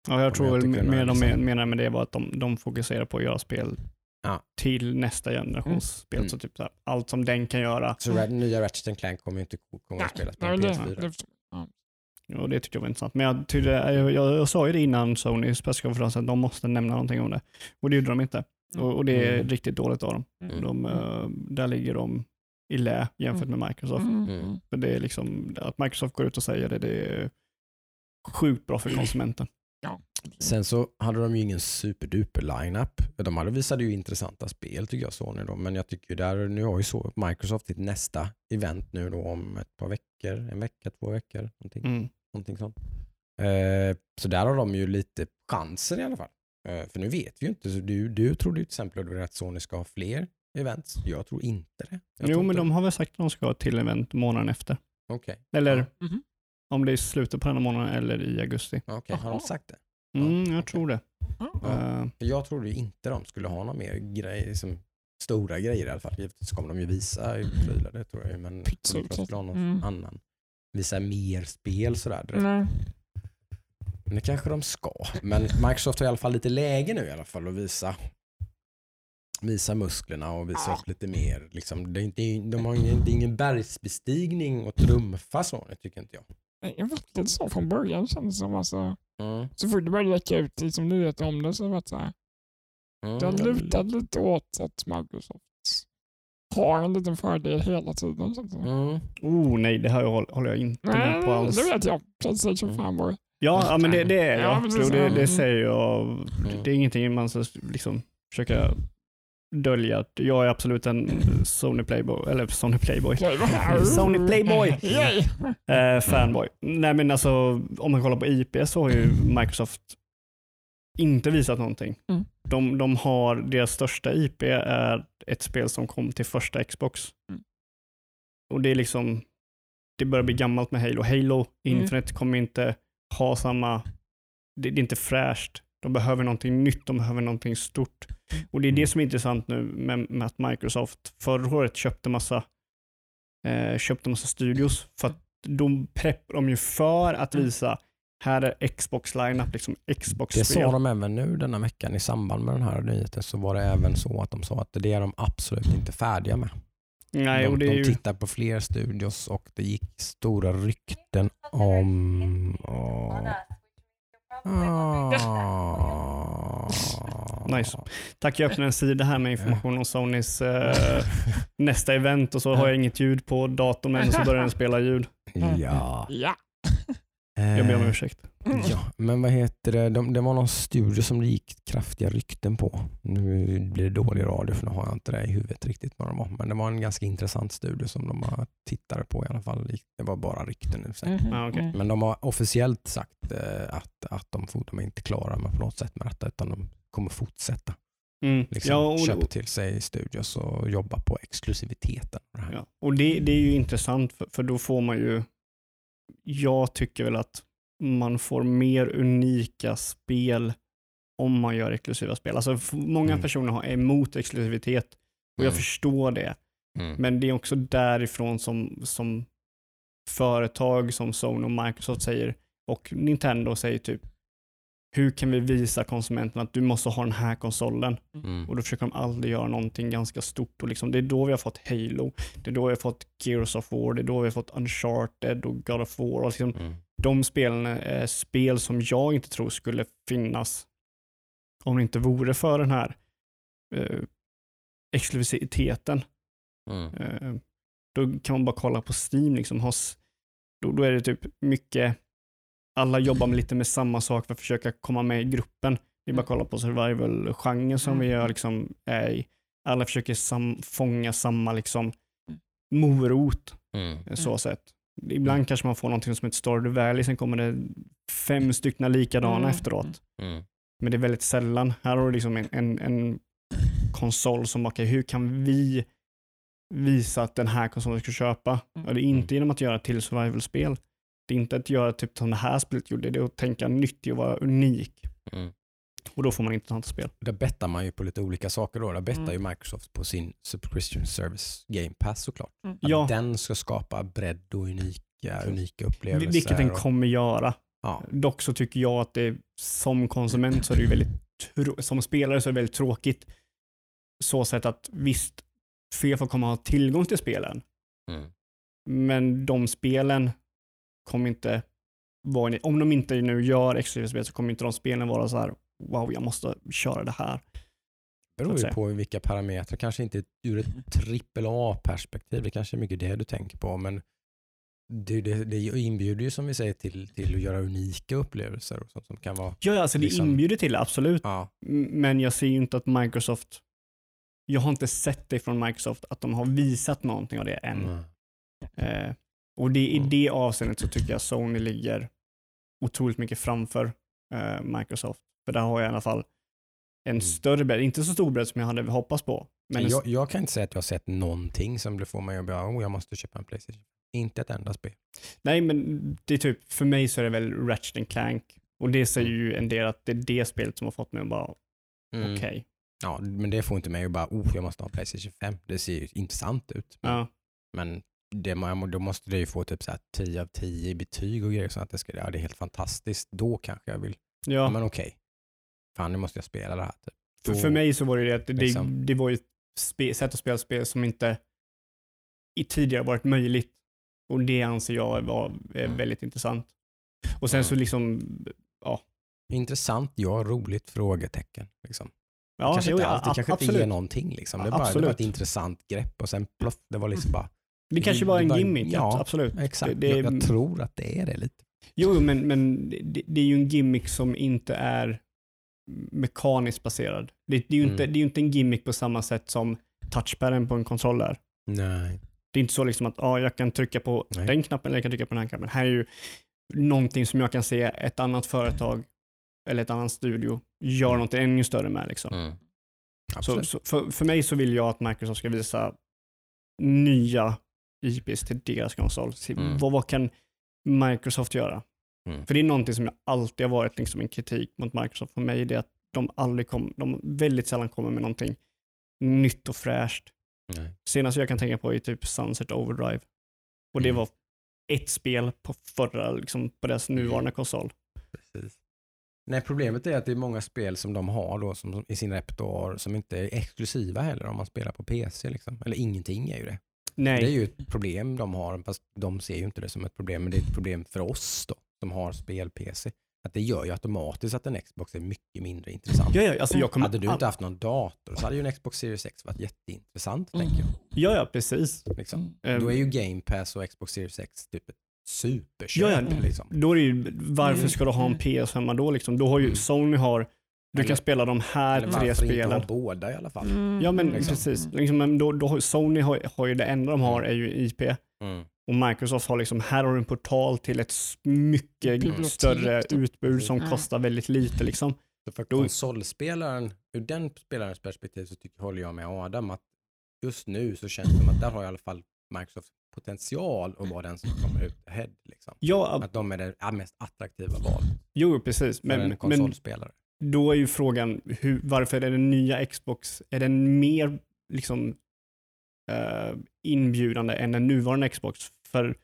Ja, jag Om tror jag mer de liksom- menar med det var att de, de fokuserar på att göra spel Ja. till nästa generations spel. Mm. Så typ så här, allt som den kan göra. Så Red, nya Ratchet Clank kommer ju inte komma Nej, att spelas på nej, en det, PS4. det förstår jag. Och det tyckte jag var intressant. Men jag, tyckte, jag, jag, jag sa ju det innan Sonys presskonferens att de måste nämna någonting om det. Och det gjorde de inte. Och, och det är Mm. riktigt dåligt av dem. Mm. De, eh, där ligger de i lä jämfört med Microsoft. Mm. Mm. För det är liksom, att Microsoft går ut och säger det, det är sjukt bra för konsumenten. Sen så hade de ju ingen superduper lineup. De hade visade ju intressanta spel tycker jag Sony då. Men jag tycker ju där, nu har ju så Microsoft sitt nästa event nu då om ett par veckor, en vecka, två veckor. Någonting, Mm. någonting sånt. Eh, så där har de ju lite chansen i alla fall. Eh, för nu vet vi ju inte. Så du, du trodde ju till exempel att Sony ska ha fler events. Jag tror inte det. Jag Jo, men inte- de har väl sagt att de ska till event månaden efter. Okej, Eller Ja. Mhm. om det är slutet på den här månaden eller i augusti. okej. har de sagt det? Mm, Ja, jag okej. tror det. Ja. Eh, jag trodde inte de skulle ha några mer grejer, som stora grejer i alla fall. Givetvis kommer de ju visa i prylar, det tror jag ju, men de skulle ha någon Mm. annan. Visa mer spel sådär direkt. Nej. Men det kanske de ska. Men Microsoft har i alla fall lite läge nu i alla fall att visa visa musklerna och visa Ja. upp lite mer. Liksom, det, är inte, de har ingen, det är ingen bergsbestigning och trumfa så, det tycker inte jag. Det var lite så från början kändes det som. Alltså, Mm. så fort det började läcka ut liksom, nyheter om det så var det så här. Mm. Det lutade lite åt att Microsoft har en liten fördel hela tiden. det. Mm. oh nej, det här håll- håller jag inte med på Nej, alls. det vet jag. Playstation Mm. fanboy. Ja, ja men det, det är Ja, jag. Jo, det, det Mm. säger jag. Mm. Det är ingenting man ska liksom försöka dölja. att Jag är absolut en Sony Playboy, eller Sony Playboy, Sony Playboy. Eh, fanboy. Nej men alltså, om man kollar på IP så har ju Microsoft inte visat någonting. Mm. De, de har, deras största IP är ett spel som kom till första Xbox. Mm. Och det är liksom, det börjar bli gammalt med Halo. Halo Mm. Infinite kommer inte ha samma, det, det är inte fräscht. De behöver någonting nytt, de behöver någonting stort. Och det är det som är intressant nu med, med att Microsoft förra året köpte massa, eh, köpte massa studios. För att de preppar de ju för att visa, här är Xbox lineup, liksom Det Xbox-spel. sa de även nu denna veckan i samband med den här nyheten så var det även så att de sa att det är de absolut inte färdiga med. Nej, och de, det är de ju, tittar på fler studios och det gick stora rykten om... åh. Nice. tack jag öppnade en sida här med information om Sonys eh, nästa event och så har jag inget ljud på datorn men så börjar den spela ljud. Ja. Ja. Jag ber om Eh, ursäkt. Ja, men vad heter det? De, det var någon studio som det gick kraftiga rykten på. Nu blir det dålig radio för nu har jag inte det i huvudet riktigt vad de var. Men det var en ganska intressant studio som de har tittade på i alla fall. Det var bara rykten nu. Sen. Mhm. Ja, okej. Men de har officiellt sagt eh, att, att de, får- de är inte klara med på något sätt med detta utan de kommer fortsätta. Mm. Liksom, Ja, och, köpa till sig studios och jobba på exklusiviteten. Ja. Och det, det är ju intressant för, för då får man ju, jag tycker väl att man får mer unika spel om man gör exklusiva spel. Alltså många Mm. personer har emot exklusivitet och jag Mm. förstår det. Mm. Men det är också därifrån som, som företag som Sony och Microsoft säger och Nintendo säger typ hur kan vi visa konsumenten att du måste ha den här konsolen? Mm. Och då försöker de aldrig göra någonting ganska stort. Och liksom, det är då vi har fått Halo, det är då vi har fått Gears of War, det är då vi har fått Uncharted och God of War. Och liksom, Mm. de spelen är spel som jag inte tror skulle finnas om det inte vore för den här eh, exklusiviteten. Mm. Eh, då kan man bara kolla på Steam. Liksom, ha s- då, då är det typ mycket, alla jobbar med lite med samma sak för att försöka komma med i gruppen. Det är bara att kolla på survival-genren som vi Mm. gör, liksom, är i. Alla försöker sam, fånga samma liksom, morot, Mm. eh, så sett. Ibland Mm. kanske man får någonting som heter Stardew Valley, sen kommer det fem stycken likadana Mm. efteråt. Mm. Men det är väldigt sällan. Här har du liksom en, en, en konsol som, okej, hur kan vi visa att den här konsolen ska köpa? Mm. Och det är inte genom att göra till survival-spel. Det är inte att göra typ som det här spelet gjorde, det är att tänka nyttigt och vara unik. Mm. Och då får man intressanta spel. Där bettar man ju på lite olika saker då. Där bettar Mm. ju Microsoft på sin subscription service Game Pass såklart. Mm. Att Ja. den ska skapa bredd och unika, unika upplevelser. Vilket den och- kommer göra. Ja. Dock så tycker jag att det som konsument så är det ju väldigt, som spelare så är det väldigt tråkigt. Så sätt att visst, fler får komma och ha tillgång till spelen. Mm. Men de spelen kommer inte vara, om de inte nu gör exklusiva spel så kommer inte de spelen vara så här wow, jag måste köra det här. beror så att ju på vilka parametrar. Kanske inte ur ett trippel A-perspektiv. Det kanske är mycket det du tänker på. Men det, det, det inbjuder ju som vi säger till, till att göra unika upplevelser och sånt som kan vara Ja, alltså det Liksom- inbjuder till det, absolut. ja, Men jag ser ju inte att Microsoft, jag har inte sett det från Microsoft att de har visat någonting av det än. mm. Eh, och det, i Mm. det avseendet så tycker jag Sony ligger otroligt mycket framför eh, Microsoft. För där har jag i alla fall en Mm. större bredd, inte så stor bredd som jag hade hoppats på. Men en jag, jag kan inte säga att jag har sett någonting som får mig att bara, oh, jag måste köpa en Playstation. Inte ett enda spel. Nej, men det är typ, för mig så är det väl Ratchet and Clank. Och det säger ju en del att det är det spelet som har fått mig att bara, Mm. okej. Ja, men det får inte mig att bara, oh, jag måste ha en Playstation 5. Det ser ju intressant ut. Men, Ja. men det, då måste det ju få typ så här 10 av 10 i betyg och grejer. Så att det, ska, ja, det är helt fantastiskt. Då kanske jag vill, ja, Ja, men okej. Fan, nu måste jag spela det här. Typ. för, för mig så var det det att det, liksom. det var ju ett sätt att spela spel som inte i tidigare varit möjligt. Och det anser jag var är Mm. väldigt intressant. Och sen Mm. så liksom, Intressant, ja, roligt, frågetecken. Liksom. ja, kanske jo, inte ja, alltid, a- kanske inte absolut. ger någonting. Liksom. Det, är bara, det var ett intressant grepp och sen ploff, det var liksom bara, Det kanske var det en bara- gimmick, ja, absolut. exakt. Det- det- jag, jag tror att det är det lite. Jo, men, men det, det är ju en gimmick som inte är mekaniskt baserad. Det, det, är ju Mm. inte, det är inte en gimmick på samma sätt som touchpaden på en kontroll är. Nej. Det är inte så liksom att ah, jag kan trycka på Nej. den knappen eller jag kan trycka på den här knappen. Här är ju någonting som jag kan se ett annat företag eller ett annat studio gör något ännu större med. Liksom. Mm. Så, så för, för mig så vill jag att Microsoft ska visa nya IPs till deras konsol. Mm. vad, vad kan Microsoft göra? Mm. För det är någonting som jag alltid har varit liksom en kritik mot Microsoft för mig. Det är att de aldrig kom, de väldigt sällan kommer med någonting nytt och fräscht. Nej. Senast jag kan tänka på är typ Sunset Overdrive. Och det Mm. var ett spel på förra, liksom på deras nuvarande konsol. Precis. Nej, problemet är att det är många spel som de har då som, i sin repertoar som inte är exklusiva heller om man spelar på PC. Liksom. Eller ingenting är ju det. Nej, Det är ju ett problem de har, fast de ser ju inte det som ett problem, men det är ett problem för oss då, som har spel-PC. Att det gör ju automatiskt att en Xbox är mycket mindre intressant. ja, ja, alltså jag kommer Hade du inte haft någon dator så hade ju en Xbox Series X varit jätteintressant, Mm. tänker jag. Ja, ja, precis. Liksom. Ehm, Då är ju Game Pass och Xbox Series X typ ett superköp. Ja, ja. Liksom. Då är det ju, varför Mm. ska du ha en Mm. PS5 då liksom? Då har ju Mm. Sony har, du Eller- kan spela de här Eller tre spelen. ha båda i alla fall. Mm. Ja men Liksom. precis, liksom, men då, då Sony har, har ju det enda de har är ju IP Mm. och Microsoft har liksom, här har du en portal till ett mycket Bibliotek, större typ. utbud som Mm. kostar väldigt lite liksom. Så för konsolspelaren, ur den spelarens perspektiv så tycker, håller jag med Adam att just nu så känns det som att där har i alla fall Microsoft potential att vara den som kommer ut ahead. Liksom. Ja, Att de är det mest attraktiva valet jo precis, för men, en men konsolspelare. Då är ju frågan hur, varför är den nya Xbox, är den mer liksom eh, inbjudande än den nuvarande Xbox? För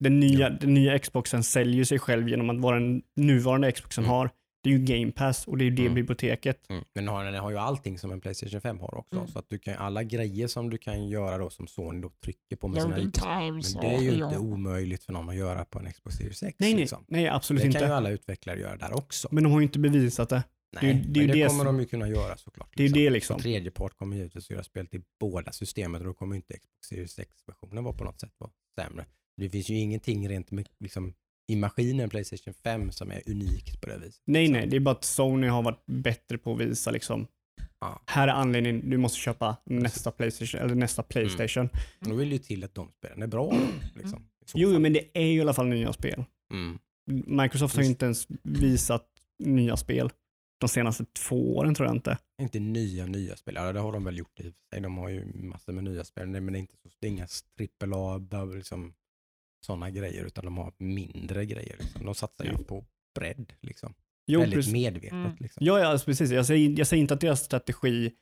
den nya, Ja. den nya Xboxen säljer sig själv genom att vara den nuvarande Xboxen Mm. har. Det är ju Game Pass och det är ju det Mm. biblioteket. Mm. Men den har, den har ju allting som en Playstation 5 har också. Mm. Så att du kan, alla grejer som du kan göra då som Sony då trycker på med sina Loading IPs. times Men det är ju inte ja. omöjligt för någon att göra på en Xbox Series X. Nej, nej, liksom. nej absolut Det inte. kan ju alla utvecklare göra där också. Men de har ju inte bevisat det. Nej, det det men det, det kommer som- de ju kunna göra såklart. Det är ju det liksom. Tredje part kommer givetvis göra spel till båda systemen och då kommer ju inte Xbox Series X-versionen vara på något sätt vara sämre. Det finns ju ingenting rent med, liksom, i maskinen Playstation 5 som är unikt på det viset. Nej, nej, det är bara att Sony har varit bättre på att visa liksom, Ja. här är anledningen, du måste köpa nästa Playstation, eller nästa Playstation. Då vill ju till att de spelen är bra. Liksom. Jo, fall. men det är ju i alla fall nya spel. Mm. Microsoft har ju inte ens visat nya spel de senaste två åren tror jag inte. Inte nya, nya spel. Ja, det har de väl gjort i sig. De har ju massor med nya spel. Men det är inte så, det är inga trippel A, liksom, sådana grejer, utan de har mindre grejer. Liksom. De satsar ju på bredd, liksom. Jo, Väldigt precis. medvetet. Mm. Liksom. Ja, ja alltså precis. Jag säger, jag säger inte att deras strategi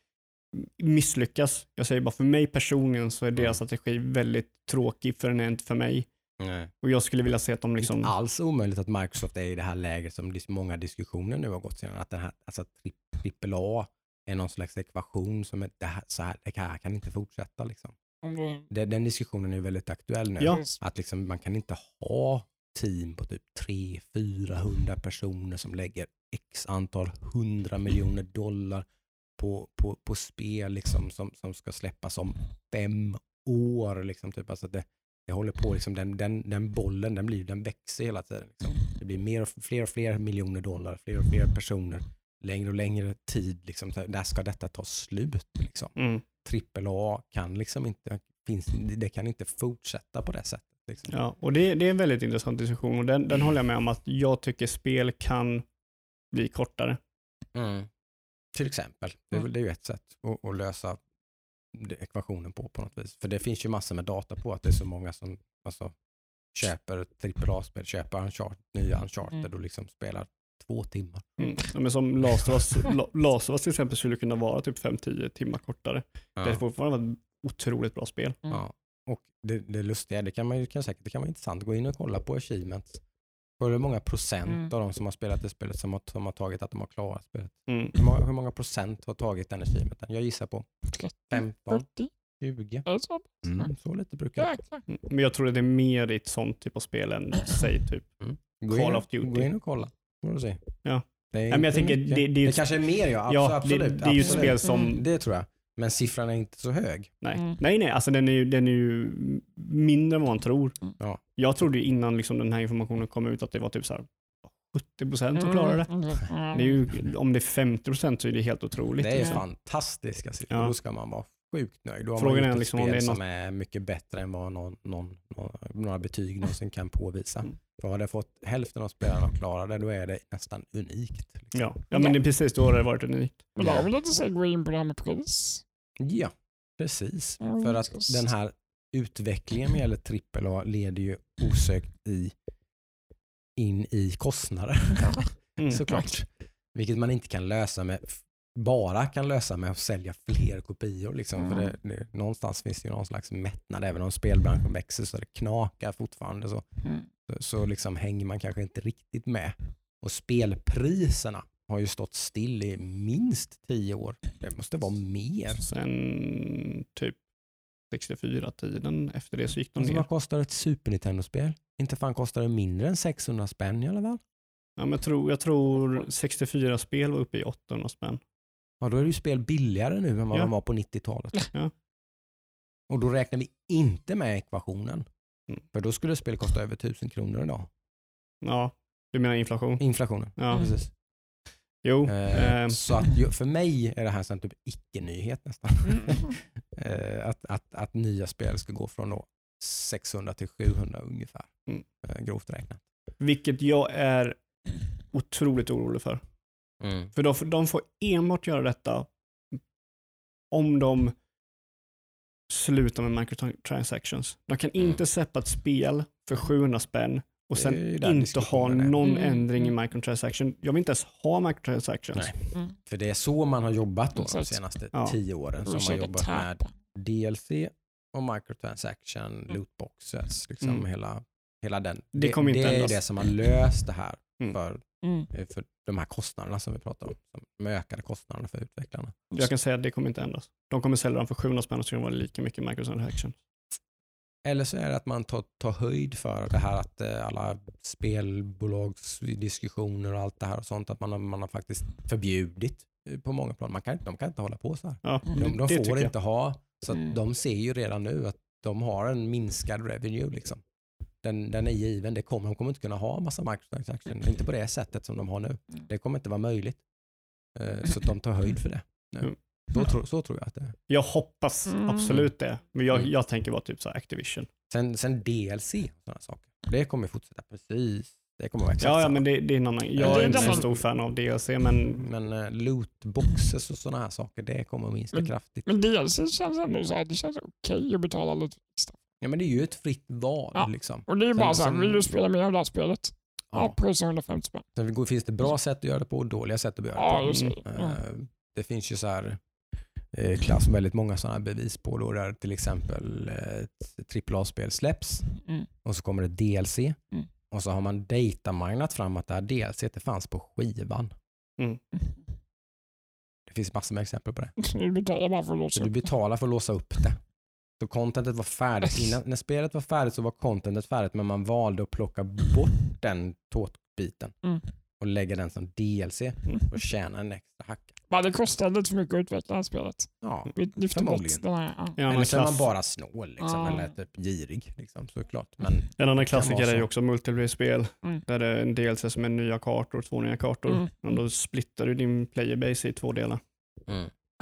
misslyckas. Jag säger bara för mig personligen så är Mm. deras strategi väldigt tråkig för den är inte för mig. Nej. Och jag skulle vilja se att de liksom... Inte alls omöjligt att Microsoft är i det här läget som många diskussioner nu har gått sedan. Att den här, alltså tri- trippel A är någon slags ekvation som är, det här, så här, det här kan inte fortsätta. Liksom. Det, den diskussionen är väldigt aktuell nu. Ja. Att liksom, man kan inte ha team på typ 300-400 personer som lägger x antal hundra miljoner dollar på, på, på spel liksom, som, som ska släppas om fem år. Liksom, typ. alltså det, det håller på, liksom, den, den, den bollen den, blir, den växer hela tiden. Liksom. Det blir mer och, fler och fler miljoner dollar, fler och fler personer, längre och längre tid. Liksom. Där ska detta ta slut. Liksom Mm, trippel A kan liksom inte, finns, det kan inte fortsätta på det sättet. Liksom. ja, och det, det är en väldigt intressant diskussion och den, den håller jag med om att jag tycker spel kan bli kortare. Mm. Till exempel, det är, Mm. det är ju ett sätt att, att lösa ekvationen på på något vis. För det finns ju massor med data på att det är så många som alltså, köper trippel A-spel, köper Uncharted, nya Uncharted Mm. och liksom spelar två timmar. Mm. Ja, men som Last of Us, La- Last of Us till exempel skulle kunna vara typ 5-10 timmar kortare. Det är Ja. fortfarande ett otroligt bra spel. Mm. Ja. Och det, det lustiga, det kan man ju kan säkert, det kan vara intressant att gå in och kolla på achievements. För hur många procent Mm. av de som har spelat det spelet som har, som har tagit att de har klarat spelet? Mm. Hur många, hur många procent har tagit den achievementen? Jag gissar på 30, 15, 40, 20. är det så? Mm, så lite brukar det Jäklar. Mm. Men jag tror att det är mer i ett sånt typ av spel än säg typ. gå Call in, of Duty. Gå in och kolla. Får se. Ja. Det, är Nej, men jag tänker, det- det är ju- kanske är mer ja, abs- Ja, det, absolut. det är ju ett absolut. spel som, Mm. Det tror jag. Men siffran är inte så hög. nej, Mm. nej, nej, alltså den är ju, den är ju mindre än vad man tror. Ja. Jag trodde ju innan liksom den här informationen kom ut att det var typ så här 70% som klarade det. Mm. det är ju, om det är 50% så är det helt otroligt. Det är ju Ja. fantastiska siffror. Ja. Då ska man vara sjukt nöjd. Då har Frågan man är gjort ett liksom om spel det är som något- är mycket bättre än vad någon, någon, någon, några betyg någonsin kan påvisa. Mm. För har det fått hälften av spelarna att klara det, då är det nästan unikt. Liksom. Ja. ja, men det är precis då har det varit unikt. Men då har vi lite så här gå in på det här med pris. Ja, precis. Ja, För att den här utvecklingen med gäller AAA leder ju osökt i, in i kostnader Mm. såklart. Vilket man inte kan lösa med bara kan lösa med att sälja fler kopior. Liksom. För det, det, någonstans finns det ju någon slags mättnad, även om spelbranschen växer så det knakar fortfarande så, Mm. så, så liksom hänger man kanske inte riktigt med. Och spelpriserna har ju stått still i minst tio år. Det måste vara mer. Sen typ 64-tiden efter det så gick de Alltså, ner. vad kostar ett Super Nintendo-spel? Inte fan kostar det mindre än 600 spänn i alla fall. Ja, men jag, tror, jag tror 64 spel var uppe i 800 spänn. Ja, då är det ju spel billigare nu än vad Ja. de var på 90-talet. Ja. Och då räknar vi inte med ekvationen. Mm. För då skulle spel kosta över 1000 kronor idag. Ja, du menar inflation? Inflationen. Ja, Precis. jo. Eh, ehm, så att för mig är det här en typ icke-nyhet nästan. Mm. eh, att, att, att nya spel ska gå från då 600 till 700 ungefär. Mm. Eh, grovt räknat. vilket jag är otroligt orolig för. För de, får- de får enbart göra detta om de slutar med microtransactions. De kan Mm. inte släppa ett spel för 700 spänn och Det sen inte ha någon Mm, ändring i mm. microtransaction. Jag vill inte ens ha microtransactions. Nej. Mm. För det är så man har jobbat då de senaste Ja. tio åren. Som man försöka jobbat med. DLC och microtransaction, lootboxes, liksom Mm. hela, hela den. Det kommer inte det är det som har löst det här Mm. för, Mm. eh, för de här kostnaderna som vi pratar om. som- De ökade kostnaderna för utvecklarna. Jag kan säga att det kommer inte ändras. De kommer sälja dem för 700 spänn och så ska det vara lika mycket microtransaction. Eller så är det att man tar, tar höjd för det här att eh, alla spelbolagsdiskussioner och allt det här och sånt, att man har, man har faktiskt förbjudit eh, på många plan. Man kan, inte- de kan inte hålla på så här. Ja. De, de får jag. inte ha, så att Mm. de ser ju redan nu att de har en minskad revenue. Liksom. Den, den är given, det kommer, de kommer inte kunna ha massa microtransactions, inte på det sättet som de har nu. Mm. Det kommer inte vara möjligt. Eh, Så att de tar höjd för det. nu. Mm. Så, tror, så tror jag att det är. Jag hoppas Mm. absolut det. Men jag, Mm. jag tänker vara typ så här Activision. Sen, sen DLC och sådana saker. Det kommer fortsätta precis. Det kommer vara exakt Ja, ja, men det, det är en annan. Jag är är inte så stor fan av DLC, men Men uh, lootboxes och sådana här saker, det kommer att minska Men- kraftigt. Men DLC känns ändå så här, det känns okej att betala lite extra. Ja, men det är ju ett fritt val. Ja. Liksom. Och det är ju bara så här, vill du spela mer av det här spelet? Ja, Ja. pröjsa 150 spänn. Sen finns det bra sätt att göra det på och dåliga sätt att göra det på. det. Mm. Eh, Det finns ju så här eh, klass, väldigt många sådana bevis på då där till exempel eh, ett AAA-spel släpps Mm. och så kommer det DLC Mm. och så har man dataminat fram att det här DLC det fanns på skivan. Det finns massor med exempel på det. Du betalar bara för att låsa Så du betalar för att låsa upp det. Så contentet var färdigt. Innan, när spelet var färdigt så var contentet färdigt men man valde att plocka bort den tårtbiten Mm. och lägga den som DLC Mm. och tjäna en extra hacka. Men det kostade lite för mycket att utveckla det här spelet. Ja. Vi lyfte bort Förmodligen. den här. Ja. Eller så är man bara snål liksom, Ja. eller typ girig. Liksom, såklart. Men en annan klassiker är ju så. också multiplayer-spel. Mm. Där det är en DLC som är nya kartor, två nya kartor. Mm. Och då splittar du din playerbase i två delar.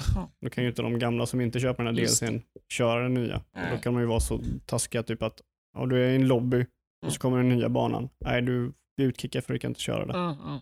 Aha. Då kan ju inte de gamla som inte köper den här Just DLCn köra den nya. Då kan man ju vara så taskiga typ att ja, du är i en lobby och så kommer den nya banan. Nej, du blir utkickad för du kan inte köra det. Ja, ja.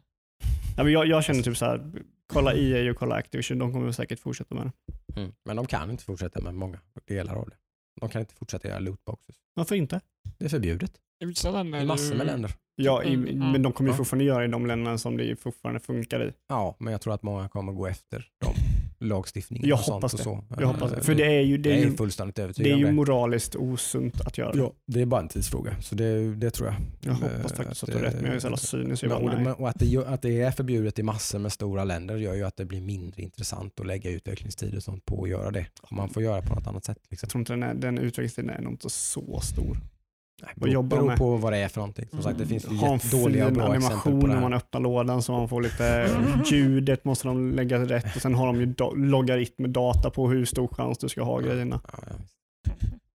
Ja, men jag, jag känner typ så här, kolla EA och kolla Activision, de kommer säkert fortsätta med det. Mm. Men de kan inte fortsätta med många delar av det. De kan inte fortsätta göra lootboxes. Varför inte? Det är förbjudet I vissa länder är i massor med länder. Ja, i, Mm, ja. men de kommer ju Ja. fortfarande göra i de länderna som det fortfarande funkar i. Ja, men jag tror att många kommer gå efter de lagstiftningen Jag och sånt hoppas och det. så. Jag hoppas det. Eh, För det är ju, det är är ju, fullständigt det är ju moraliskt osunt att göra det. Ja, det är bara en tidsfråga. Så det, det tror jag. Jag hoppas Eh, faktiskt att att du har rätt, men jag är så jävla cynisk. Och, nej. och att, det, att det är förbjudet i massor med stora länder gör ju att det blir mindre intressant att lägga utvecklingstid och sånt på att göra det. Man får göra på något annat sätt. Liksom. Jag tror inte den, är, den utvecklingstiden är nog inte så stor. Nej, Vad jobbar de beror med? på vad det är för någonting. Som sagt, det finns ju Ha jättedåliga och bra exempel animation på det när man öppnar lådan så man får lite ljudet måste de lägga rätt och sen har de ju do- logaritm med data på hur stor chans du ska ha grejerna. Ja,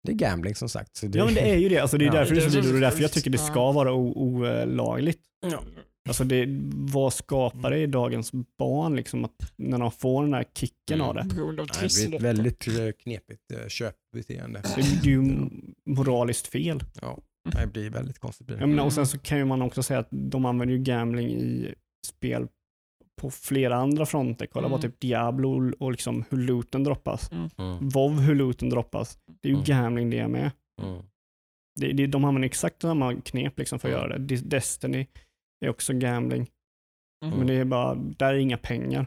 det är gambling som sagt. Så det, Ja men det är ju det, alltså, det är Ja. därför det är så Det är dyrt och det är därför jag tycker det ska vara olagligt. Ja. Alltså det, vad skapar det i dagens barn liksom att när de får den här kicken Mm. av det? Det blir ett väldigt eh, knepigt eh, köpbeteende. Det, det är ju moraliskt fel. Ja, det blir väldigt konstigt. Blir det. Jag menar, och sen så kan ju man också säga att de använder ju gambling i spel på flera andra fronter. Kolla Mm. på typ Diablo och liksom hur looten droppas. Mm. WoW hur looten droppas. Det är ju Mm. gambling det med. Mm. Det, det, de använder exakt samma knep liksom för att Mm. göra det. Dis- Destiny är också gambling. Mm. Men det är bara, där är inga pengar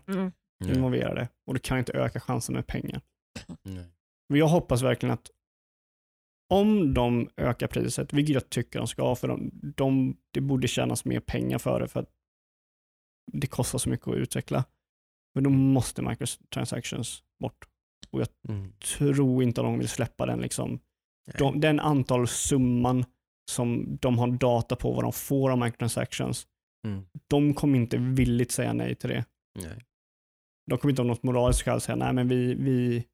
Mm. Involverade. Och du kan inte öka chansen med pengar. Nej. Men jag hoppas verkligen att om de ökar priset, vilket jag tycker de ska, för de, de, det borde tjänas mer pengar för det, för att det kostar så mycket att utveckla. Men då måste microtransactions bort. Mm. Tror inte att de vill släppa den liksom. De, den antal summan som de har data på vad de får av microtransactions, Mm. de kommer inte villigt säga nej till det. Nej. De kommer inte av något moraliskt skäl säga nej men vi, vi,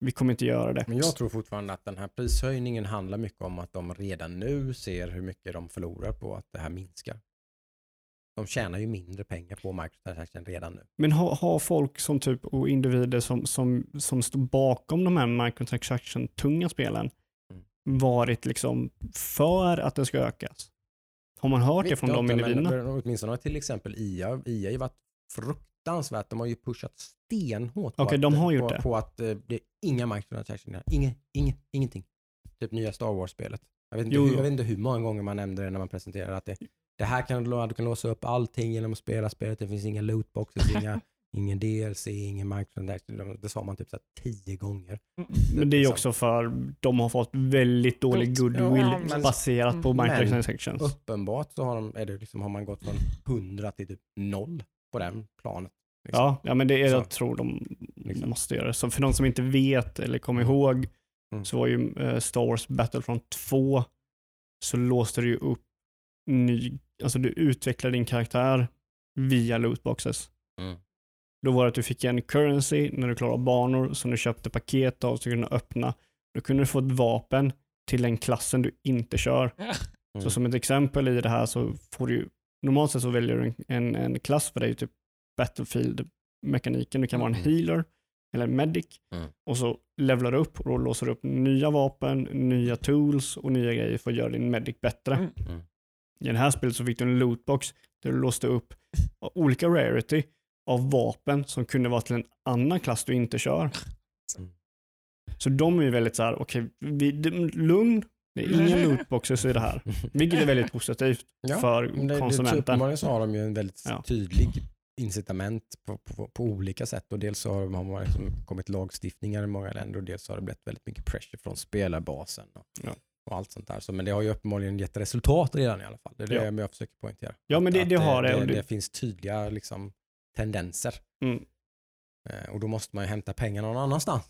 vi kommer inte göra det. Men jag tror fortfarande att den här prishöjningen handlar mycket om att de redan nu ser hur mycket de förlorar på att det här minskar. De tjänar ju mindre pengar på microtransaction redan nu. Men har, har folk som typ och individer som, som, som står bakom de här microtransaction-tunga spelen. Varit liksom för att det ska ökas? Har man hört det från de individerna? Men, men åtminstone har till exempel IA, IA har ju varit fruktansvärt. De har ju pushat stenhårt på, Okej, att, de har gjort på, det. på att eh, det är inga microtransactions. Inge, inge, ingenting. Typ nya Star Wars-spelet. Jag vet, inte Jo, hur, jag vet inte hur många gånger man nämnde det när man presenterade att det, det här kan du, du kan låsa upp allting genom att spela spelet. Det finns inga lootboxes, inga, ingen DLC, ingen microtransaction. Det- Det sa man typ så här tio gånger. Men det är liksom. också för de har fått väldigt dålig goodwill Ja, men- baserat på Men- microtransactions. Uppenbart så har, de, är det liksom, har man gått från 100 till typ noll på den planet. liksom. Ja, ja, men det är, Så. jag tror de Liksom. måste göra det. Så för de som inte vet eller kommer ihåg Mm. så var ju eh, Star Wars Battlefront 2 så låste du ju upp ny, alltså du utvecklade din karaktär via lootboxes. Mm. Då var det att du fick en currency när du klarade banor som du köpte paket av så kunde du öppna. Då kunde du få ett vapen till den klassen du inte kör. Mm. Så som ett exempel i det här så får du normalt sett så väljer du en, en, en klass för dig, typ Battlefield-mekaniken. Du kan vara en Mm. healer eller medic. Mm. Och så levlar du upp och då låser du upp nya vapen, nya tools och nya grejer för att göra din medic bättre. Mm. I det här spelet så fick du en lootbox där du låste upp olika rarity av vapen som kunde vara till en annan klass du inte kör. Mm. Så de är ju väldigt så här, okej, det- lugn, det är ingen lootboxes i det här. Vilket är väldigt positivt Ja, för det, det, konsumenten. uppenbarligen så har de ju en väldigt Ja. tydlig incitament på, på, på olika sätt och dels så har man har liksom kommit lagstiftningar i många länder och dels så har det blivit väldigt mycket pressure från spelarbasen och, Ja. och allt sånt där. Så, men det har ju uppenbarligen gett resultat redan i alla fall. Det är det Ja. jag försöker poängtera. Ja, men det, det har det. det, det, det. finns tydliga liksom, tendenser Mm. Eh, och då måste man ju hämta pengar någon annanstans.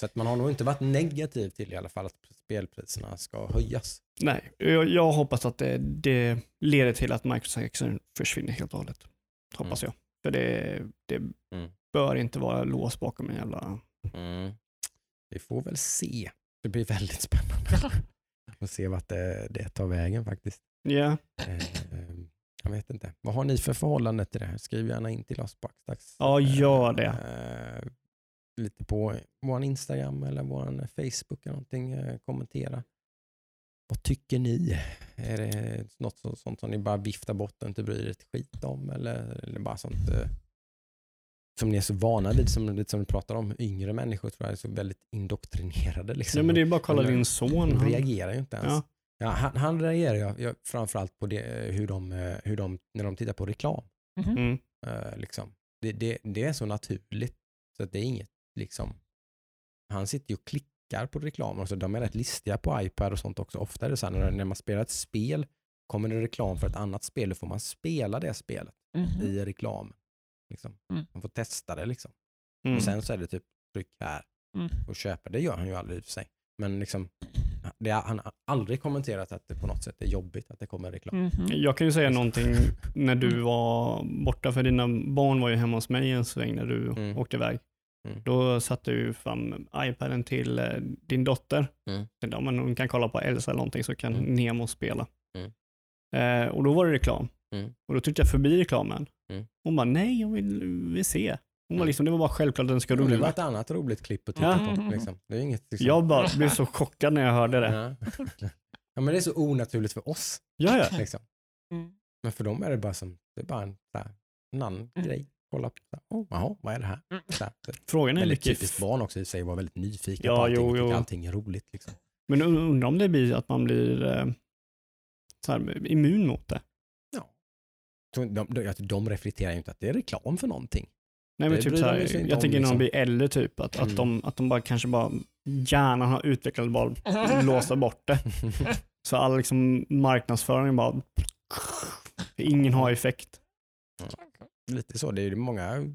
Så att man har nog inte varit negativ till i alla fall att spelpriserna ska höjas. Nej, jag, jag hoppas att det, det leder till att microtransactions försvinner helt och hållet. Hoppas jag. För det, det Mm. bör inte vara lås bakom en jävla... Mm. Vi får väl se. Det blir väldigt spännande. att se vart det, det tar vägen faktiskt. Ja, Eh, jag vet inte. Vad har ni för förhållande till det här? Skriv gärna in till oss på Axdags. Ja, gör det. Eh, lite på vår Instagram eller vår Facebook eller någonting. Eh, kommentera. Vad tycker ni? Är det något så, sånt som ni bara viftar bort och inte bryr er ett skit om? Eller, eller bara sånt eh, som ni är så vana vid, som, lite som du pratar om, yngre människor tror jag är så väldigt indoktrinerade. Liksom. ja men det är bara att kolla din son. Han, reagerar ju inte ens. ja, Ja, han, han reagerar jag, jag framförallt på det, hur, de, eh, hur de, när de tittar på reklam. Mhm. mm, Eh, liksom. det, det, det är så naturligt så att det är inget liksom. Han sitter ju och klickar på reklamer och så de är rätt listiga på iPad och sånt också. Ofta är det så här när, när man spelar ett spel kommer det reklam för ett annat spel då får man spela det spelet Mhm. i reklam. Liksom. Mm. Man får testa det liksom. mm. Och sen så är det typ tryck här Mm. och köpa. Det gör han ju aldrig i och för sig. Men liksom, det, har- han har aldrig kommenterat att det på något sätt är jobbigt att det kommer reklam. Mhm. Jag kan ju säga någonting när du var borta, för dina barn var ju hemma hos mig en sväng när du Mm. åkte iväg. Mm. Då satte du fram iPaden till eh, din dotter. Mm. Ja, men hon kan kolla på Elsa eller någonting så kan Mm. Nemo spela. Mm. Eh, och då var det reklam. Mm. Och då tryckte jag förbi reklamen. Mm. Hon bara, nej jag vill, vill se. Hon var Mm. liksom, det var bara självklart att den ska Det var rulla. ett annat roligt klipp att titta Ja. på. Liksom. Det är inget, liksom. Jag bara blev så chockad när jag hörde det. Ja. ja, men det är så onaturligt för oss. Ja, ja. Liksom. Mm. Men för dem är det bara som, det är bara en, här, en annan Mm. grej. Kolla oh, jaha, vad är det här? Mm. Här. det- Frågan är Väldigt mycket... typiskt barn också i sig, var väldigt nyfikna Ja, på allting jo, och allting är roligt. Liksom. Men und- undrar om det blir att man blir eh, så här, immun mot det. Så de, de, de reflekterar ju inte att det är reklam för någonting. Nej, men Det typ bryr så de här, sig inte jag om, tänker när liksom. de blir äldre, typ, att, Mm. att, de, att de bara kanske bara, hjärnan har utvecklat bara låsa bort det. Så all liksom marknadsföring bara, ingen har effekt. Lite så, det är ju många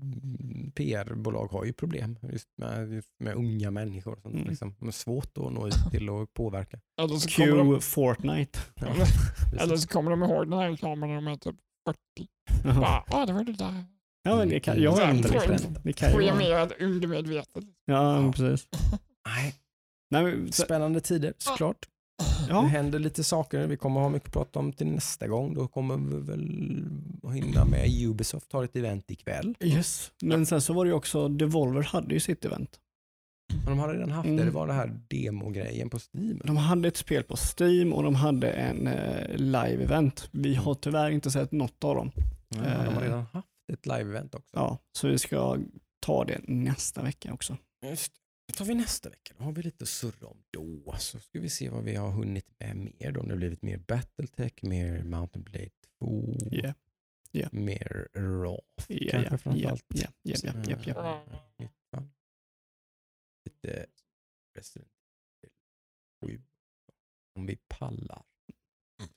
PR-bolag har ju problem just med, just med unga människor. och Sånt, Mm. liksom. De är svårt att nå ut till och påverka. Eller så kommer de, Q Fortnite. Ja, eller, så kommer de ihåg den här reklamen när de är typ 40. Bara, ah, det var det där. Ja, men det kan, Mm. jag vet inte liksom. Det kan ju vara. Programmerad undermedvetet. Ja, precis. Nej, Nej, men, spännande tider såklart. Det ja, händer lite saker. Vi kommer ha mycket att prata om till nästa gång. Då kommer vi väl hinna med Ubisoft har ett event ikväll. yes. Men sen så var det ju också, Devolver hade ju sitt event. Men de har redan haft det. Mm. Det var det här demogrejen på Steam. De hade ett spel på Steam och de hade en eh, live-event. Vi har tyvärr inte sett något av dem. Ja, de har redan haft ett live-event också. Ja, så vi ska ta det nästa vecka också. Just det. Tar vi nästa vecka. Då har vi lite att surra om då. Så ska vi se vad vi har hunnit med mer. Då. Om det har blivit mer Battletech, mer Mountain Blade 2, Yeah. Ja. mer Wrath Ja, kanske ja, framförallt. Eh, nytt, va? Lite Resident Evil 7. Om vi pallar.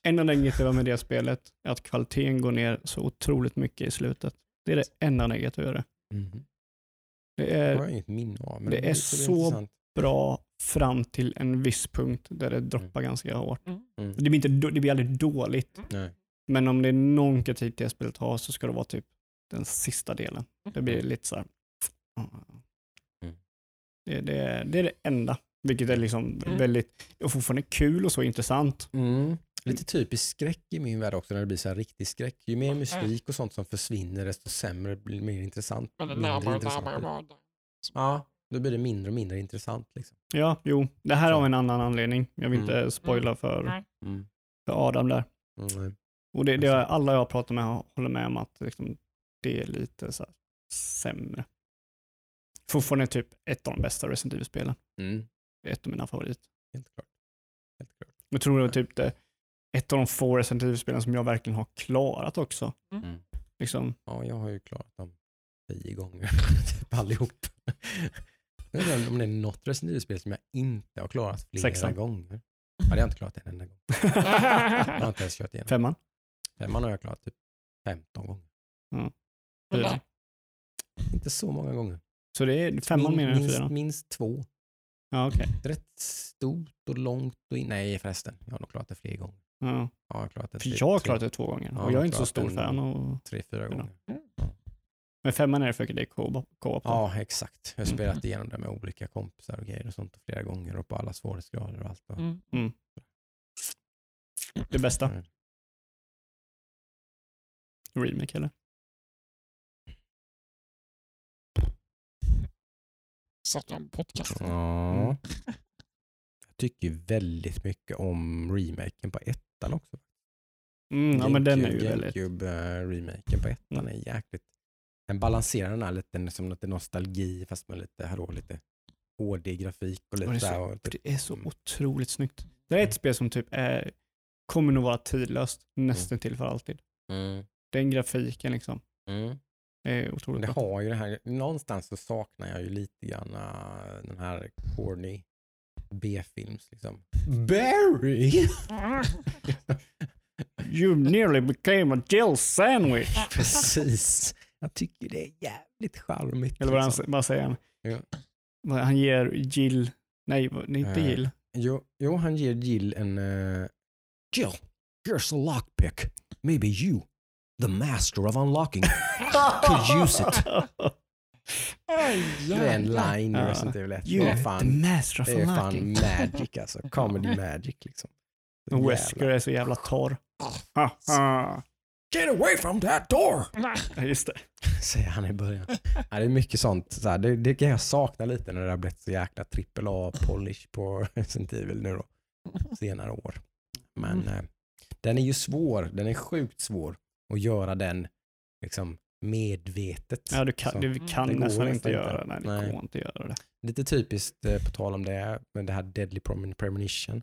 Enda negativa med det spelet är att kvaliteten går ner så otroligt mycket i slutet. Det är det enda negativa. Det Det har är jag inget minne av. Men det är lite så- intressant. bra fram till en viss punkt där det droppar ganska hårt. Mm. Det blir, inte, det blir aldrig dåligt, Nej. men om det är någon kritik det spelet har så ska det vara typ den sista delen. Det blir lite så här. Mm. Det, det, det är det enda, vilket är liksom Mm. väldigt, och fortfarande kul och så intressant. Mm. Lite typisk skräck i min värld också när det blir så här riktig skräck. Ju mer mystik och sånt som försvinner desto sämre blir det mer intressant. Mindre intressant. Ja, då blir det mindre och mindre intressant. Liksom. Ja, jo. Det här har en annan anledning. Jag vill Mm. inte spoila för. Mm. för Adam där. Mm. Och det, det är alla jag har pratat med håller med om att liksom, det är lite så här sämre. Fortfarande typ ett av de bästa Resident Evil-spelen. Mm. Det är ett av mina favoriter. Helt klart. Helt klart. Jag tror det var typ det, ett av de få Resident Evil-spelen som jag verkligen har klarat också. Mm. Liksom, Ja, jag har ju klarat dem tio gånger. typ allihop. Jag vet inte om det är något Resident Evil-spel som jag inte har klarat flera Sexan. gånger. Ja, det har jag inte klarat en enda gång. Jag har inte ens kört igenom. femman. Femman har jag klarat typ 15 gånger. Fyra. Inte så många gånger. Så det är femman Min- mer än minst, fyran. minst två. Ja, okej. Rätt stort och långt och in. Nej förresten, jag har nog klarat det fler gånger. Ja. Ja, jag har klarat det För tre- jag har klarat det två gånger Ja, och jag är inte så stor fan. Och... Tre, fyra gånger. Men femman är det för att det är co-op. Ja, exakt. Jag har Mm. spelat igenom det med olika kompisar och grejer och sånt flera gånger och på alla svårighetsgrader och allt. Och... Mm. Det bästa. Mm. Remake eller? Satt jag en podcast. Ja. Mm. Jag tycker väldigt mycket om remaken på ettan också. Mm, ja men den är ju GameCube- väldigt... GameCube-remaken på ettan Mm. är jäkligt... Den balanserar den här lite som lite nostalgi fast med lite, hallå, lite HD-grafik och Och det är lite så-. Och, Det är så Mm. otroligt snyggt. Det är ett spel som typ är, kommer nog vara tidlöst nästan till för alltid. mm, Den grafiken liksom mm. är otroligt Det bra. har ju det här, någonstans så saknar jag ju lite grann äh, den här corny B-films liksom. Barry! You nearly became a Jill sandwich. Precis. Jag tycker det är jävligt charmigt. Eller vad, han, liksom. vad säger han? Ja. Han ger Jill, nej, inte Eh, Jill. Jo, jo, han ger Jill en... Uh, Jill, here's a lockpick. Maybe you, the master of unlocking, could use it. Det är en jävlar. line i Ja. Resident Evil 1. You Det är are the fan, master of det är fan magic alltså. Comedy magic liksom. Men Wesker är så jävla torr. Get away from that door! Ja, Just det. Säger han i början. Ja, det är mycket sånt. Så här, det, det kan jag sakna lite när det har blivit så jäkla trippel A-polish på Resident Evil nu då. Senare år. Men eh, den är ju svår. Den är sjukt svår att göra den liksom medvetet. Ja, du kan, Så, du kan det nästan inte inte. göra det. Nej, det går inte att göra det. Lite typiskt eh, på tal om det, men det här Deadly Premonition.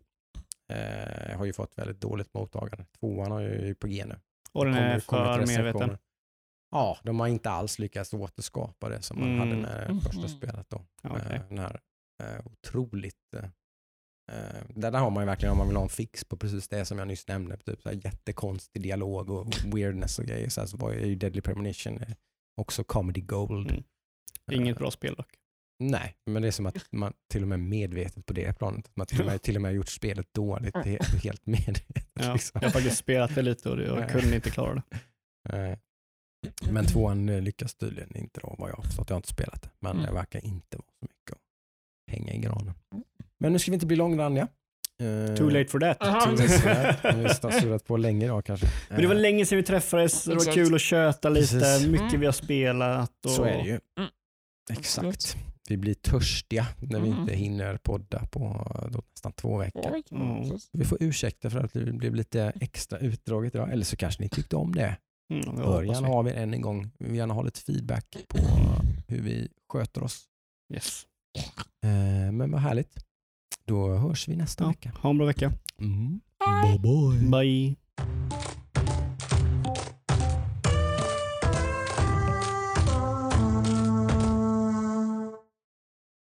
Eh, har ju fått väldigt dåligt mottagande. Tvåan har ju på G nu. Och den är för medveten. Ja, de har inte alls lyckats återskapa det som man Mm. hade med det första Mhm. spelet då. Okej. Eh, Den här eh, otroligt... eh, eh, där, där har man ju verkligen, om man vill ha en fix på precis det som jag nyss nämnde, typ så här jättekonstig dialog och weirdness och grejer, så, här, så var ju Deadly Premonition eh, också comedy gold. Mm. Inget Eh, bra spel dock. Nej, men det är som att man till och med medvetet på det planet. Man till och med, till och med har gjort spelet dåligt, det är helt medvetet. Ja, liksom. Jag har faktiskt spelat det lite och jag kunde inte klara det. Men tvåan lyckas tydligen inte då, vad jag har förstått. Jag har inte spelat det, men Mm. det verkar inte vara så mycket att hänga i granen. Men nu ska vi inte bli långrandiga. Eh, Too late for that. Aha. too late for that. Vi har surrat på länge idag kanske. Men det var Eh, länge sedan vi träffades, det var kul att köta lite, Precis. mycket Mm. vi har spelat. Och... Så är det ju. Mm. Exakt. Vi blir törstiga när vi Mm. inte hinner podda på då, nästan två veckor. Mm. Vi får ursäkta för att det blev lite extra utdraget idag. Eller så kanske ni tyckte om det. Mm, hoppas gärna vi. än en gång. Vi vill gärna ha lite feedback på hur vi sköter oss. Yes. Eh, Men vad härligt. Då hörs vi nästa Ja, vecka. ha en bra vecka. Mm. Bye. Bye bye. Bye.